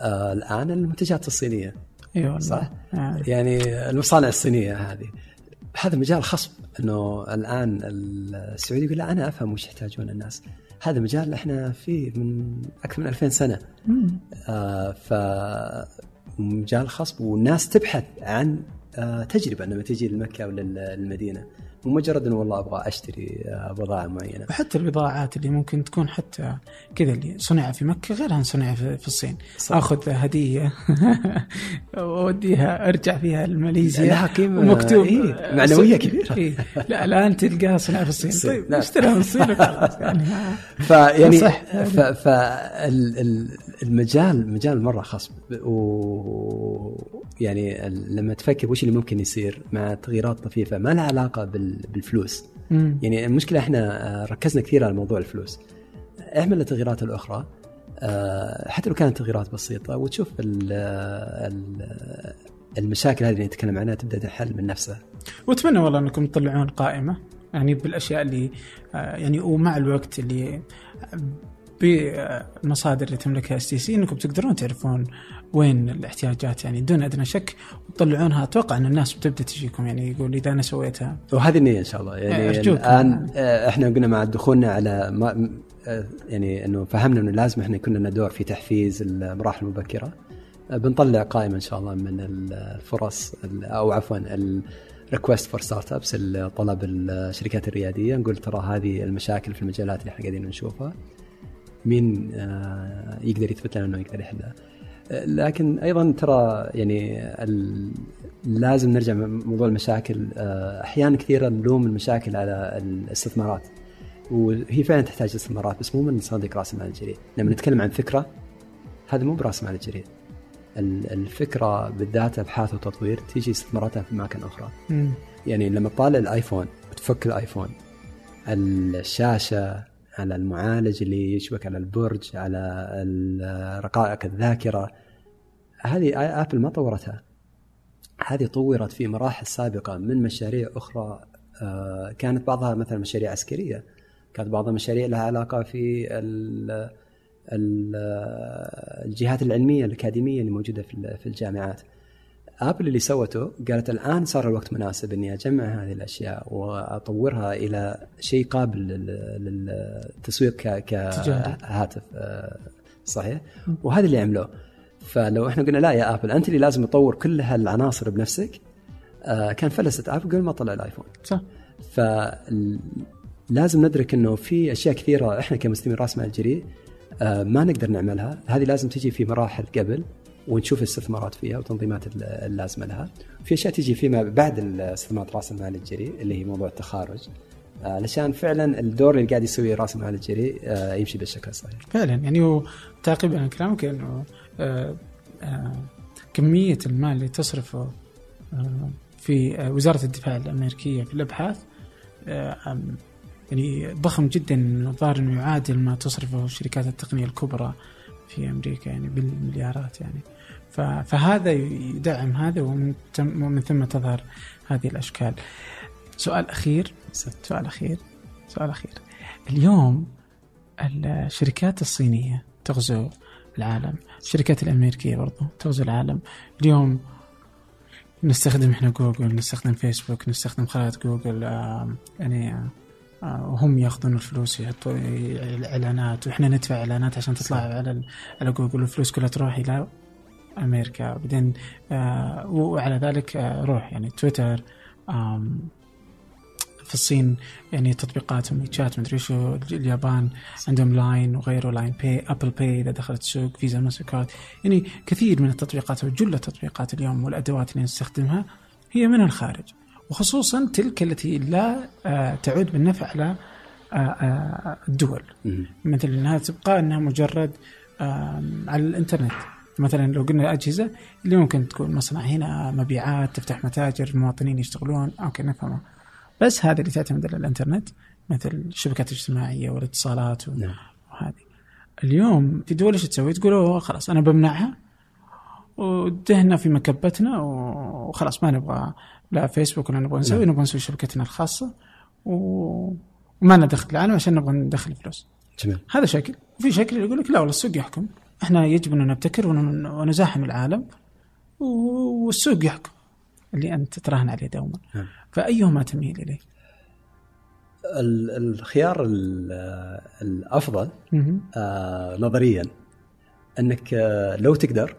آه، الآن المنتجات الصينية. إي والله صح؟ آه. يعني المصانع الصينية هذه. هذا مجال خصب إنه الآن السعودي يقول لا أنا أفهم وش يحتاجون الناس. هذا مجال إحنا فيه من أكثر من 2000 سنة. مم. آه ف مجال خصب والناس تبحث عن آه تجربة لما تجي لمكة ولا المدينة مو مجرد إنه والله أبغى أشتري آه بضاعة معينة. وحتى البضاعات اللي ممكن تكون حتى كذا اللي صنع في مكة غيرها عن صنع في الصين. صح. آخذ هدية. واوديها أرجع فيها لماليزيا لها قيمة، ومكتوب. إيه، معنوية كبيرة. إيه. لا الآن تلقاها صنع في الصين. الصين، طيب نعم. اشتريها من الصين وخلاص. يعني فيعني صح. فالمجال مجال مرة خصب و يعني ال- لما تفكر وش اللي ممكن يصير مع تغييرات طفيفة ما لها علاقة بال- بالفلوس. مم. يعني المشكلة إحنا آه، ركزنا كثير على موضوع الفلوس. اعمل التغييرات الأخرى آه، حتى لو كانت تغييرات بسيطة وتشوف ال ال المشاكل هذه اللي نتكلم عنها تبدأ تنحل من نفسها. وأتمنى والله أنكم تطلعون قائمة يعني بالأشياء اللي آه، يعني ومع الوقت اللي بالمصادر اللي تملكها STC أنكم تقدرون تعرفون وين الاحتياجات يعني دون أدنى شك وتطلعونها أتوقع إن الناس بتبدأ تجيكم يعني يقول إذا أنا سويتها. وهذه النية إن شاء الله. يعني أرجوك. الآن آه، إحنا قلنا مع دخولنا على ما آه، يعني إنه فهمنا إنه لازم إحنا يكون لنا دور في تحفيز المراحل المبكرة. آه، بنطلع قائمه إن شاء الله من الفرص ال- أو عفوا ال request for startups طلب الشركات الريادية. نقول ترى هذه المشاكل في المجالات اللي إحنا قاعدين نشوفها. مين يقدر يثبت لنا إنه يقدر يحلها؟ لكن أيضا ترى يعني لازم نرجع موضوع المشاكل. آه، أحيانا كثيره نلوم المشاكل على الاستثمارات وهي فعلا تحتاج استثمارات بس مو من صندوق رأس المال الجريء. لما نتكلم عن فكرة هذا مو برأس مال الجريء. ال- الفكرة بالذات أبحاث وتطوير تيجي استثماراتها في اماكن أخرى. مم. يعني لما تطالع الآيفون وتفك الآيفون الشاشة على المعالج اللي يشبك على البرج على رقائق الذاكرة. هذه ابل ما طورتها. هذه طورت في مراحل سابقة من مشاريع أخرى. كانت بعضها مثلا مشاريع عسكرية. كانت بعضها مشاريع لها علاقة في ال- ال- الجهات العلمية الأكاديمية اللي موجودة في الجامعات. Apple اللي سوته قالت الآن صار الوقت مناسب إني أجمع هذه الأشياء وأطورها إلى شيء قابل لل- للتسويق. كهاتف. آه، صحيح؟ وهذا اللي عملوه فلو إحنا قلنا لا يا Apple أنت اللي لازم تطور كل هالعناصر بنفسك. آه، كان فلست Apple قبل ما طلع ال iPhone. صح. فلازم ندرك إنه في أشياء كثيرة إحنا كمستثمرين راس مال جريء آه، ما نقدر نعملها. هذه لازم تجي في مراحل قبل. ونشوف الاستثمارات فيها وتنظيمات ال- اللازمة لها. في أشياء تجي فيما بعد استثمارات رأس المال الجريء اللي هي موضوع التخارج. آه، علشان فعلا الدور اللي قاعد يسويه رأس المال الجريء آه، يمشي بالشكل الصحيح. فعلا. يعني هو تعقيبا على كلامك إنه آه، كمية المال اللي تصرفه في وزارة الدفاع الأمريكية في الأبحاث يعني ضخم جدا الظاهر إنه يعادل ما تصرفه شركات التقنية الكبرى في أمريكا يعني بالمليارات يعني. فهذا يدعم هذا ومن ثم تظهر هذه الأشكال. سؤال أخير. سؤال أخير. سؤال أخير. اليوم الشركات الصينية تغزو العالم. الشركات الأمريكية برضو تغزو العالم. اليوم نستخدم إحنا جوجل نستخدم فيسبوك نستخدم خرائط جوجل يعني وهم ياخذون الفلوس يحطوا إعلانات. وإحنا ندفع إعلانات عشان تطلع على على جوجل والفلوس كلها تروح إلى أمريكا. بعدين آه، وعلى ذلك آه، روح يعني تويتر في الصين يعني تطبيقاتهم WeChat مدري شو اليابان عندهم LINE وغيره LINE Pay Apple Pay إذا دخلت السوق Visa MasterCard يعني كثير من التطبيقات وجل التطبيقات اليوم والأدوات اللي نستخدمها هي من الخارج. وخصوصا تلك التي لا آه، تعود بالنفع على آه، آه، الدول. مثل إنها تبقى إنها مجرد على الإنترنت. مثلا لو قلنا أجهزة اللي ممكن تكون مصنع هنا مبيعات تفتح متاجر المواطنين يشتغلون. أوكي نفهمه. بس هذه اللي تعتمد على الإنترنت مثل الشبكات الاجتماعية والاتصالات و- نعم. وهذه. اليوم في دول إيش تسوي؟ تقول خلاص أنا بمنعها ودهنا في مكبتنا وخلاص ما نبغى لا فيسبوك ولا نبغى نسوي نبغى نسوي شبكتنا الخاصة و... وما لنا دخل العالم عشان نبغى ندخل فلوس. جميل. هذا شكل. وفي شكل يقول لك لا والله السوق يحكم. إحنا يجب أن نبتكر ون- ونزاحم العالم والسوق يحكم اللي أنت تراهن عليه دوما نعم. فأيهما تميل إليه؟ ال- الخيار ال- الأفضل. آه، نظريا أنك آه، لو تقدر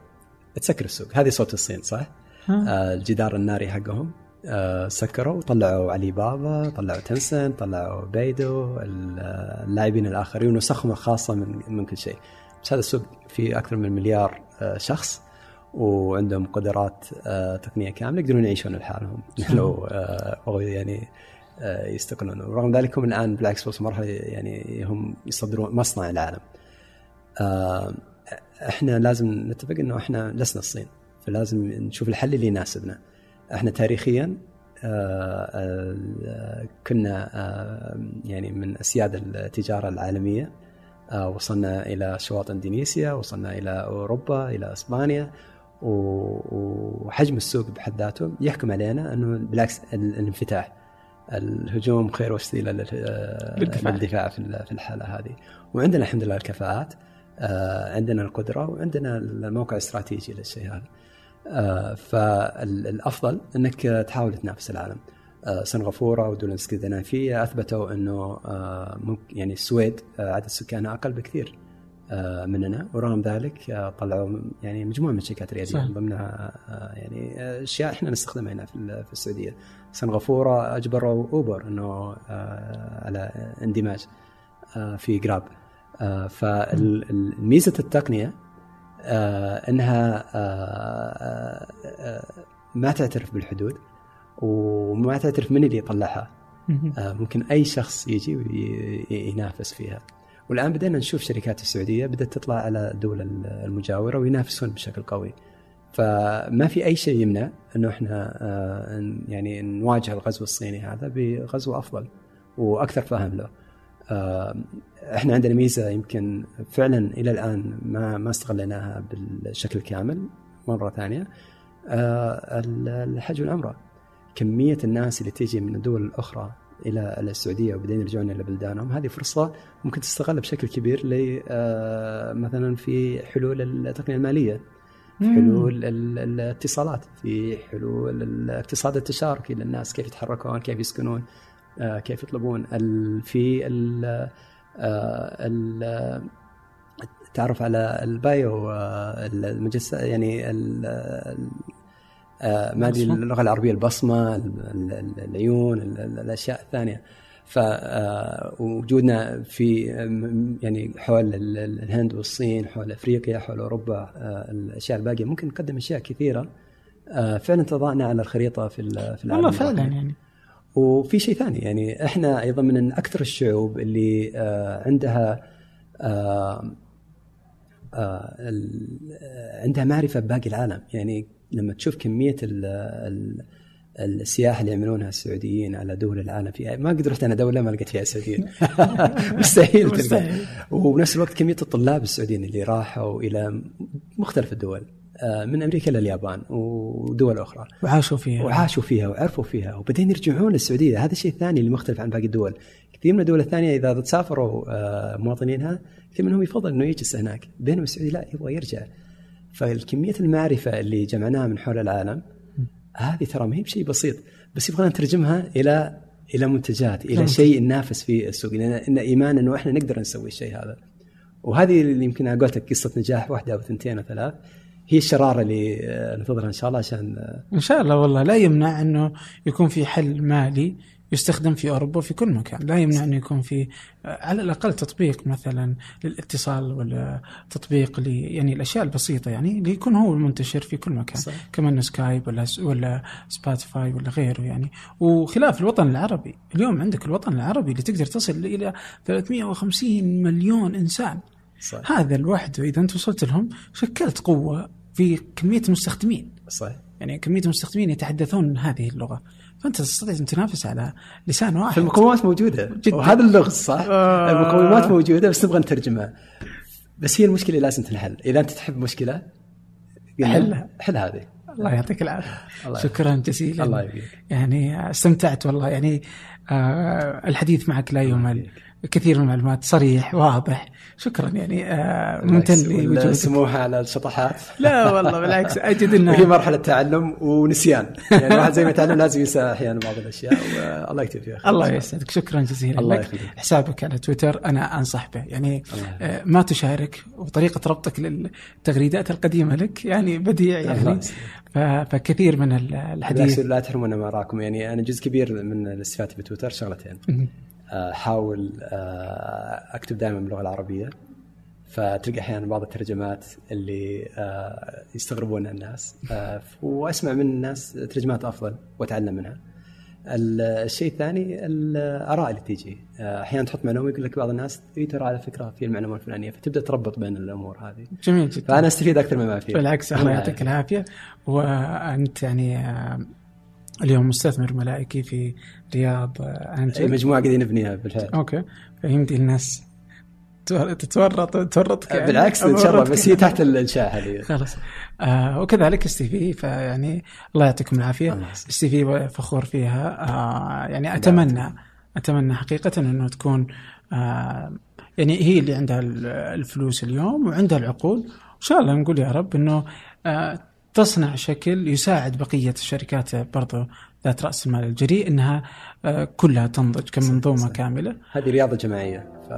تسكر السوق هذه صوت الصين صح؟ آه، الجدار الناري حقهم آه، سكروا طلعوا علي بابا طلعوا تنسن طلعوا بيدو ال- اللاعبين الآخرين ونسخهم الخاصة من من كل شيء بس هذا السوق فيه أكثر من مليار آه، شخص وعندهم قدرات آه، تقنية كاملة يقدرون يعيشون لحالهم لو بغوا يعني آه، يستقلون. ورغم ذلك هم الآن بالعكس وصلوا مرحلة يعني هم يصدرون مصنع العالم. إحنا لازم نتفق إنه إحنا لسنا الصين فلازم نشوف الحل اللي يناسبنا. إحنا تاريخيا كنا يعني من اسياد التجارة العالمية وصلنا إلى شواطئ إندونيسيا وصلنا إلى أوروبا إلى إسبانيا وحجم السوق بحد ذاته يحكم علينا أنه بالعكس الانفتاح الهجوم خير وسيلة للدفاع, في الحالة هذه. وعندنا الحمد لله الكفاءات آه، عندنا القدرة وعندنا الموقع الاستراتيجي للشيء هذا. آه، فالافضل أنك تحاول تنافس العالم. آه، سنغافورة والدول الاسكندنافيه أثبتوا إنه ممكن يعني السويد عدد سكانها أقل بكثير مننا. ورغم ذلك طلعوا يعني مجموعة من الشركات الرياديه من ضمنها يعني أشياء إحنا نستخدمها هنا في السعودية. سنغافورة أجبروا أوبر إنه على اندماج في جراب. فميزه التقنية آه، إنها آه، آه، ما تعترف بالحدود. وما تعترف من اللي يطلعها. ممكن أي شخص يجي وينافس فيها. والآن بدأنا نشوف شركات السعودية بدأت تطلع على الدول المجاورة وينافسون بشكل قوي. فما في أي شيء يمنع إنه إحنا يعني نواجه الغزو الصيني هذا بغزو أفضل وأكثر فهم له. آه، إحنا عندنا ميزة يمكن فعلا إلى الآن ما ما استغليناها بالشكل الكامل مرة ثانية آه، الحج والعمره كمية الناس اللي تيجي من الدول الأخرى إلى السعودية وبعدين يرجعون إلى بلدانهم هذه فرصة ممكن تستغل بشكل كبير ل آه، مثلا في حلول التقنية المالية في حلول الاتصالات في حلول الاقتصاد التشاركي للناس كيف يتحركون كيف يسكنون آه، كيف يطلبون في آه، التعرف على البايو آه، المجس يعني ما أدري اللغة العربية البصمة العيون الأشياء الثانية. فوجودنا في يعني حول الهند والصين حول أفريقيا حول أوروبا الأشياء الباقية. ممكن نقدم أشياء كثيرة. فعلا تضعنا على الخريطة في في العالم والله فعلا يعني. وفي شيء ثاني يعني إحنا أيضا من أكثر الشعوب اللي آه، عندها آه، آه، عندها معرفة بباقي العالم. يعني لما تشوف كمية ال ال السياحه اللي يعملونها السعوديين على دول العالم في ما قد رحت أنا دولة ما لقيت فيها سعوديين. مستحيل تلقى وبنفس الوقت كمية الطلاب السعوديين اللي راحوا إلى مختلف الدول آه، من أمريكا لليابان ودول أخرى. وعاشوا فيها. وعاشوا فيها وعرفوا فيها وبعدين يرجعون للسعودية. هذا الشيء الثاني اللي مختلف عن باقي الدول. كثير من الدول الثانية إذا تسافروا آه، مواطنينها كثير منهم يفضل إنه يجلس هناك. بينما السعوديه لا يبغى يرجع. فالكمية المعرفة اللي جمعناها من حول العالم هذه ترى ما هي بشيء بسيط بس يبغى نترجمها إلى إلى منتجات إلى شيء ننافس في السوق لأن ايمان انه إحنا نقدر نسوي الشيء هذا. وهذه اللي يمكن قلت لك قصة نجاح واحدة أو ثنتين أو ثلاث هي الشرارة اللي آه، ننتظرها إن شاء الله عشان آه، إن شاء الله والله لا يمنع أنه يكون في حل مالي يستخدم في أوروبا وفي كل مكان، لا يمنع انه يكون في على الأقل تطبيق مثلا للاتصال ولا تطبيق ل يعني الأشياء البسيطة يعني اللي يكون هو المنتشر في كل مكان، صح. كمان سكايب ولا ولا سبوتيفاي ولا غيره يعني، وخلاف الوطن العربي، اليوم عندك الوطن العربي اللي تقدر تصل إلى 350 مليون إنسان. صح. هذا لوحده إذا أنت وصلت لهم شكلت قوة في كمية المستخدمين صحيح يعني كمية المستخدمين يتحدثون هذه اللغة فأنت تستطيع أن تنافس على لسان واحد. فالمقومات موجودة. جدا. وهذا اللغز صح؟ آه. المقومات موجودة بس نبغى نترجمها بس هي المشكلة لازم تنحل. إذا أنت تحب مشكلة حلها حل. هذه. الله يعطيك العافية. شكرا جزيلا. الله يبيك. يعني استمتعت والله. يعني آه الحديث معك لا يمل. كثير من المعلومات صريح واضح. شكرا يعني آه ممتن لوجودك. السموحه على الشطحات لا والله بالعكس أجد انه وهي مرحلة تعلم ونسيان. يعني الواحد زي ما يتعلم لازم ينسى أحيانا بعض الأشياء والله يكتب فيها. الله يسعدك. شكرا جزيلا الله لك. يخليك. حسابك على تويتر أنا انصح به يعني آه ما تشارك وطريقة ربطك للتغريدات القديمة لك يعني بديع يعني. فكثير من الحديث. لا تحرمونا ما راكم يعني أنا جزء كبير من الإستفادة في تويتر شغلتين احاول آه، أكتب دائما باللغة العربية فتلقى أحيانا بعض الترجمات اللي آه، يستغربون الناس آه، وأسمع من الناس ترجمات أفضل وأتعلم منها. الشيء الثاني الآراء اللي تيجي أحيانا تحط معلومة يقول لك بعض الناس اي ترى على فكرة في المعلومة الفلانية فتبدأ تربط بين الأمور هذه. جميل جدا. فأنا أستفيد أكثر مما فيه. بالعكس الله يعطيك العافية وأنت يعني اليوم مستثمر ملائكي في Riyadh آه، Angel مجموعة قاعدين نبنيها بالفعل okay. فيمدي الناس. تور- تتورط تورطك يعني بالعكس إن شاء الله بس هي تحت الإنشاء هذه. خلاص. آه وكذلك STV فيعني الله يعطيكم العافية. STV فخور فيها. آه يعني اتمنى أتمنى حقيقة إنه تكون آه يعني هي اللي عندها ال- الفلوس اليوم وعندها العقول. وان شاء الله نقول يا رب إنه آه تصنع شكل يساعد بقية الشركات برضو ذات رأس المال الجريء إنها آه كلها تنضج كمنظومة كاملة هذه رياضة جماعية ف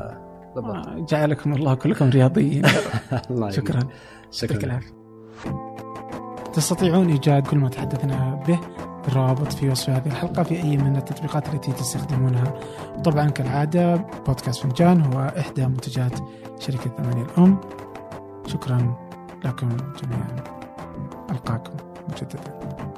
بالضبط آه جعلكم الله كلكم رياضيين الله. شكرا يعطيك شكرا العافية. تستطيعون إيجاد كل ما تحدثنا به بالروابط في وصف هذه الحلقة في أي من التطبيقات التي تستخدمونها. طبعا كالعادة بودكاست فنجان هو إحدى منتجات شركة ثمانية الأم. شكرا لكم جميعا. ألقاكم مجددا.